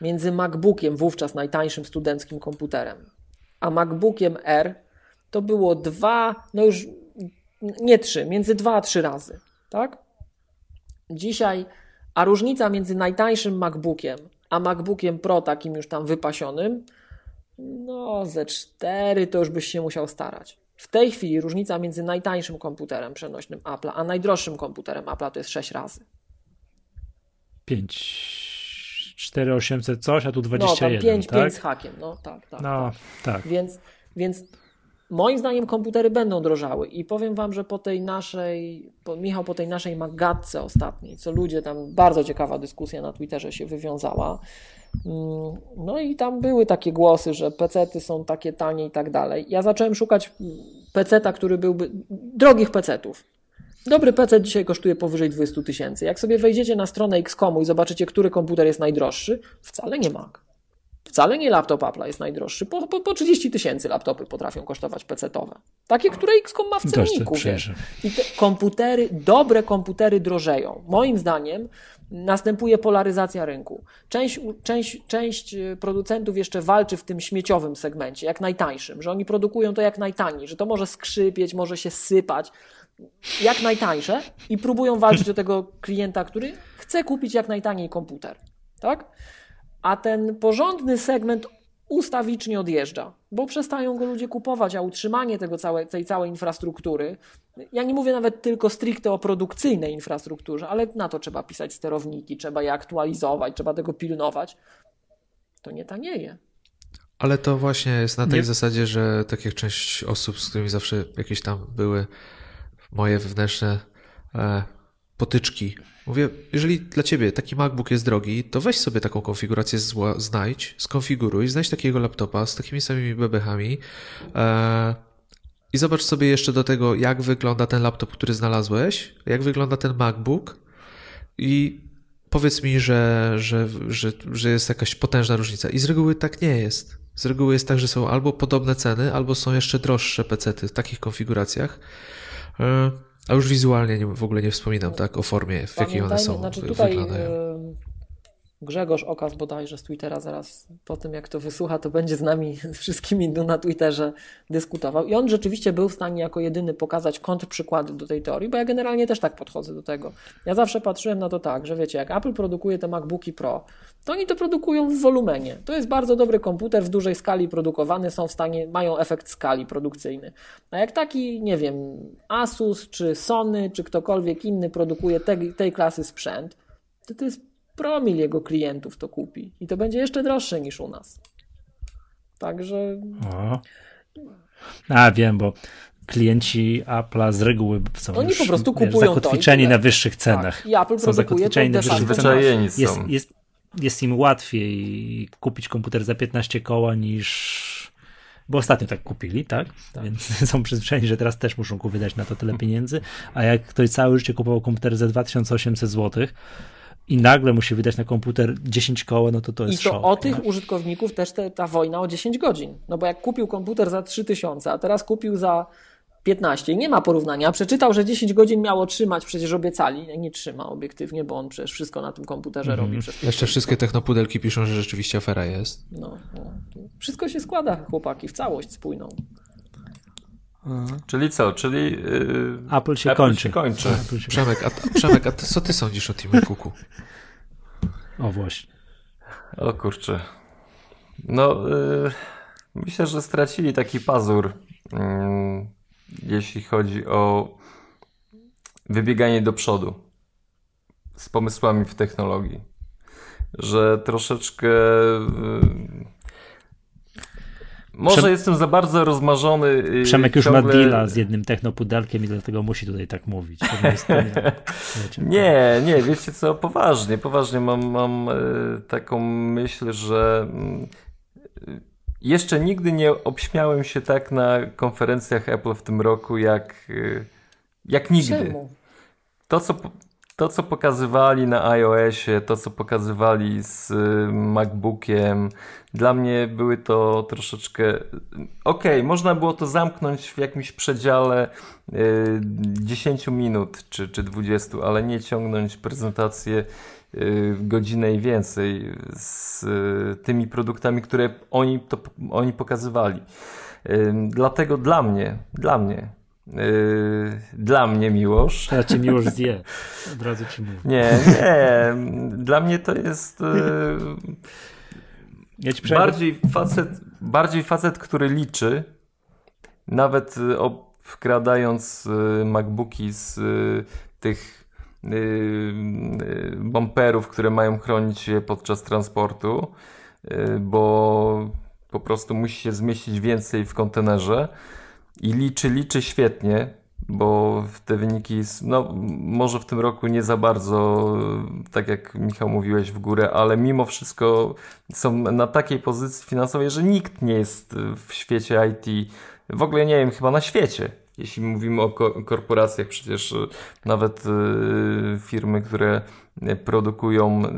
między MacBookiem, wówczas najtańszym studenckim komputerem, a MacBookiem R to było dwa, no już nie trzy, między dwa a trzy razy. Tak? Dzisiaj, a różnica między najtańszym MacBookiem a MacBookiem Pro, takim już tam wypasionym, no, ze 4 to już byś się musiał starać. W tej chwili różnica między najtańszym komputerem przenośnym Apple, a najdroższym komputerem Apple to jest 6 razy. 5, 4, 800 coś, a tu 21, no, tam 5, tak? 5 z hakiem, no tak, tak. No, tak. tak. Więc, więc moim zdaniem komputery będą drożały i powiem Wam, że po tej naszej, po, Michał, po tej naszej magatce ostatniej, co ludzie tam, bardzo ciekawa dyskusja na Twitterze się wywiązała, no i tam były takie głosy, że pecety są takie tanie i tak dalej. Ja zacząłem szukać peceta, który byłby drogich pecetów. Dobry PC dzisiaj kosztuje powyżej 20 tysięcy. Jak sobie wejdziecie na stronę XCOMu i zobaczycie, który komputer jest najdroższy, wcale nie Mac. Wcale nie laptop Apple'a jest najdroższy. Po, po, po 30 tysięcy laptopy potrafią kosztować pecetowe. Takie, które XCOM ma w cenniku. I te komputery, dobre komputery drożeją. Moim zdaniem następuje polaryzacja rynku. Część, część, część y, producentów jeszcze walczy w tym śmieciowym segmencie, jak najtańszym, że oni produkują to jak najtaniej, że to może skrzypieć, może się sypać, jak najtańsze i próbują walczyć o tego klienta, który chce kupić jak najtaniej komputer. Tak? A ten porządny segment ustawicznie odjeżdża, bo przestają go ludzie kupować, a utrzymanie tego całe, tej całej infrastruktury, ja nie mówię nawet tylko stricte o produkcyjnej infrastrukturze, ale na to trzeba pisać sterowniki, trzeba je aktualizować, trzeba tego pilnować, to nie tanieje. Ale to właśnie jest na tej nie. zasadzie, że tak jak część osób, z którymi zawsze jakieś tam były moje wewnętrzne e, potyczki Mówię, jeżeli dla ciebie taki MacBook jest drogi, to weź sobie taką konfigurację zła, znajdź, skonfiguruj, znajdź takiego laptopa z takimi samymi bebechami e, i zobacz sobie jeszcze do tego, jak wygląda ten laptop, który znalazłeś, jak wygląda ten MacBook i powiedz mi, że, że, że, że jest jakaś potężna różnica. I z reguły tak nie jest. Z reguły jest tak, że są albo podobne ceny, albo są jeszcze droższe pecety w takich konfiguracjach. E, a już wizualnie nie, w ogóle nie wspominam, tak, o formie, w jakiej one są, znaczy tutaj, wyglądają. Grzegorz Okaz bodajże z Twittera zaraz po tym, jak to wysłucha, to będzie z nami *laughs* wszystkimi na Twitterze dyskutował. I on rzeczywiście był w stanie jako jedyny pokazać kontrprzykłady do tej teorii, bo ja generalnie też tak podchodzę do tego. Ja zawsze patrzyłem na to tak, że wiecie, jak Apple produkuje te MacBooki Pro, to oni to produkują w wolumenie. To jest bardzo dobry komputer, w dużej skali produkowany, są w stanie, mają efekt skali produkcyjny. A jak taki, nie wiem, Asus, czy Sony, czy ktokolwiek inny produkuje tej, tej klasy sprzęt, to to jest promil jego klientów to kupi. I to będzie jeszcze droższe niż u nas. Także. O. A wiem, bo klienci Apple'a z reguły są Oni już, po prostu wiesz, kupują zakotwiczeni to na wyższych cenach. Tak. I Apple są zakotwiczeni na wyższych cenach. Jest, są. jest, jest im łatwiej kupić komputer za 15 koła niż. Bo ostatnio tak kupili, tak? Więc *laughs* są przyzwyczajeni, że teraz też muszą wydać na to tyle pieniędzy. A jak ktoś całe życie kupował komputer za 2800 zł i nagle musi wydać na komputer 10 koła, no to to I jest to szok. o nie? tych użytkowników też te, ta wojna o 10 godzin. No bo jak kupił komputer za 3000, a teraz kupił za 15 i nie ma porównania. Przeczytał, że 10 godzin miało trzymać, przecież obiecali. Nie trzyma obiektywnie, bo on przecież wszystko na tym komputerze Mhm. robi. Przez Jeszcze wszystkie technopudelki piszą, że rzeczywiście afera jest. no, no. Wszystko się składa, chłopaki, w całość spójną. Czyli co? Czyli yy, Apple się kończy. Się kończy. Apple się... Przemek, a, a, Przemek, a ty, co ty sądzisz o Timie Cooku? O właśnie. O kurczę. No, yy, myślę, że stracili taki pazur, yy, jeśli chodzi o wybieganie do przodu z pomysłami w technologii. Że troszeczkę. Może Przem- jestem za bardzo rozmarzony. yy, Przemek już ciągle... ma deala z jednym technopudelkiem i dlatego musi tutaj tak mówić. To nie *laughs* Nie, nie, wiecie co, poważnie, poważnie mam, mam e, taką myśl, że mm, jeszcze nigdy nie obśmiałem się tak na konferencjach Apple w tym roku, jak, e, jak nigdy. Czemu? To co, to, co pokazywali na iOSie, to, co pokazywali z y, MacBookiem, dla mnie były to troszeczkę. Okej, można było to zamknąć w jakimś przedziale y, 10 minut czy, czy 20, ale nie ciągnąć prezentację y, godzinę i więcej z y, tymi produktami, które oni, to, oni pokazywali. Y, Dlatego dla mnie, dla mnie, y, dla mnie Miłosz. Teraz cię miłość zje. *laughs* Od razu ci mówię. Nie, nie. Dla mnie to jest Ja bardziej facet, bardziej facet, który liczy, nawet e, obkradając e, MacBooki z e, tych bumperów, które mają chronić je podczas transportu, bo po prostu musi się zmieścić więcej w kontenerze i liczy, liczy świetnie, bo te wyniki, no może w tym roku nie za bardzo, e, tak jak Michał mówiłeś, w górę, ale mimo wszystko są na takiej pozycji finansowej, że nikt nie jest e, w świecie IT, w ogóle nie wiem, chyba na świecie. Jeśli mówimy o ko- korporacjach, przecież e, nawet e, firmy, które produkują e,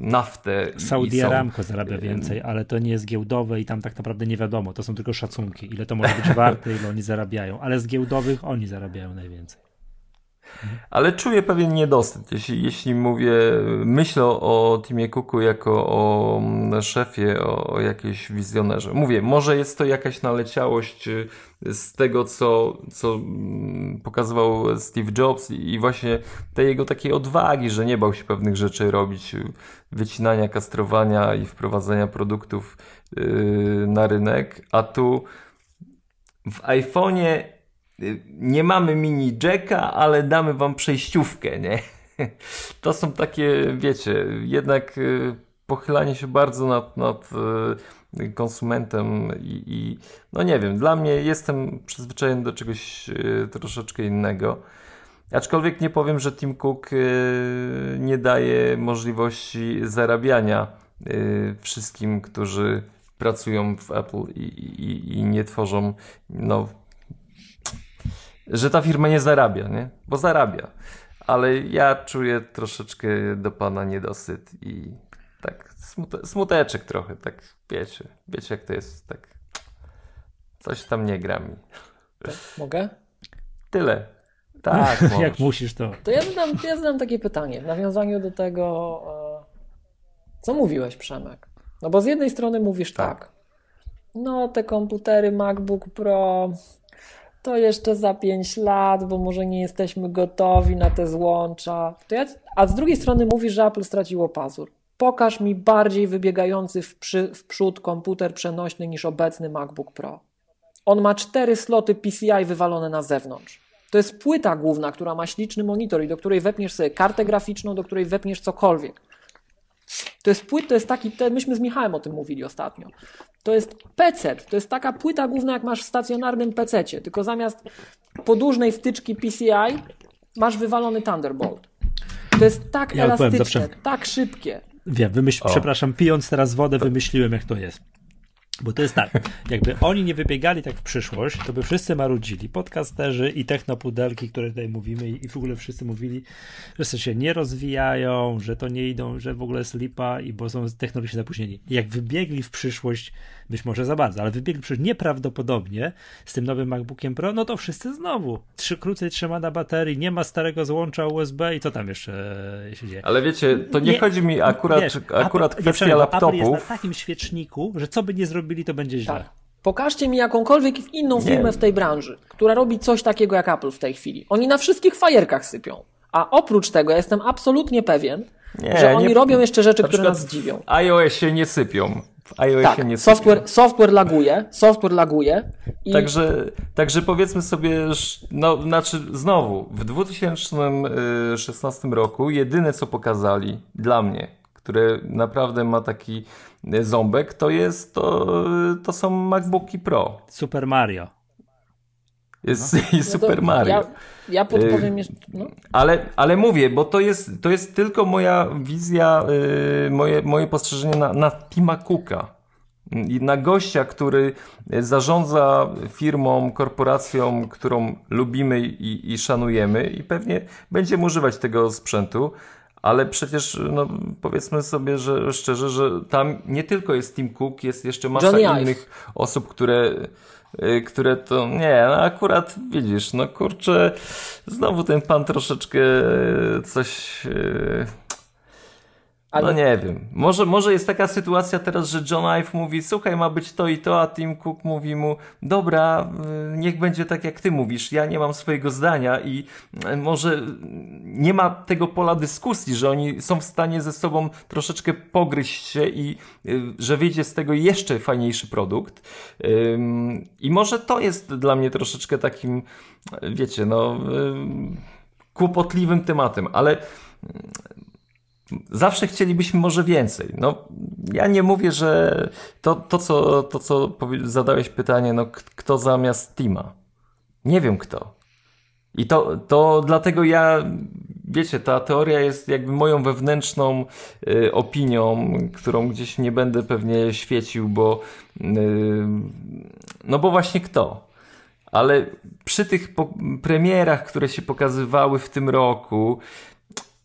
naftę. Saudi są- Aramco zarabia więcej, ale to nie jest giełdowe i tam tak naprawdę nie wiadomo. To są tylko szacunki, ile to może być warte, ile oni zarabiają. Ale z giełdowych oni zarabiają najwięcej. Ale czuję pewien niedosyt, jeśli, jeśli mówię, myślę o Timie Cooku jako o mm, szefie, o, o jakiejś wizjonerze. Mówię, może jest to jakaś naleciałość y, z tego, co, co mm, pokazywał Steve Jobs i właśnie tej jego takiej odwagi, że nie bał się pewnych rzeczy robić, y, wycinania, kastrowania i wprowadzania produktów y, na rynek, a tu w iPhone'ie nie mamy mini jacka, ale damy wam przejściówkę, nie? *laughs* To są takie, wiecie, jednak y, pochylanie się bardzo nad, nad y, konsumentem i, i no nie wiem, dla mnie jestem przyzwyczajony do czegoś y, troszeczkę innego. Aczkolwiek nie powiem, że Tim Cook y, nie daje możliwości zarabiania y, wszystkim, którzy pracują w Apple i, i, i nie tworzą, no, że ta firma nie zarabia, nie? Bo zarabia. Ale ja czuję troszeczkę do pana niedosyt i tak smute, smuteczek trochę, tak wiecie, wiecie jak to jest, tak coś tam nie gra mi. Mogę? Tyle. Tak, *laughs* Jak musisz to. To ja zadam, ja zadam takie pytanie w nawiązaniu do tego, Co mówiłeś, Przemek? No bo z jednej strony mówisz tak. tak. No, te komputery MacBook Pro to jeszcze za 5 lat, bo może nie jesteśmy gotowi na te złącza. Ja, a z drugiej strony mówisz, że Apple straciło pazur. Pokaż mi bardziej wybiegający w, przy, w przód komputer przenośny niż obecny MacBook Pro. On ma cztery sloty PCI wywalone na zewnątrz. To jest płyta główna, która ma śliczny monitor i do której wepniesz sobie kartę graficzną, do której wepniesz cokolwiek. To jest płyt, to jest taki, myśmy z Michałem o tym mówili ostatnio. To jest PC, to jest taka płyta główna, jak masz w stacjonarnym PC, tylko zamiast podłużnej wtyczki PCI masz wywalony Thunderbolt. To jest tak ja elastyczne, tak szybkie. Wiem, wymyśl, przepraszam, pijąc teraz wodę, wymyśliłem, jak to jest. Bo to jest tak, jakby oni nie wybiegali tak w przyszłość, to by wszyscy marudzili, podcasterzy i technopudelki, które tutaj mówimy i w ogóle wszyscy mówili, że się nie rozwijają, że to nie idą, że w ogóle jest lipa i bo są technologicznie zapóźnieni. Jak wybiegli w przyszłość, być może za bardzo, ale wybiegli przecież nieprawdopodobnie z tym nowym MacBookiem Pro, no to wszyscy znowu. Trzy, krócej trzyma na baterii, nie ma starego złącza USB i co tam jeszcze się dzieje. Ale wiecie, to nie, nie chodzi mi akurat, wiesz, akurat Apple, kwestia nie, laptopów. Apple jest na takim świeczniku, że co by nie zrobili, to będzie źle. Tak. Pokażcie mi jakąkolwiek inną firmę nie. w tej branży, która robi coś takiego jak Apple w tej chwili. Oni na wszystkich fajerkach sypią. A oprócz tego ja jestem absolutnie pewien, nie, że oni nie, robią jeszcze rzeczy, które nas zdziwią. W iOS się nie sypią w iOSie tak, nie software, software laguje, software laguje. I... Także, także powiedzmy sobie, no znaczy znowu, w 2016 roku jedyne co pokazali dla mnie, które naprawdę ma taki ząbek, to jest to, to są MacBooki Pro. Super Mario. Jest no. i Super no Mario. Ja, ja podpowiem jeszcze. No. Ale, ale mówię, bo to jest, to jest tylko moja wizja, yy, moje, moje postrzeżenie na, na Tima Cooka. I na gościa, który zarządza firmą, korporacją, którą lubimy i, i szanujemy, i pewnie będziemy używać tego sprzętu, ale przecież no, powiedzmy sobie że szczerze, że tam nie tylko jest Tim Cook, jest jeszcze masa Johnny innych Ive. osób, które Y, które to, nie, no akurat widzisz, no kurczę, znowu ten pan troszeczkę coś y, ale... No nie wiem. Może, może jest taka sytuacja teraz, że John Ive mówi, słuchaj, ma być to i to, a Tim Cook mówi mu, dobra, y, niech będzie tak jak ty mówisz, ja nie mam swojego zdania i y, może nie ma tego pola dyskusji, że oni są w stanie ze sobą troszeczkę pogryźć się i y, że wyjdzie z tego jeszcze fajniejszy produkt. I może to jest dla mnie troszeczkę takim, wiecie, no, kłopotliwym tematem, ale Zawsze chcielibyśmy może więcej. No, ja nie mówię, że to, to, co, to, co zadałeś pytanie, no, kto zamiast Tima? Nie wiem kto. I to, to dlatego ja, wiecie, ta teoria jest jakby moją wewnętrzną y, opinią, którą gdzieś nie będę pewnie świecił, bo y, no bo właśnie kto? Ale przy tych premierach, które się pokazywały w tym roku,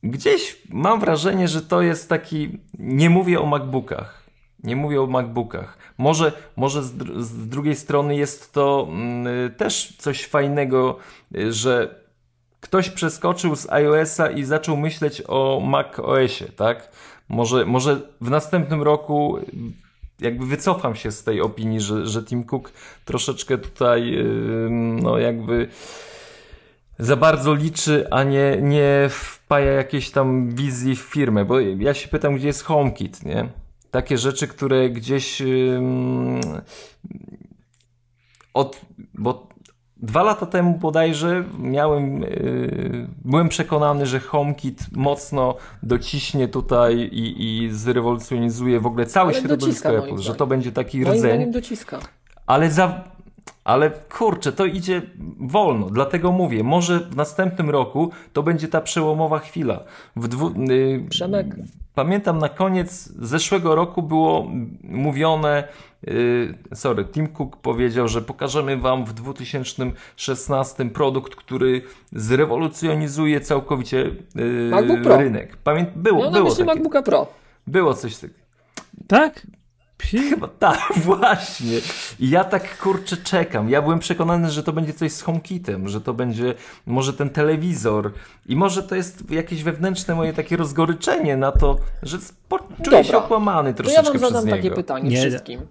Gdzieś mam wrażenie, że to jest taki. Nie mówię o MacBookach. Nie mówię o MacBookach. Może, może z, dr z drugiej strony jest to mm, też coś fajnego, że ktoś przeskoczył z iOS-a i zaczął myśleć o macOSie, tak? Może, może w następnym roku jakby wycofam się z tej opinii, że, że Tim Cook troszeczkę tutaj, no jakby za bardzo liczy, a nie, nie wpaja jakiejś tam wizji w firmę, bo ja się pytam, gdzie jest HomeKit, nie? Takie rzeczy, które gdzieś od, bo dwa lata temu bodajże miałem, yy, byłem przekonany, że HomeKit mocno dociśnie tutaj i, i zrewolucjonizuje w ogóle całe środowisko Apple, że to będzie taki rdzeń. dociska. Ale za, ale kurczę, to idzie wolno, dlatego mówię, może w następnym roku to będzie ta przełomowa chwila. W dwu, yy, Przemek. Pamiętam na koniec zeszłego roku było mówione, yy, sorry, Tim Cook powiedział, że pokażemy wam w 2016 produkt, który zrewolucjonizuje całkowicie yy, rynek. Pamię było, no, było takie. MacBooka Pro. Było coś takiego. Tak? Chyba tak, *laughs* właśnie. I ja tak kurczę czekam. Ja byłem przekonany, że to będzie coś z HomeKitem, że to będzie może ten telewizor i może to jest jakieś wewnętrzne moje takie rozgoryczenie na to, że czuję się okłamany troszeczkę To ja wam zadam przez takie niego. pytanie Nie. wszystkim.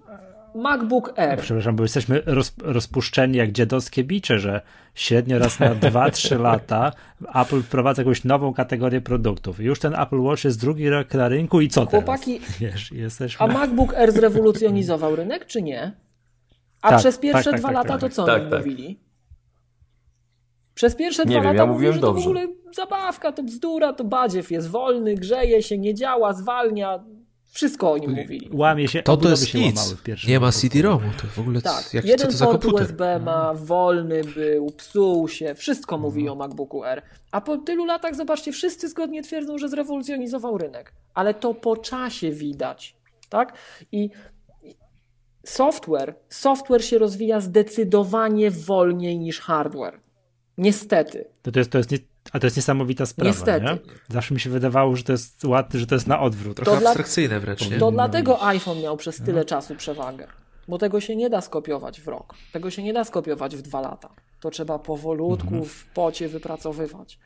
MacBook Air. Przepraszam, bo jesteśmy roz, rozpuszczeni jak dziadowskie bicze, że średnio raz na 2-3 *laughs* lata Apple wprowadza jakąś nową kategorię produktów. I już ten Apple Watch jest drugi rok na rynku i co Chłopaki, teraz? Wiesz, jesteśmy... A MacBook Air zrewolucjonizował rynek, czy nie? A Tak, przez pierwsze tak, tak, dwa tak, lata tak. to co Tak, oni tak. mówili? Przez pierwsze Nie dwa wiem, lata ja mówili, mówiłem że to dobrze. w ogóle zabawka, to bzdura, to badziew jest wolny, grzeje się, nie działa, zwalnia. Wszystko o nim mówili. Łamie się, To to jest się nic. łamały w pierwszym Nie ma. CD-ROMu, to w ogóle Tak, jak, co jeden to za port komputer? USB ma, wolny był, psuł się, wszystko mówi o MacBooku Air. A po tylu latach, zobaczcie, wszyscy zgodnie twierdzą, że zrewolucjonizował rynek. Ale to po czasie widać, tak? I software, software się rozwija zdecydowanie wolniej niż hardware. Niestety. To, to, jest, to jest a to jest niesamowita sprawa, Niestety. nie? Zawsze mi się wydawało, że to jest łatwe, że to jest na odwrót. Trochę To abstrakcyjne wręcz, nie? To dlatego iPhone miał przez tyle czasu przewagę. Bo tego się nie da skopiować w rok. Tego się nie da skopiować w dwa lata. To trzeba powolutku, w pocie wypracowywać.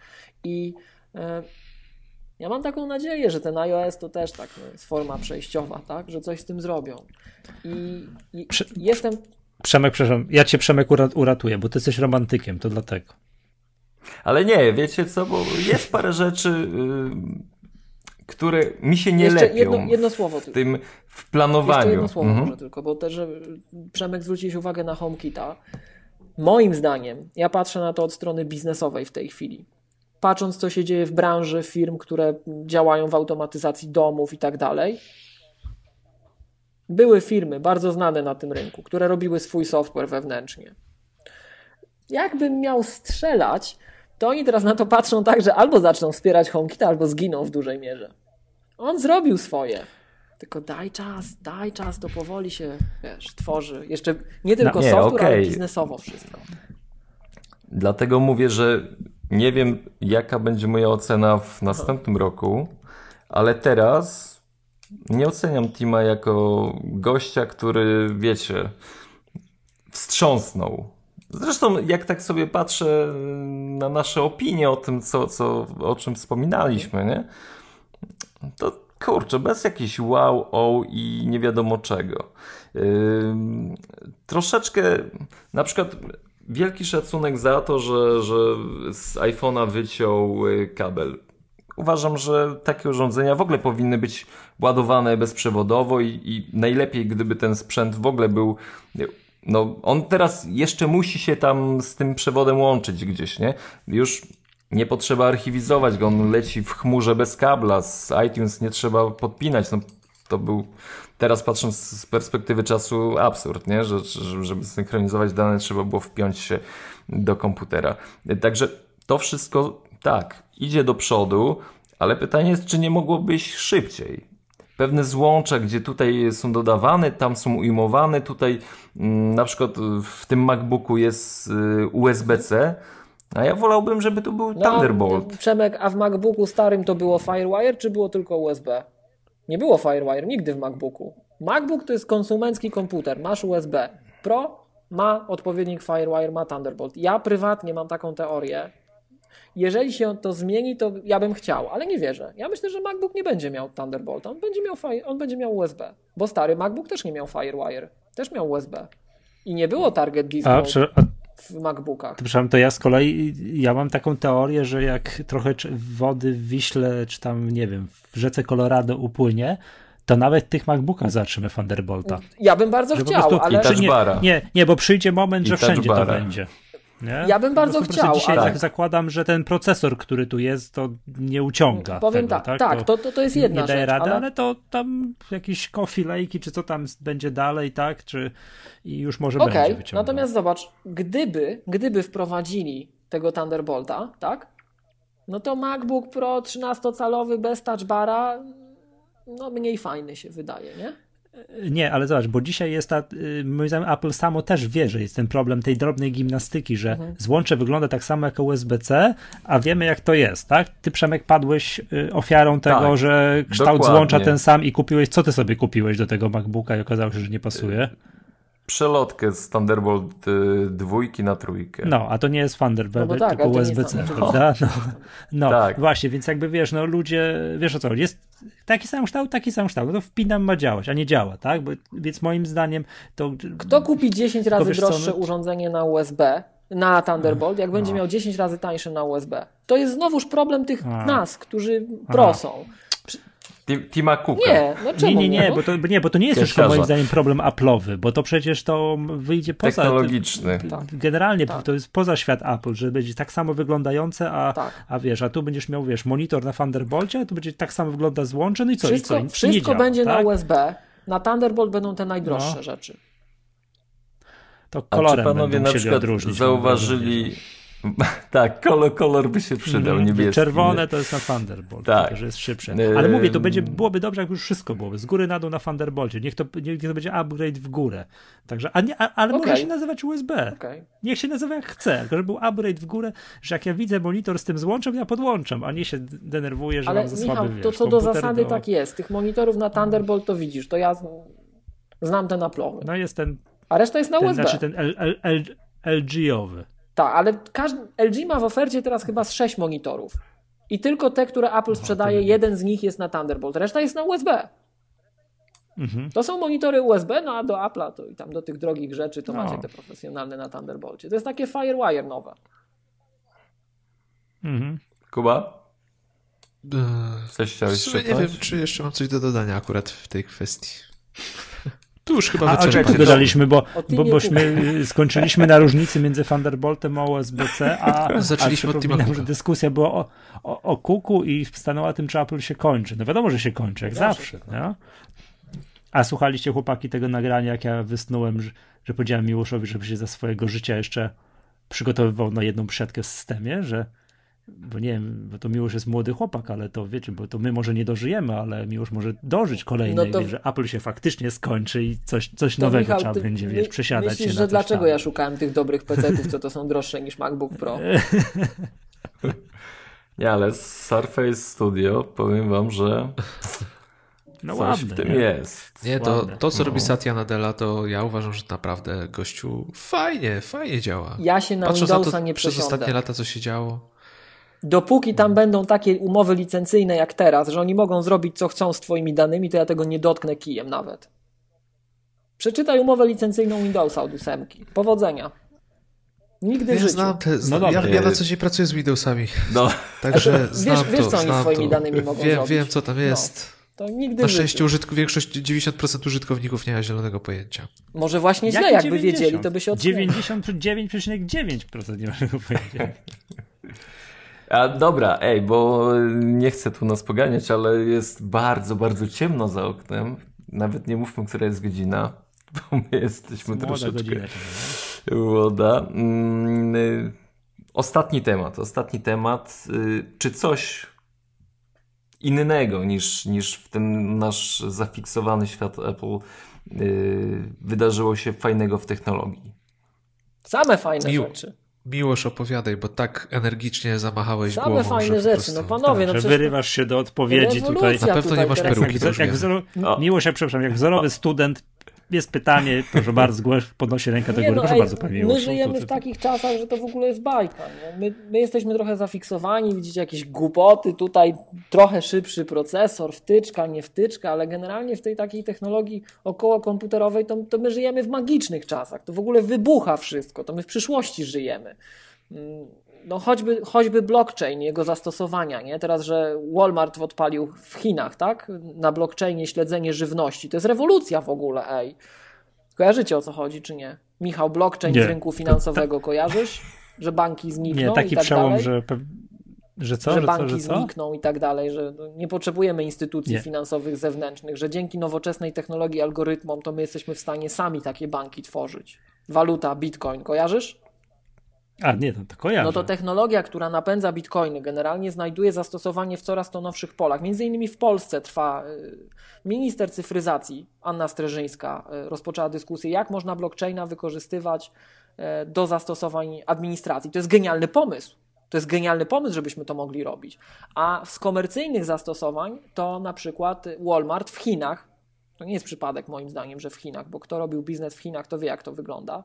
I e, ja mam taką nadzieję, że ten iOS to też tak no, jest forma przejściowa, tak? Że coś z tym zrobią. I, i Prze- jestem. Przemek, przepraszam, ja cię Przemek ura- uratuję, bo ty jesteś romantykiem, to dlatego. Ale nie, wiecie co, bo jest parę rzeczy, y, które mi się nie Jeszcze lepią jedno, jedno słowo w tym w planowaniu. Jeszcze jedno słowo Mhm. może tylko, bo też że Przemek zwróciłeś uwagę na HomeKita. Moim zdaniem, ja patrzę na to od strony biznesowej w tej chwili. Patrząc, co się dzieje w branży firm, które działają w automatyzacji domów i tak dalej, były firmy bardzo znane na tym rynku, które robiły swój software wewnętrznie. Jakbym miał strzelać, to oni teraz na to patrzą tak, że albo zaczną wspierać HomeKita, albo zginą w dużej mierze. On zrobił swoje. Tylko daj czas, daj czas, to powoli się, wiesz, tworzy. Jeszcze nie tylko nie, software, ale okej. biznesowo wszystko. Dlatego mówię, że nie wiem, jaka będzie moja ocena w następnym roku, ale teraz nie oceniam Tima jako gościa, który, wiecie, wstrząsnął. Zresztą, jak tak sobie patrzę na nasze opinie o tym, co, co, o czym wspominaliśmy, nie? to kurczę, bez jakichś wow, o i nie wiadomo czego. Ym, troszeczkę, na przykład wielki szacunek za to, że, że z iPhone'a wyciął y, kabel. Uważam, że takie urządzenia w ogóle powinny być ładowane bezprzewodowo i, i najlepiej, gdyby ten sprzęt w ogóle był. No, on teraz jeszcze musi się tam z tym przewodem łączyć gdzieś, nie? Już nie potrzeba archiwizować go, on leci w chmurze bez kabla, z iTunes nie trzeba podpinać. No, to był teraz patrząc z perspektywy czasu absurd, nie? Że, że, żeby synchronizować dane trzeba było wpiąć się do komputera. Także to wszystko tak, idzie do przodu, ale pytanie jest, czy nie mogłobyś szybciej? Pewne złącza, gdzie tutaj są dodawane, tam są ujmowane, tutaj mm, na przykład w tym MacBooku jest y, USB-C, a ja wolałbym, żeby to był No, Thunderbolt. Przemek, a w MacBooku starym to było Firewire, czy było tylko USB? Nie było Firewire nigdy w MacBooku. MacBook to jest konsumencki komputer, masz USB. Pro ma odpowiednik Firewire, ma Thunderbolt. Ja prywatnie mam taką teorię. Jeżeli się to zmieni, to ja bym chciał, ale nie wierzę. Ja myślę, że MacBook nie będzie miał Thunderbolta, on będzie miał, on będzie miał USB. Bo stary MacBook też nie miał Firewire, też miał USB. I nie było Target Display A, prze, a w MacBookach. to, przepraszam, to ja z kolei, ja mam taką teorię, że jak trochę wody w Wiśle, czy tam, nie wiem, w rzece Colorado upłynie, to nawet w tych MacBookach zobaczymy Thunderbolta. Ja bym bardzo Że chciał, prostu- ale... Nie, nie, nie, bo przyjdzie moment, I że wszędzie to będzie. Nie? Ja bym bardzo chciał, Dzisiaj ale- tak zakładam, że ten procesor, który tu jest, to nie uciąga. Powiem tego, tak, tak, to, to, to jest jedna nie daje rzecz, rady, ale... ale... to tam jakieś kofilejki, czy co tam będzie dalej, tak? Czy i już może Okej, będzie wyciągał. natomiast zobacz, gdyby, gdyby wprowadzili tego Thunderbolta, tak? No to MacBook Pro 13-calowy bez touch bara, no mniej fajny się wydaje, nie? Nie, ale zobacz, bo dzisiaj jest ta, y, moim zdaniem Apple samo też wie, że jest ten problem tej drobnej gimnastyki, że Mhm. złącze wygląda tak samo jak USB-C, a wiemy jak to jest, tak? Ty Przemek padłeś y, ofiarą tego, Tak, że kształt dokładnie. złącza ten sam i kupiłeś, co ty sobie kupiłeś do tego MacBooka i okazało się, że nie pasuje? Przelotkę z Thunderbolt y, dwójki na trójkę. No, a to nie jest Thunderbird, No tak, tylko USB-C, Thunderbolt. prawda? No, no Tak. właśnie, więc jakby wiesz, no ludzie, wiesz o co, jest taki sam kształt, taki sam kształt, no to wpinam ma działać, a nie działa, tak? Bo, więc moim zdaniem to... Kto kupi 10 razy wiesz co, droższe no- urządzenie na USB, na Thunderbolt, jak będzie miał 10 razy tańsze na USB? To jest znowuż problem tych A. nas, którzy prosą. Ti- Tima Cooka. Nie, no czemu Nie, nie, nie, bo to, nie, bo to nie jest już moim zdaniem problem Apple'owy, bo to przecież to wyjdzie poza... Technologiczny. Tak. Generalnie Tak. to jest poza świat Apple, że będzie tak samo wyglądające, a, Tak. a wiesz, a tu będziesz miał, wiesz, monitor na Thunderbolcie, a tu będzie tak samo wygląda złącze, no i co, Wszystko, i co, nic nie wszystko działa, będzie na tak? USB. Na Thunderbolt będą te najdroższe No. rzeczy. To A czy kolorem panowie na przykład zauważyli... *laughs* tak, kolor, kolor by się przydał, Mhm, niebieski. Czerwone to jest na Thunderbolt, Tak. że jest szybsze. Ym. Ale mówię, to będzie, byłoby dobrze, jakby już wszystko byłoby. Z góry na dół na Thunderbolcie. Niech to, niech to będzie upgrade w górę. Także, a nie, a, ale może Okej. się nazywać USB. Okej. Niech się nazywa jak chce, tylko żeby był upgrade w górę, że jak ja widzę monitor z tym złączem, ja podłączam, a nie się denerwuję, że Ale mam za Michał, słaby, to wiesz, co do zasady tak jest. Tych monitorów na Thunderbolt to widzisz, to ja znam te naplowy. No jest ten, A reszta jest na ten USB. znaczy ten L, L, L, LG-owy. Tak, ale każdy, LG ma w ofercie teraz chyba z 6 monitorów. I tylko te, które Apple sprzedaje, jeden z nich jest na Thunderbolt, reszta jest na USB. Mhm. To są monitory USB, no a do Apple'a to i tam do tych drogich rzeczy to No. macie te profesjonalne na Thunderbolcie. To jest takie Firewire nowe. Mhm. Kuba? Eee, Coś chciałeś nie wiem, czy jeszcze mam coś do dodania akurat w tej kwestii. Tu już chyba tu gadaliśmy, bo, bo bośmy y, skończyliśmy na różnicy między Thunderboltem a USB-C, a, *laughs* Zaczęliśmy a od przypominam, Timahuka. że dyskusja była o, o, o kuku i stanęła tym, czy Apple się kończy. No wiadomo, że się kończy, jak Zawsze. zawsze. nie? A słuchaliście chłopaki tego nagrania, jak ja wysnułem, że, że powiedziałem Miłoszowi, żeby się za swojego życia jeszcze przygotowywał na jedną przesiadkę w systemie, że bo nie wiem, bo to Miłosz jest młody chłopak, ale to wiecie, bo to my może nie dożyjemy, ale Miłosz może dożyć kolejnej, No to- że Apple się faktycznie skończy i coś, coś To nowego Michał, trzeba ty będzie, wiesz, przesiadać Myślisz, się na że dlaczego tam. ja szukałem tych dobrych PC-ów, co to są droższe niż MacBook Pro? *laughs* Nie, ale z Surface Studio powiem wam, że No coś ładne, w tym nie? jest. Nie, to, Ładne. to co No. robi Satya Nadella, to ja uważam, że naprawdę gościu fajnie, fajnie działa. Ja się na Patrząc na Windowsa to nie przez ostatnie przesiądę. lata, co się działo. Dopóki tam będą takie umowy licencyjne jak teraz, że oni mogą zrobić co chcą z twoimi danymi, to ja tego nie dotknę kijem nawet. Przeczytaj umowę licencyjną Windowsa od ósemki. Powodzenia. Nigdy w Ja życiu. znam te, zna, dobra. ja, ja na co dzień pracuję z Windowsami, No, *laughs* także wiesz- znam wiesz, to, co oni znam swoimi to. danymi mogą wiem, zrobić. wiem, co tam No. jest. To nigdy Na w szczęście użytku, większość, 90% użytkowników nie ma zielonego pojęcia. Może właśnie źle, jakby 90? wiedzieli, to by się odkryło. 99,9% nie mogę powiedzieć. *laughs* a dobra, ej, bo nie chcę tu nas poganiać, ale jest bardzo, bardzo ciemno za oknem. Nawet nie mówmy, która jest godzina, *laughs* bo my jesteśmy Młoda troszeczkę... godzina. Woda. Mm, y, Ostatni temat. Ostatni temat. Y, Czy coś innego niż, niż w tym nasz zafiksowany świat Apple y, wydarzyło się fajnego w technologii? Same fajne rzeczy. Miłosz, opowiadaj, bo tak energicznie zamachałeś Same głową, fajne że po rzeczy. No panowie, no że przecież wyrywasz się do odpowiedzi tutaj. Na pewno nie tutaj masz teraz. peruki. Jak, to już jak wiem. wzoro... O. Miłość, jak przepraszam, jak wzorowy student jest pytanie, proszę bardzo, *laughs* zgłoś, podnosi rękę do góry, no, proszę ej, bardzo, panie my żyjemy w takich czasach, że to w ogóle jest bajka. My, my jesteśmy trochę zafiksowani, widzicie jakieś głupoty, tutaj trochę szybszy procesor, wtyczka, nie wtyczka, ale generalnie w tej takiej technologii około komputerowej to, to my żyjemy w magicznych czasach. To w ogóle wybucha wszystko, to my w przyszłości żyjemy. No choćby, choćby blockchain, jego zastosowania, nie? Teraz, że Walmart odpalił w Chinach, tak? Na blockchainie śledzenie żywności. To jest rewolucja w ogóle, ej. Kojarzycie o co chodzi, czy nie? Michał, blockchain Nie. z rynku finansowego kojarzysz? Że banki znikną Nie, taki i tak przełom, dalej? że, że co, że że, banki co, że znikną i tak dalej, że no, nie potrzebujemy instytucji Nie. finansowych zewnętrznych, że dzięki nowoczesnej technologii, algorytmom, to my jesteśmy w stanie sami takie banki tworzyć. Waluta, bitcoin, kojarzysz? A nie, no to kojarzę. No to technologia, która napędza bitcoiny, generalnie znajduje zastosowanie w coraz to nowszych polach. Między innymi w Polsce trwa y, minister cyfryzacji Anna Streżyńska y, rozpoczęła dyskusję, jak można blockchaina wykorzystywać y, do zastosowań administracji. To jest genialny pomysł. To jest genialny pomysł, żebyśmy to mogli robić. A z komercyjnych zastosowań to na przykład Walmart w Chinach, to nie jest przypadek moim zdaniem, że w Chinach, bo kto robił biznes w Chinach, to wie jak to wygląda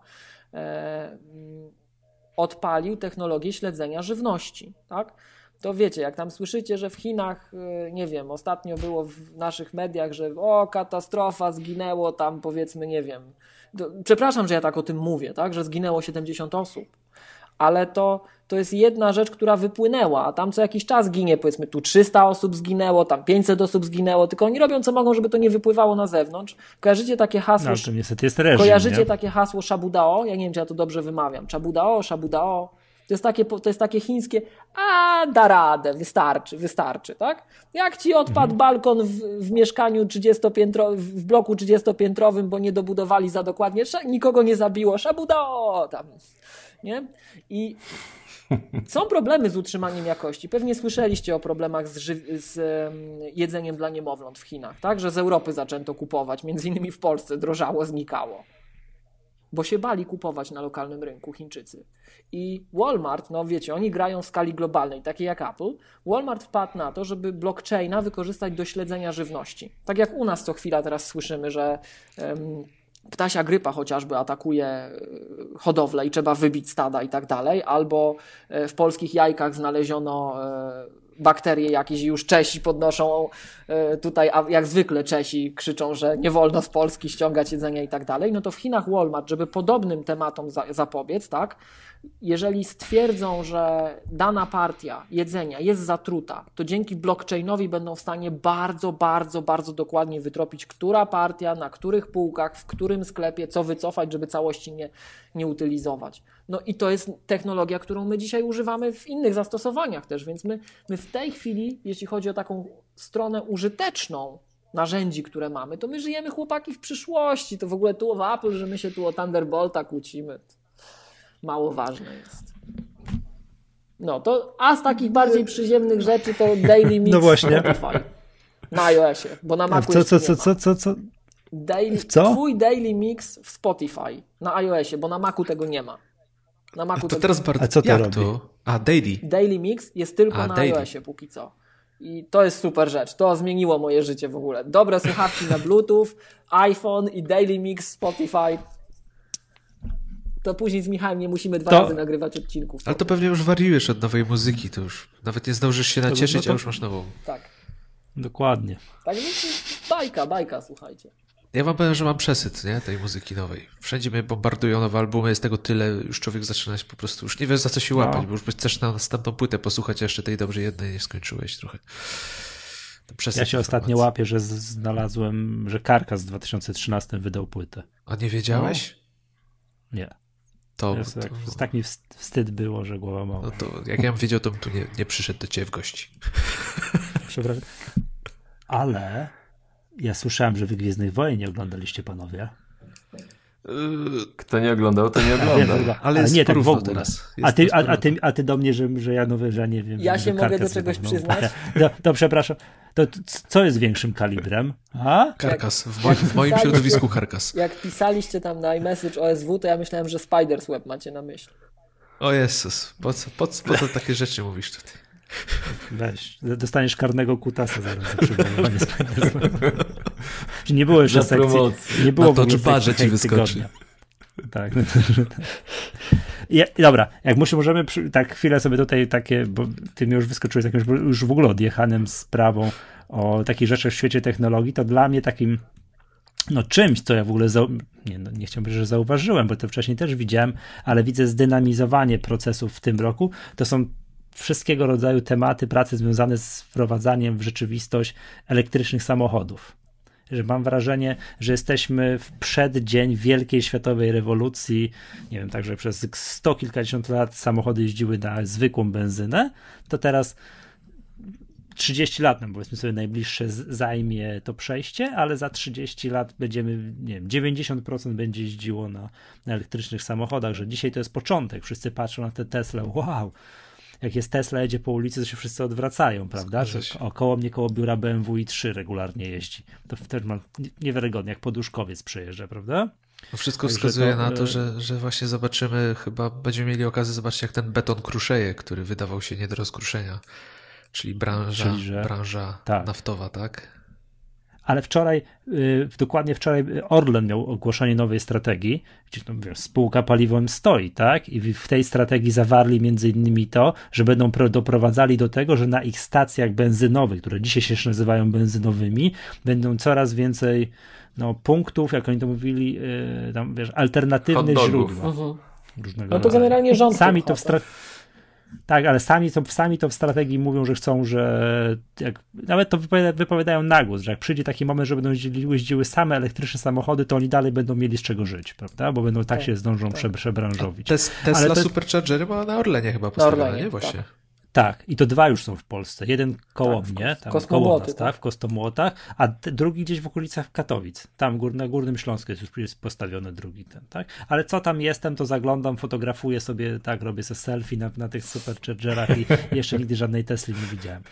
odpalił technologię śledzenia żywności, tak? To wiecie, jak tam słyszycie, że w Chinach, y, nie wiem, ostatnio było w naszych mediach, że o, katastrofa, zginęło tam powiedzmy, nie wiem. To, przepraszam, że ja tak o tym mówię, tak? Że zginęło 70 osób ale to, to jest jedna rzecz, która wypłynęła, a tam co jakiś czas ginie, powiedzmy tu 300 osób zginęło, tam 500 osób zginęło, tylko oni robią co mogą, żeby to nie wypływało na zewnątrz. Kojarzycie takie hasło? No, to niestety jest reżim, Kojarzycie nie? takie hasło Shabudao? Ja nie wiem, czy ja to dobrze wymawiam. Chabudao, Shabudao. To jest takie, to jest takie chińskie, a da radę, wystarczy, wystarczy, tak? Jak ci odpadł mhm. balkon w, w mieszkaniu 30-piętro, w bloku 30-piętrowym, bo nie dobudowali za dokładnie, nikogo nie zabiło, szabudao, tam nie? I są problemy z utrzymaniem jakości. Pewnie słyszeliście o problemach z, z jedzeniem dla niemowląt w Chinach, tak? Że z Europy zaczęto kupować, między innymi w Polsce drożało, znikało. Bo się bali kupować na lokalnym rynku Chińczycy. I Walmart, no wiecie, oni grają w skali globalnej, takie jak Apple. Walmart wpadł na to, żeby blockchaina wykorzystać do śledzenia żywności. Tak jak u nas co chwila teraz słyszymy, że um, ptasia grypa chociażby atakuje e, hodowlę i trzeba wybić stada i tak dalej, albo e, w polskich jajkach znaleziono e, bakterie jakieś i już Czesi podnoszą tutaj, a jak zwykle Czesi krzyczą, że nie wolno z Polski ściągać jedzenia i tak dalej, no to w Chinach Walmart, żeby podobnym tematom zapobiec, tak, jeżeli stwierdzą, że dana partia jedzenia jest zatruta, to dzięki blockchainowi będą w stanie bardzo, bardzo, bardzo dokładnie wytropić, która partia, na których półkach, w którym sklepie, co wycofać, żeby całości nie, nie utylizować. No i to jest technologia, którą my dzisiaj używamy w innych zastosowaniach też, więc my, my w tej chwili, jeśli chodzi o taką stronę użyteczną, narzędzi, które mamy, to my żyjemy chłopaki w przyszłości. To w ogóle tu w Apple, że my się tu o Thunderbolta kłócimy mało ważne jest. No to, a z takich bardziej przyziemnych rzeczy to Daily Mix no właśnie. Spotify na iOSie, bo na Macu co, co, co, co, co, co? Daily, co? Twój Daily Mix w Spotify na iOSie, bo na Macu tego nie ma. Na Macu to teraz bardzo... A co to jak robi? to? A, Daily. Daily Mix jest tylko a, na daily. iOSie póki co. I to jest super rzecz. To zmieniło moje życie w ogóle. Dobre słuchawki na Bluetooth, iPhone i Daily Mix Spotify to później z Michałem nie musimy dwa to... razy nagrywać odcinków. Ale to pewnie już wariujesz od nowej muzyki, to już nawet nie zdążysz się nacieszyć, no to... a już masz nową. Tak. Dokładnie. Tak, no, bajka, bajka, słuchajcie. Ja wam powiem, że mam przesyt nie? tej muzyki nowej. Wszędzie mnie bombardują nowe albumy, jest tego tyle, już człowiek zaczyna się po prostu, już nie wie za co się łapać, no. bo już chcesz na następną płytę posłuchać, a jeszcze tej dobrze jednej nie skończyłeś trochę. ja się informacji. ostatnio łapię, że znalazłem, że Karka z 2013 wydał płytę. A nie wiedziałeś? No. Nie. To, to, tak, tak mi wstyd było, że głowa mała. No to jak ja bym wiedział, to bym tu nie, nie przyszedł do ciebie w gości. *laughs* Przepraszam. Ale ja słyszałem, że wy Gwiezdnych Wojen nie oglądaliście, panowie. Kto nie oglądał, to nie oglądał. ale, ale nie tak w ogóle. teraz. A ty, a, a, ty, a ty do mnie, że, że ja nowy, że nie wiem. Ja się mogę do czegoś przyznać. To, to przepraszam. To co jest większym kalibrem? A? Karkas. W, moim, w moim środowisku Karkas. Jak pisaliście tam na iMessage OSW, to ja myślałem, że Spiders Web macie na myśli. O Jezus, po co, po, po co takie rzeczy mówisz tutaj? Weź, dostaniesz karnego kutasa zaraz za Czy nie było jeszcze sekcji. Nie było Na to czy ci wyskoczy. Tak. Ja, dobra, jak muszę, możemy przy, tak chwilę sobie tutaj takie, bo ty mi już wyskoczyłeś jakimś już w ogóle odjechanym sprawą o takich rzeczach w świecie technologii, to dla mnie takim no czymś, co ja w ogóle nie, no, nie chciałbym, że zauważyłem, bo to wcześniej też widziałem, ale widzę zdynamizowanie procesów w tym roku, to są wszystkiego rodzaju tematy pracy związane z wprowadzaniem w rzeczywistość elektrycznych samochodów. Że mam wrażenie, że jesteśmy w przeddzień wielkiej światowej rewolucji. Nie wiem, także przez sto kilkadziesiąt lat samochody jeździły na zwykłą benzynę, to teraz 30 lat, no powiedzmy sobie najbliższe zajmie to przejście, ale za 30 lat będziemy, nie wiem, 90% będzie jeździło na, na elektrycznych samochodach, że dzisiaj to jest początek, wszyscy patrzą na te Tesla, wow, jak jest Tesla, jedzie po ulicy, to się wszyscy odwracają, prawda? Około mnie, koło biura BMW i 3 regularnie jeździ. To wtedy ma niewiarygodnie, jak poduszkowiec przejeżdża, prawda? No wszystko Także wskazuje to, na to, e, że, że właśnie zobaczymy, chyba będziemy mieli okazję zobaczyć, jak ten beton kruszeje, który wydawał się nie do rozkruszenia. Czyli branża, Czyli, że... branża tak. naftowa, tak? Ale wczoraj, y, dokładnie wczoraj Orlen miał ogłoszenie nowej strategii, gdzie no, wiesz, spółka paliwowym stoi, tak? I w tej strategii zawarli między innymi to, że będą doprowadzali do tego, że na ich stacjach benzynowych, które dzisiaj się nazywają benzynowymi, będą coraz więcej no, punktów, jak oni to mówili, yy, tam, wiesz, alternatywne źródła. Mhm. No to generalnie rząd Sami to w strategii tak, ale sami to, sami to w strategii mówią, że chcą, że jak, nawet to wypowiada, wypowiadają na głos, że jak przyjdzie taki moment, że będą jeździły, same elektryczne samochody, to oni dalej będą mieli z czego żyć, prawda? Bo będą tak, tak się zdążą tak. przebranżowić. Tes, Tesla to... Superchargery ma na Orlenie chyba postawione, nie? Właśnie. Tak. Tak, i to dwa już są w Polsce. Jeden koło tak, mnie, tam koło nas, tak, w Kostomłotach, a drugi gdzieś w okolicach Katowic. Tam gór, na Górnym Śląsku jest już jest postawiony drugi ten, tak? Ale co tam jestem, to zaglądam, fotografuję sobie, tak, robię sobie selfie na, na tych superchargerach i *laughs* jeszcze nigdy żadnej Tesli nie widziałem.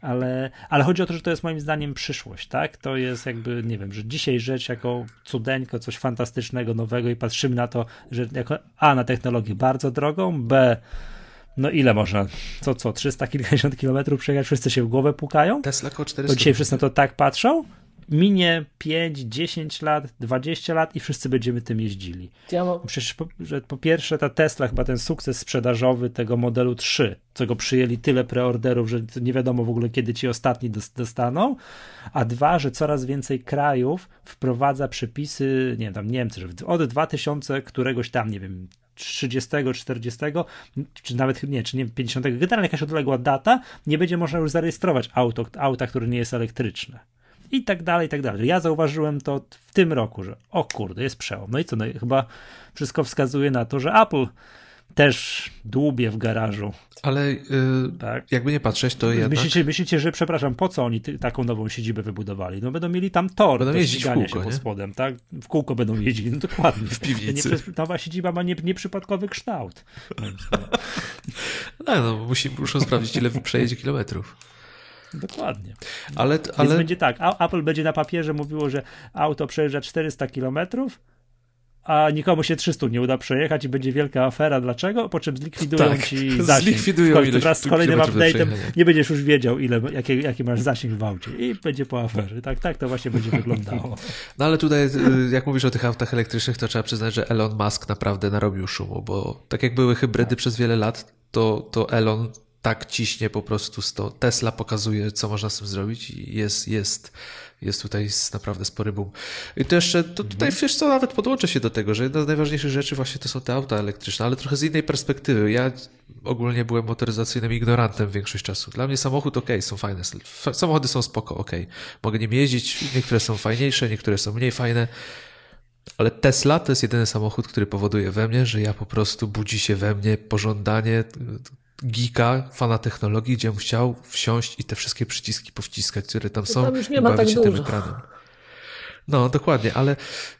Ale, ale chodzi o to, że to jest moim zdaniem przyszłość, tak? To jest jakby, nie wiem, że dzisiaj rzecz jako cudeńko, coś fantastycznego, nowego i patrzymy na to, że jako A, na technologię bardzo drogą, B, no ile można? Co, co, 300 kilkadziesiąt kilometrów przejechać, wszyscy się w głowę pukają? Tesla około 400. To dzisiaj wszyscy na to tak patrzą? Minie 5, 10 lat, 20 lat i wszyscy będziemy tym jeździli. Ja mam... Przecież po, że po pierwsze ta Tesla, chyba ten sukces sprzedażowy tego modelu 3, co go przyjęli tyle preorderów, że nie wiadomo w ogóle kiedy ci ostatni dostaną, a dwa, że coraz więcej krajów wprowadza przepisy, nie wiem, tam Niemcy, że od 2000 któregoś tam, nie wiem, 30, 40, czy nawet nie, czy nie 50, generalnie jakaś odległa data, nie będzie można już zarejestrować auto, auta, które nie jest elektryczne. I tak dalej, i tak dalej. Ja zauważyłem to w tym roku, że o kurde, jest przełom. No i co, no chyba wszystko wskazuje na to, że Apple też dłubie w garażu. Ale yy, tak? jakby nie patrzeć, to jednak... Myślicie, myślicie, że, przepraszam, po co oni ty, taką nową siedzibę wybudowali? No będą mieli tam tor będą jeździć w kółko, się nie? pod spodem, tak? W kółko będą jeździć, no dokładnie. *laughs* W piwnicy. Nie, nowa siedziba ma nie, nieprzypadkowy kształt. *laughs* no, no musi, muszą sprawdzić, ile *laughs* przejedzie kilometrów. Dokładnie. Ale, ale... Więc będzie tak, Apple będzie na papierze mówiło, że auto przejeżdża 400 kilometrów, a nikomu się 300 nie uda przejechać i będzie wielka afera. Dlaczego? Po czym zlikwidują tak, ci zasięg. Zlikwidują ilość Wraz z kolejnym update'em nie będziesz już wiedział, ile, jaki, jaki masz zasięg w aucie i będzie po aferze. Tak, tak to właśnie będzie wyglądało. *laughs* No ale tutaj, y, jak mówisz o tych autach elektrycznych, to trzeba przyznać, że Elon Musk naprawdę narobił szumu, bo tak jak były hybrydy przez wiele lat, to, to Elon tak ciśnie po prostu to. Tesla pokazuje, co można z tym zrobić i jest, jest, jest tutaj naprawdę spory boom. I to jeszcze, to tutaj mhm. wiesz co, nawet podłączę się do tego, że jedna z najważniejszych rzeczy właśnie to są te auta elektryczne, ale trochę z innej perspektywy. Ja ogólnie byłem motoryzacyjnym ignorantem większość czasu. Dla mnie samochód ok, są fajne. Samochody są spoko, ok. Mogę nim jeździć, niektóre są fajniejsze, niektóre są mniej fajne. Ale Tesla to jest jedyny samochód, który powoduje we mnie, że ja po prostu budzi się we mnie pożądanie geeka, fana technologii, gdzie bym chciał wsiąść i te wszystkie przyciski powciskać, które tam są, tam już nie ma bawić tak się tym ekranem. No, dokładnie, ale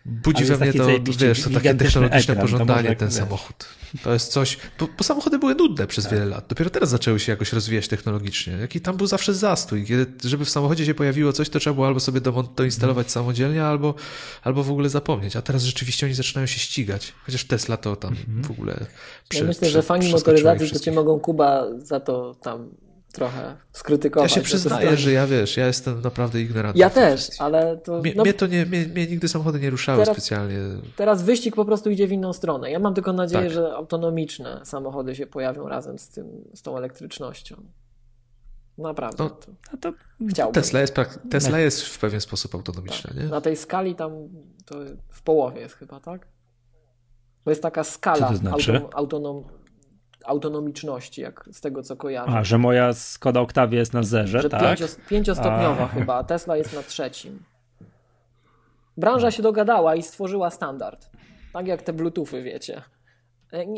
budzi we mnie to, wiesz, to takie technologiczne ekran, pożądanie, ten wiesz. samochód. To jest coś, bo, bo, samochody były nudne przez tak. wiele lat. Dopiero teraz zaczęły się jakoś rozwijać technologicznie. Jaki tam był zawsze zastój. Kiedy, żeby w samochodzie się pojawiło coś, to trzeba było albo sobie doinstalować hmm. samodzielnie, albo, albo w ogóle zapomnieć. A teraz rzeczywiście oni zaczynają się ścigać. Chociaż Tesla to tam hmm. w ogóle prze, Ja myślę, że fani motoryzacji to cię mogą Kuba za to tam trochę skrytykować. Ja się przyznaję, że ja wiesz, ja jestem naprawdę ignorantem. Ja też, ale to... Mnie, no, mnie to nie, mnie, mnie, nigdy samochody nie ruszały teraz, specjalnie. Teraz wyścig po prostu idzie w inną stronę. Ja mam tylko nadzieję, tak. że autonomiczne samochody się pojawią razem z tym, z tą elektrycznością. Naprawdę. No, to, to chciałbym. Tesla jest, Tesla jest w pewien sposób autonomiczna, tak. nie? Na tej skali tam to w połowie jest chyba, tak? Bo jest taka skala to znaczy? autonom, autonomiczności, jak z tego co kojarzę. A, że moja Skoda Octavia jest na zerze, że tak? pięciostopniowa a... chyba, a Tesla jest na trzecim. Branża się dogadała i stworzyła standard. Tak jak te Bluetoothy, wiecie.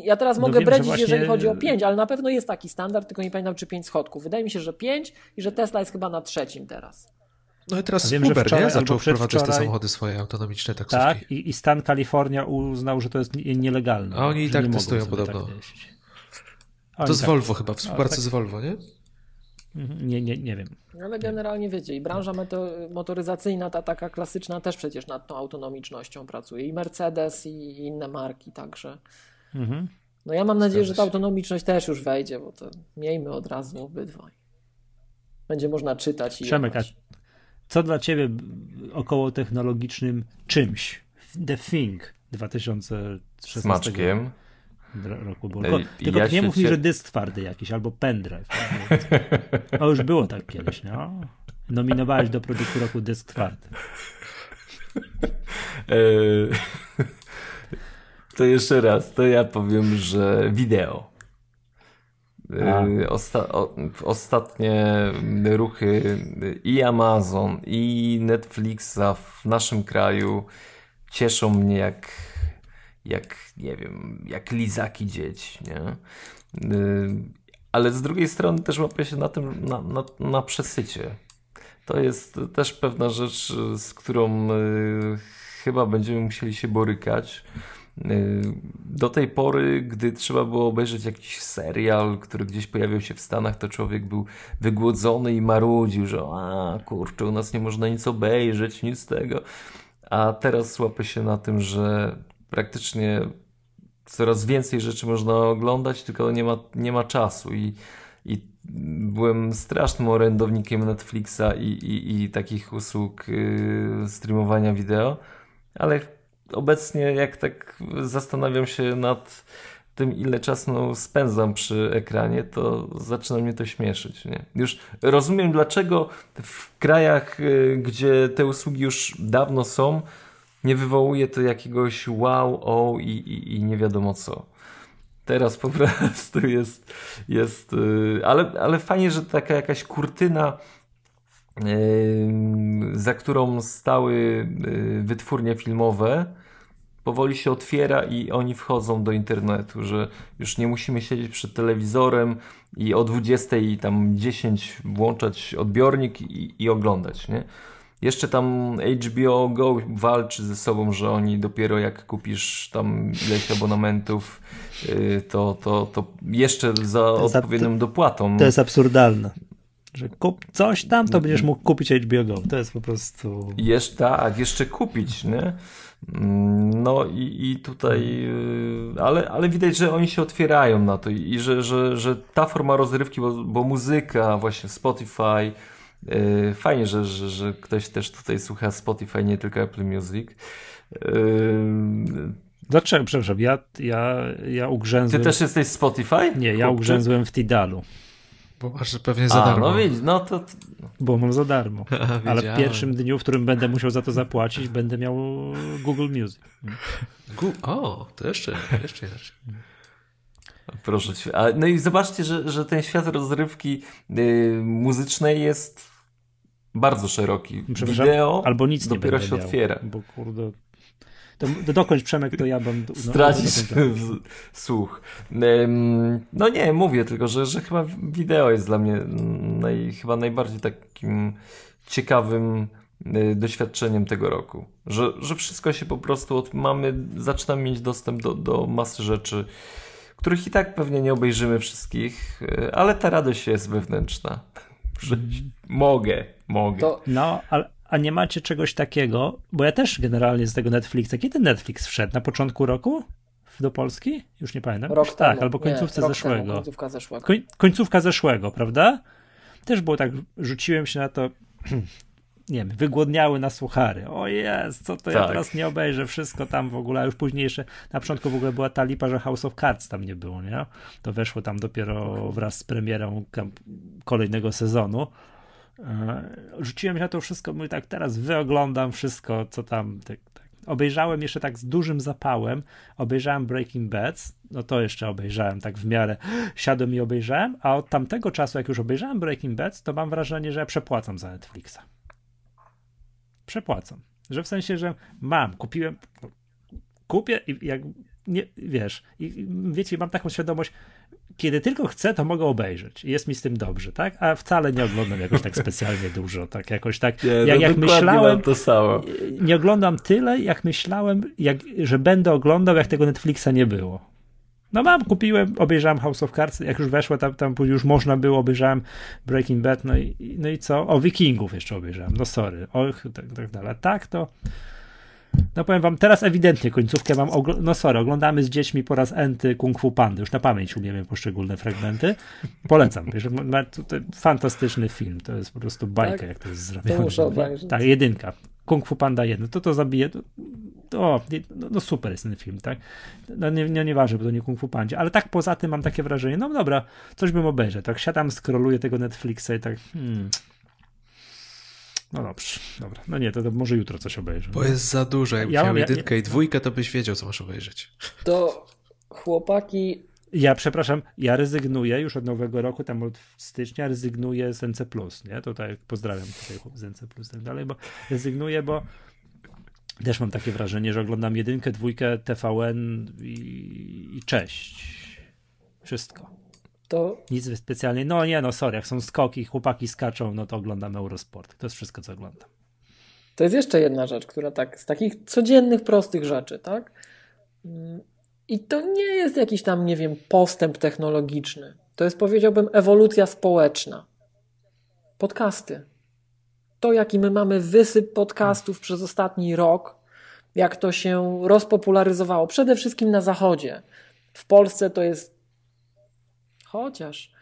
Ja teraz No mogę wiem, że bredzić, właśnie- jeżeli chodzi o 5, ale na pewno jest taki standard, tylko nie pamiętam, czy 5 schodków. Wydaje mi się, że 5 i że Tesla jest chyba na trzecim teraz. No i teraz wiem, że Uber, wczoraj nie? Zaczął wprowadzać te samochody swoje autonomiczne taksówki. Tak, i, i stan Kalifornia uznał, że to jest nie- nielegalne. A oni i tak testują sobie podobno. Tak To z tak- Volvo chyba, w współpracy tak. z Volvo, nie? Mhm, Nie, nie, nie wiem. Ale generalnie wiecie, i branża meto- motoryzacyjna, ta taka klasyczna, też przecież nad tą autonomicznością pracuje. I Mercedes, i inne marki także. Mhm. No ja mam nadzieję, że ta autonomiczność też już wejdzie, bo to miejmy od razu obydwaj. Będzie można czytać i Przemek, co dla ciebie około technologicznym czymś? The Thing 2016 Smaczkiem. Roku było. Tylko, tylko ja nie mów mi, że dysk twardy jakiś albo pendrive. O, już było tak kiedyś, no. Nominowałeś do produktu roku dysk twardy. Eee, To jeszcze raz, to ja powiem, że wideo. Eee, Osta o, ostatnie ruchy i Amazon, i Netflixa w naszym kraju cieszą mnie jak, jak nie wiem, jak lizaki dzieci, nie? Eee, Ale z drugiej strony też łapię się na tym, na, na, na przesycie. To jest też pewna rzecz, z którą y, chyba będziemy musieli się borykać. Y, Do tej pory, gdy trzeba było obejrzeć jakiś serial, który gdzieś pojawiał się w Stanach, to człowiek był wygłodzony i marudził, że a kurczę, u nas nie można nic obejrzeć, nic tego. A teraz łapę się na tym, że praktycznie coraz więcej rzeczy można oglądać, tylko nie ma, nie ma czasu i, i byłem strasznym orędownikiem Netflixa i, i, i takich usług yy, streamowania wideo, ale obecnie jak tak zastanawiam się nad tym, ile czasu spędzam przy ekranie, to zaczyna mnie to śmieszyć. Nie? Już rozumiem, dlaczego w krajach, yy, gdzie te usługi już dawno są, nie wywołuje to jakiegoś wow, o i, i, i nie wiadomo co. Teraz po *laughs* prostu jest, jest yy, ale, ale fajnie, że taka jakaś kurtyna, yy, za którą stały yy, wytwórnie filmowe, powoli się otwiera i oni wchodzą do internetu, że już nie musimy siedzieć przed telewizorem i o 20 i tam 10 włączać odbiornik i, i oglądać, nie? Jeszcze tam HBO Go walczy ze sobą, że oni dopiero jak kupisz tam ileś abonamentów, yy, to, to, to jeszcze za ab- odpowiednią dopłatą. To jest absurdalne. Że kup coś tam, to będziesz mógł kupić HBO Go. To jest po prostu... Jeszcze tak, jeszcze kupić, nie? Mm, No i, i tutaj, yy, ale, ale widać, że oni się otwierają na to i że, że, że ta forma rozrywki, bo, bo muzyka, właśnie Spotify, fajnie, że, że, że ktoś też tutaj słucha Spotify, nie tylko Apple Music. Yy, Dlaczego? Przepraszam, ja, ja, ja Ty ugrzęzłem... też jesteś Spotify? Nie, ja Chłopczyk? ugrzęzłem w Tidalu, Bo masz pewnie za A, darmo. no widzisz, no to bo mam za darmo. *laughs* Ale w pierwszym dniu, w którym będę musiał za to zapłacić, będę miał Google Music. Gu- o, to jeszcze, jeszcze inaczej. Proszę cię. No i zobaczcie, że, że ten świat rozrywki y, muzycznej jest bardzo szeroki. Wideo albo nic dopiero się miał, otwiera. Bo kurde... To, to dokończ Przemek, to ja będę... No, Stracisz dokończę. w- słuch. No nie, mówię tylko, że, że chyba wideo jest dla mnie naj, chyba najbardziej takim ciekawym y, doświadczeniem tego roku. Że, że wszystko się po prostu od, mamy, zaczynamy mieć dostęp do, do masy rzeczy, których i tak pewnie nie obejrzymy wszystkich, y, ale ta radość jest wewnętrzna. Mogę, mogę. To No, ale, a nie macie czegoś takiego, bo ja też generalnie z tego Netflixa, kiedy Netflix wszedł? Na początku roku? Do Polski? Już nie pamiętam. rok tak, temu. albo końcówce nie, zeszłego. Temu, końcówka zeszłego. Koń, końcówka zeszłego, prawda? Też było tak, rzuciłem się na to, *clears throat* nie wiem, wygłodniały na suchary. O jest, co to ja Tak. teraz nie obejrzę, wszystko tam w ogóle, a już później jeszcze, na początku w ogóle była ta lipa, że House of Cards tam nie było, nie? To weszło tam dopiero wraz z premierą kolejnego sezonu. E, Rzuciłem się na to wszystko, mówię tak, teraz wyoglądam wszystko, co tam, tak, tak. Obejrzałem jeszcze tak z dużym zapałem, obejrzałem Breaking Bad, no to jeszcze obejrzałem tak w miarę, siadłem i obejrzałem, a od tamtego czasu, jak już obejrzałem Breaking Bad, to mam wrażenie, że ja przepłacam za Netflixa. Przepłacam. Że w sensie, że mam, kupiłem, kupię i jak nie, wiesz, i, wiecie, mam taką świadomość, kiedy tylko chcę, to mogę obejrzeć. Jest mi z tym dobrze, tak? A wcale nie oglądam jakoś tak specjalnie dużo, tak jakoś tak. Nie, jak, no jak myślałem, to samo. nie oglądam tyle, jak myślałem, jak, że będę oglądał, jak tego Netflixa nie było. No mam, kupiłem, obejrzałem House of Cards, jak już weszło, tam, tam już można było, obejrzałem Breaking Bad, no i, no i co? O, Wikingów jeszcze obejrzałem, no sorry, och, tak, tak dalej. Tak to, no powiem wam, teraz ewidentnie końcówkę mam, no sorry, oglądamy z dziećmi po raz enty Kung Fu Pandy, już na pamięć umiemy poszczególne fragmenty. Polecam, fantastyczny film, to jest po prostu bajka, tak? jak to jest zrobione. To muszę obejrzeć. Tak, jedynka. Kung Fu Panda 1, to to zabije, to, o, no, no, super jest ten film, tak? No nie, nie, nieważne, bo to nie Kung Fu Pandzie, ale tak poza tym mam takie wrażenie, no dobra, coś bym obejrzał, tak siadam, skroluję tego Netflixa i tak, hmm, no dobrze, dobra. No nie, to, to może jutro coś obejrzę. Bo jest za dużo. Jakbyś ja, miał ja, jedynkę ja, i dwójkę, to byś wiedział, co masz obejrzeć. To chłopaki... Ja przepraszam, ja rezygnuję już od nowego roku, tam od stycznia rezygnuję z NC+, nie? Tutaj pozdrawiam tutaj z NC+, tak dalej, bo rezygnuję, bo też mam takie wrażenie, że oglądam jedynkę, dwójkę, TVN i, i cześć. Wszystko. To... Nic specjalnie. No nie, no sorry, jak są skoki, chłopaki skaczą, no to oglądam Eurosport. To jest wszystko, co oglądam. To jest jeszcze jedna rzecz, która tak, z takich codziennych, prostych rzeczy, tak? I to nie jest jakiś tam, nie wiem, postęp technologiczny. To jest, powiedziałbym, ewolucja społeczna. Podcasty. To, jaki my mamy wysyp podcastów przez ostatni rok, jak to się rozpopularyzowało, przede wszystkim na Zachodzie. W Polsce to jest chociaż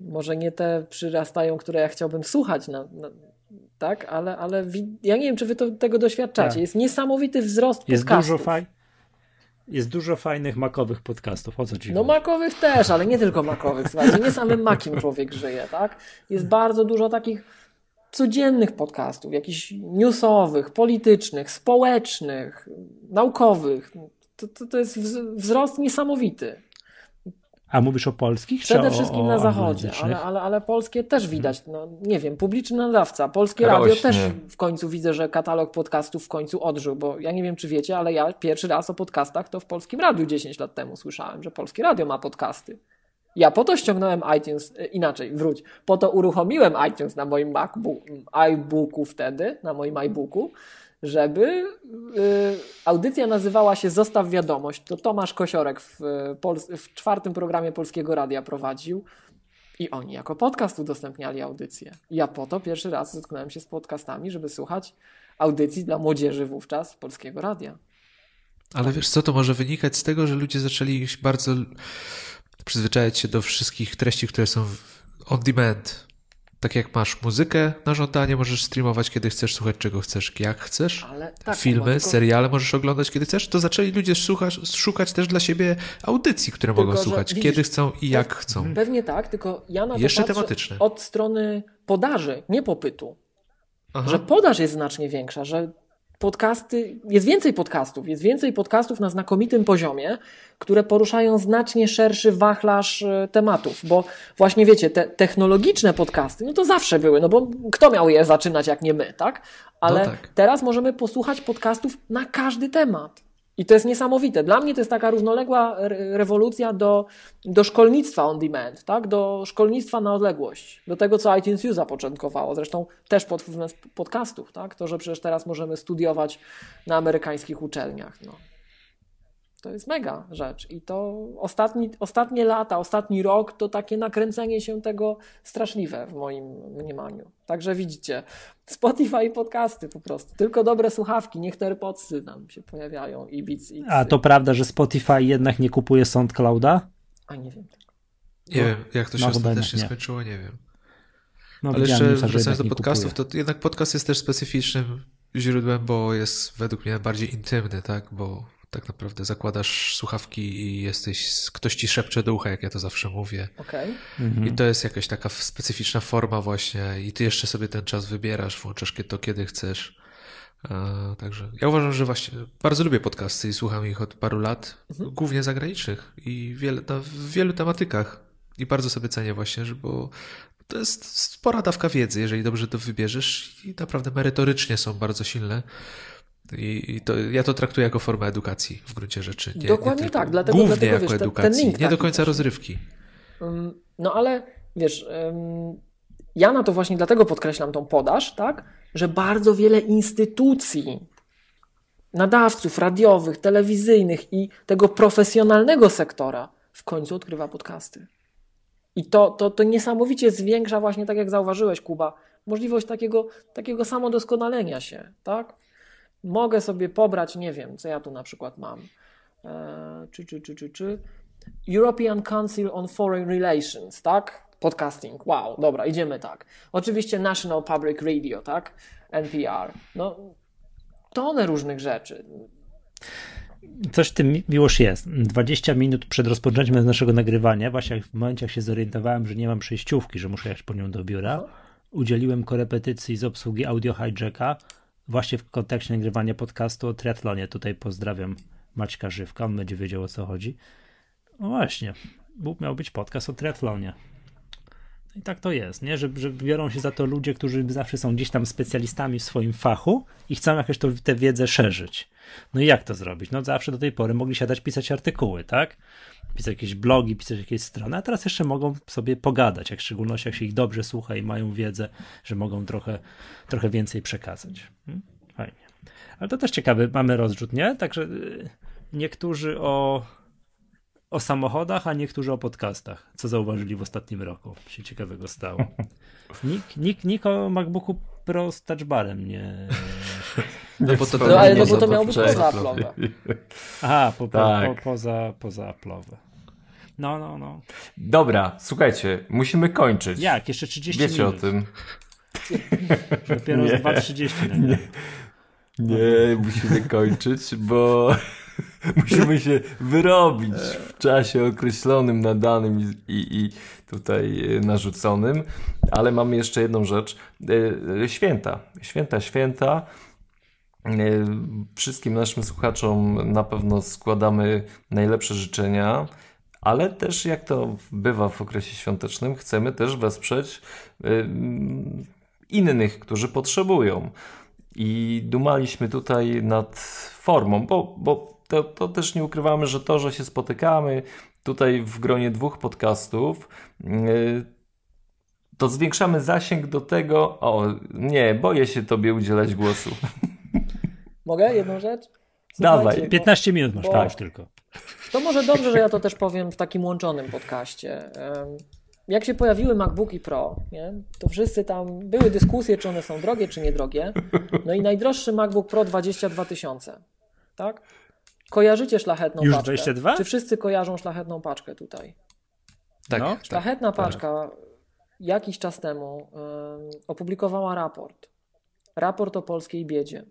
może nie te przyrastają, które ja chciałbym słuchać, na, na, tak, ale, ale ja nie wiem, czy wy to, tego doświadczacie. Tak. Jest niesamowity wzrost jest podcastów. Dużo faj... Jest dużo fajnych makowych podcastów, o co ci No makowych też, ale nie tylko makowych, słuchajcie, nie samym makiem człowiek żyje, tak? Jest bardzo dużo takich codziennych podcastów, jakichś newsowych, politycznych, społecznych, naukowych. To, to, to jest wzrost niesamowity. A mówisz o polskich? Przede wszystkim o, na zachodzie, ale, ale, ale polskie też widać. No, nie wiem, publiczny nadawca. Polskie Rośnie. radio też w końcu widzę, że katalog podcastów w końcu odżył, bo ja nie wiem, czy wiecie, ale ja pierwszy raz o podcastach to w polskim radiu 10 lat temu słyszałem, że polskie radio ma podcasty. Ja po to ściągnąłem iTunes, e, inaczej, wróć, po to uruchomiłem iTunes na moim MacBook, iBooku wtedy, na moim iBooku, żeby y, audycja nazywała się Zostaw Wiadomość. To Tomasz Kosiorek w, w czwartym programie Polskiego Radia prowadził. I oni jako podcast udostępniali audycję. ja po to pierwszy raz zetknąłem się z podcastami, żeby słuchać audycji dla młodzieży wówczas Polskiego Radia. Ale wiesz co, to może wynikać z tego, że ludzie zaczęli bardzo przyzwyczajać się do wszystkich treści, które są on demand. Tak jak masz muzykę na żądanie, możesz streamować kiedy chcesz, słuchać czego chcesz, jak chcesz. Tak, Filmy, tylko... seriale możesz oglądać kiedy chcesz. To zaczęli ludzie szukać, szukać też dla siebie audycji, które tylko, mogą słuchać, widzisz, kiedy chcą i jak chcą. Pewnie tak, tylko ja na to Jeszcze tematyczne. od strony podaży, nie popytu. Aha. Że podaż jest znacznie większa, że podcasty, jest więcej podcastów, jest więcej podcastów na znakomitym poziomie, które poruszają znacznie szerszy wachlarz e, tematów, bo właśnie wiecie, te technologiczne podcasty, no to zawsze były, no bo kto miał je zaczynać jak nie my, tak? Ale no tak. teraz możemy posłuchać podcastów na każdy temat. I to jest niesamowite. Dla mnie to jest taka równoległa rewolucja do, do szkolnictwa on demand, tak? do szkolnictwa na odległość, do tego, co iTunes U zapoczątkowało, zresztą też pod wpływem podcastów, tak? to, że przecież teraz możemy studiować na amerykańskich uczelniach. No. To jest mega rzecz. I to ostatni, ostatnie lata, ostatni rok to takie nakręcenie się tego straszliwe w moim mniemaniu. Także widzicie, Spotify i podcasty po prostu. Tylko dobre słuchawki, niech te AirPodsy nam się pojawiają i Beats. I A to prawda, że Spotify jednak nie kupuje SoundClouda? A nie wiem. Nie wiem, jak to się no, ostatecznie skończyło, nie wiem. No, Ale jeszcze wracając do podcastów, to jednak podcast jest też specyficznym źródłem, bo jest według mnie bardziej intymny, tak? Bo tak naprawdę zakładasz słuchawki i jesteś, ktoś ci szepcze do ucha, jak ja to zawsze mówię. Okay. Mhm. I to jest jakaś taka specyficzna forma właśnie i ty jeszcze sobie ten czas wybierasz, włączasz to kiedy chcesz. Także ja uważam, że właśnie bardzo lubię podcasty i słucham ich od paru lat, mhm. głównie zagranicznych i wiele, w wielu tematykach. I bardzo sobie cenię właśnie, że bo to jest spora dawka wiedzy, jeżeli dobrze to wybierzesz i naprawdę merytorycznie są bardzo silne. I, i to, ja to traktuję jako formę edukacji w gruncie rzeczy. Nie, Dokładnie nie tak, dlatego, głównie dlatego jako wiesz, ten, edukacji, ten link nie do końca rozrywki. Ym, No ale wiesz, ja na to właśnie dlatego podkreślam tą podaż, tak, że bardzo wiele instytucji, nadawców radiowych, telewizyjnych i tego profesjonalnego sektora w końcu odkrywa podcasty. I to, to, to niesamowicie zwiększa właśnie, tak jak zauważyłeś, Kuba, możliwość takiego, takiego samodoskonalenia się, tak? Mogę sobie pobrać, nie wiem, co ja tu na przykład mam, e, czy, czy, czy, czy, czy, European Council on Foreign Relations, tak? Podcasting, wow, dobra, idziemy tak. Oczywiście National Public Radio, tak? NPR. No, tonę różnych rzeczy. Coś w tym już jest. 20 minut przed rozpoczęciem naszego nagrywania, właśnie w momencie, jak się zorientowałem, że nie mam przejściówki, że muszę jechać po nią do biura, udzieliłem korepetycji z obsługi Audio Hijacka właśnie w kontekście nagrywania podcastu o triatlonie. Tutaj pozdrawiam Maćka Żywka, on będzie wiedział o co chodzi. No właśnie, miał być podcast o triatlonie. I tak to jest, nie? Że, że biorą się za to ludzie, którzy zawsze są gdzieś tam specjalistami w swoim fachu i chcą jakoś to, tę wiedzę szerzyć. No i jak to zrobić? No zawsze do tej pory mogli siadać pisać artykuły, tak? Pisać jakieś blogi, pisać jakieś strony, a teraz jeszcze mogą sobie pogadać, jak w szczególności jak się ich dobrze słucha i mają wiedzę, że mogą trochę, trochę więcej przekazać. Hmm? Fajnie. Ale to też ciekawe, mamy rozrzut, nie? Także y, niektórzy o o samochodach, a niektórzy o podcastach. Co zauważyli w ostatnim roku? Się ciekawego stało. Nikt, nikt, nikt o MacBooku Pro z touchbarem nie. No bo to, No ale nie no bo to miało być poza Apple'owe. Aha, po, po, Tak. po, poza, poza Apple'owe. No, no, no. Dobra, słuchajcie, musimy kończyć. Jak? Jeszcze 30 Wiecie minut. o tym. *laughs* Dopiero Nie. z 2.30 nagramy. Nie, musimy kończyć, bo *laughs* musimy się wyrobić w czasie określonym, nadanym i, i, tutaj e, narzuconym. Ale mamy jeszcze jedną rzecz. E, e, Święta. Święta, święta. Wszystkim naszym słuchaczom na pewno składamy najlepsze życzenia, ale też jak to bywa w okresie świątecznym, chcemy też wesprzeć innych, którzy potrzebują. I dumaliśmy tutaj nad formą, bo, bo to, to też nie ukrywamy, że to, że się spotykamy tutaj w gronie dwóch podcastów, yy, to zwiększamy zasięg do tego. O, nie, boję się Tobie udzielać głosu. Mogę jedną rzecz? Dawaj. Słuchajcie, bo- 15 minut masz tak. tylko. To może dobrze, że ja to też powiem w takim łączonym podcaście. Jak się pojawiły MacBooki Pro, nie, to wszyscy tam były dyskusje, czy one są drogie, czy niedrogie. No i najdroższy MacBook Pro 22 tysiące. Tak? Kojarzycie szlachetną Już paczkę? 22? Czy wszyscy kojarzą szlachetną paczkę tutaj? Tak, No. tak. Szlachetna paczka jakiś czas temu em, opublikowała raport. Raport o polskiej biedzie.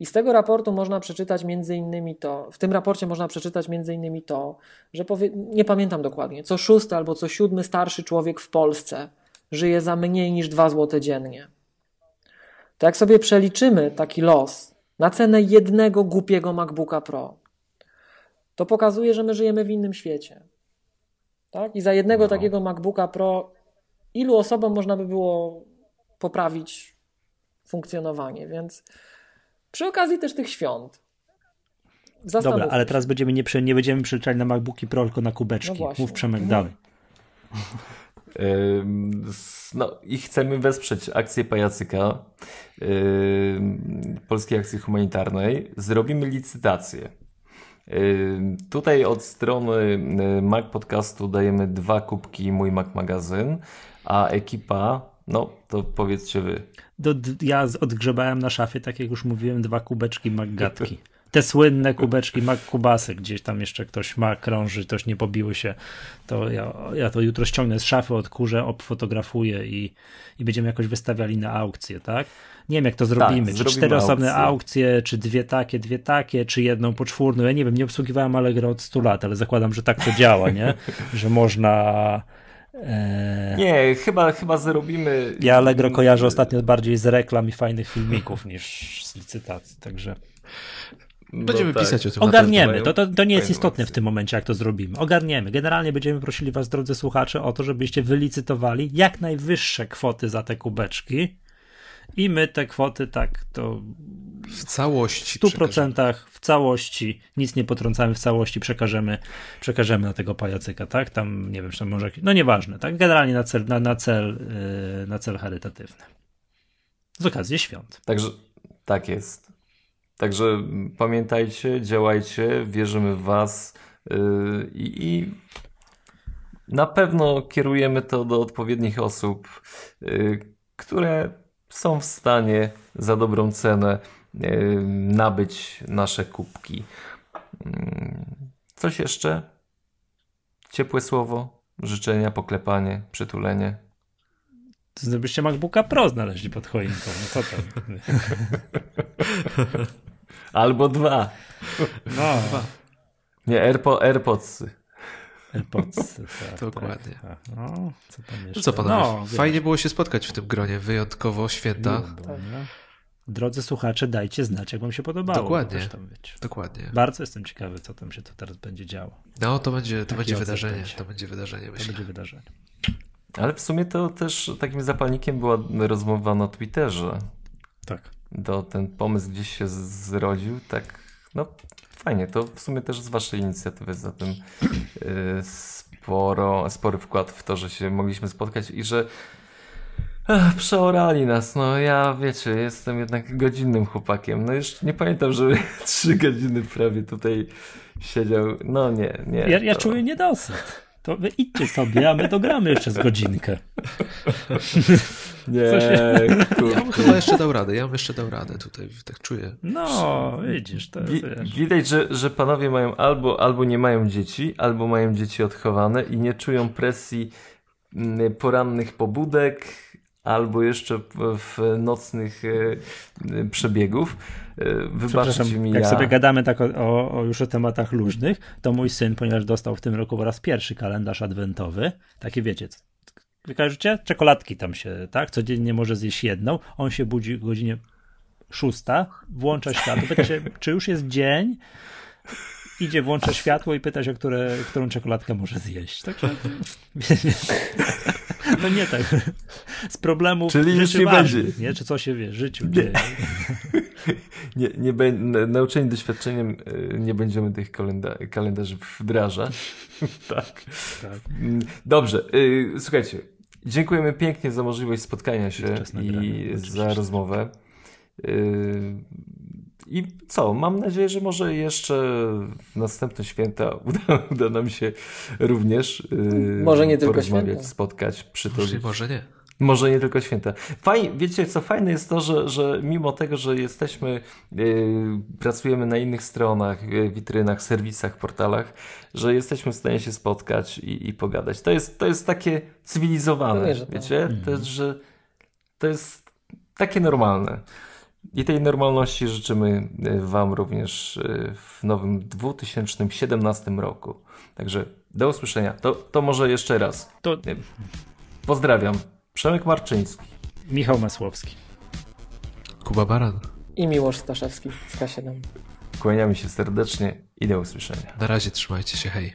I z tego raportu można przeczytać między innymi to, w tym raporcie można przeczytać między innymi to, że powie, nie pamiętam dokładnie, co szósty albo co siódmy starszy człowiek w Polsce żyje za mniej niż 2 złote dziennie. To jak sobie przeliczymy taki los na cenę jednego głupiego MacBooka Pro, to pokazuje, że my żyjemy w innym świecie. Tak? I za jednego No. takiego MacBooka Pro ilu osobom można by było poprawić funkcjonowanie, więc przy okazji też tych świąt. zastanówmy Dobra, ale teraz będziemy nie, nie będziemy przeliczali na MacBooki Pro, tylko na No kubeczki. właśnie. Mów Przemek No. dalej. *laughs* No i chcemy wesprzeć akcję Pajacyka, Polskiej Akcji Humanitarnej. Zrobimy licytację. Tutaj od strony y, Mac Podcastu dajemy dwa kubki Mój Mac Magazyn, a ekipa, no to powiedzcie wy. Do, ja odgrzebałem na szafie, tak jak już mówiłem, dwa kubeczki Maggatki. *laughs* Te słynne kubeczki Kubasy, gdzieś tam jeszcze ktoś ma, krąży, ktoś nie pobiły się, to ja, ja to jutro ściągnę z szafy, odkurzę, obfotografuję i, i będziemy jakoś wystawiali na aukcję, tak? Nie wiem, jak to zrobimy. czy zrobimy cztery osobne aukcje, czy dwie takie, dwie takie, czy jedną poczwórną. Ja nie wiem, nie obsługiwałem Allegro od 100 lat, ale zakładam, że tak to działa, nie? *laughs* Że można... E... Nie, chyba, chyba zrobimy. Ja Allegro kojarzę ostatnio bardziej z reklam i fajnych filmików niż z licytacji, także No Będziemy tak. pisać o tym ogarniemy. mają To, to, to nie jest istotne w tym momencie, jak to zrobimy. Ogarniemy. Generalnie będziemy prosili was, drodzy słuchacze, o to, żebyście wylicytowali jak najwyższe kwoty za te kubeczki I my te kwoty tak, to w całości. W 100% w całości, nic nie potrącamy w całości, przekażemy, przekażemy na tego pajacyka, tak? Tam, nie wiem, czy tam może, no nieważne, tak? Generalnie na cel, na, na cel, yy, na cel charytatywny. Z okazji świąt. Także, tak jest. Także pamiętajcie, działajcie, wierzymy w Was yy, i na pewno kierujemy to do odpowiednich osób, yy, które są w stanie za dobrą cenę yy, nabyć nasze kubki. Yy, coś jeszcze? Ciepłe słowo, życzenia, poklepanie, przytulenie. Gdybyście MacBooka Pro znaleźli pod choinką, no co tam? *laughs* Albo dwa. No. Nie, AirPo AirPodsy. AirPods. *laughs* Tak, Dokładnie. Tak, tak. No, co tam jeszcze? No co panowie, no, fajnie było się spotkać w tym gronie, wyjątkowo święta. No. Drodzy słuchacze, dajcie znać, jak wam się podobało. Dokładnie. Tam być. Dokładnie. Bardzo jestem ciekawy, co tam się to teraz będzie działo. No, to będzie, to będzie wydarzenie. będzie. To będzie wydarzenie, To myślę. będzie wydarzenie. Ale w sumie to też takim zapalnikiem była rozmowa na Twitterze. Tak. To ten pomysł gdzieś się zrodził, tak, no fajnie, to w sumie też z waszej inicjatywy za tym y, sporo, spory wkład w to, że się mogliśmy spotkać i że ach, przeorali nas, no ja wiecie, jestem jednak godzinnym chłopakiem, no już nie pamiętam, żeby *laughs* trzy godziny prawie tutaj siedział, no nie, nie. Ja, ja to- czuję niedosyt. To wy idźcie sobie, a my dogramy jeszcze z godzinkę. Nie, Co się- Ja bym chyba jeszcze dał radę, ja bym jeszcze dał radę tutaj, tak czuję. No, widzisz, to Wi- widać, że, że panowie mają albo, albo nie mają dzieci, albo mają dzieci odchowane i nie czują presji mm, porannych pobudek, albo jeszcze w, nocnych e, przebiegów. E, Wybaczcie mi jak ja. sobie gadamy tak o, o, o już o tematach luźnych, to mój syn, ponieważ dostał w tym roku po raz pierwszy kalendarz adwentowy, takie wiecie, kojarzycie? Czekoladki tam się, tak? Codziennie może zjeść jedną, on się budzi o godzinie szósta, włącza światło, pyta się, czy już jest dzień, idzie, włącza światło i pyta się, które, którą czekoladkę może zjeść. *laughs* Także, *laughs* no nie tak. Z problemów Czyli już nie ważnych, będzie. Nie? Czy co się wie, w życiu dzieje. *laughs* Nie, nie bę- na- nauczeni doświadczeniem e, nie będziemy tych kalenda kalendarzy wdrażać. *laughs* tak. Tak. Mm, Dobrze, y, słuchajcie. Dziękujemy pięknie za możliwość spotkania się nagrania, i za rozmowę. I co? Mam nadzieję, że może jeszcze w następne święta *laughs* uda, uda nam się również y, Może nie tylko porozmawiać, święta. spotkać, Może, przytulić. może nie. Może nie tylko święta. Fajnie, wiecie co, fajne jest to, że, że mimo tego, że jesteśmy, yy, pracujemy na innych stronach, yy, witrynach, serwisach, portalach, że jesteśmy w stanie się spotkać i, i pogadać. To jest, to jest takie cywilizowane, tak. wiecie? To jest, że to jest takie normalne. I tej normalności życzymy yy, Wam również yy, w nowym 2017 roku. Także do usłyszenia. To, to może jeszcze raz. To Pozdrawiam. Przemek Marczyński. Michał Masłowski. Kuba Baran. I Miłosz Staszewski z K7. Kłaniamy się serdecznie i do usłyszenia. Na razie trzymajcie się, hej.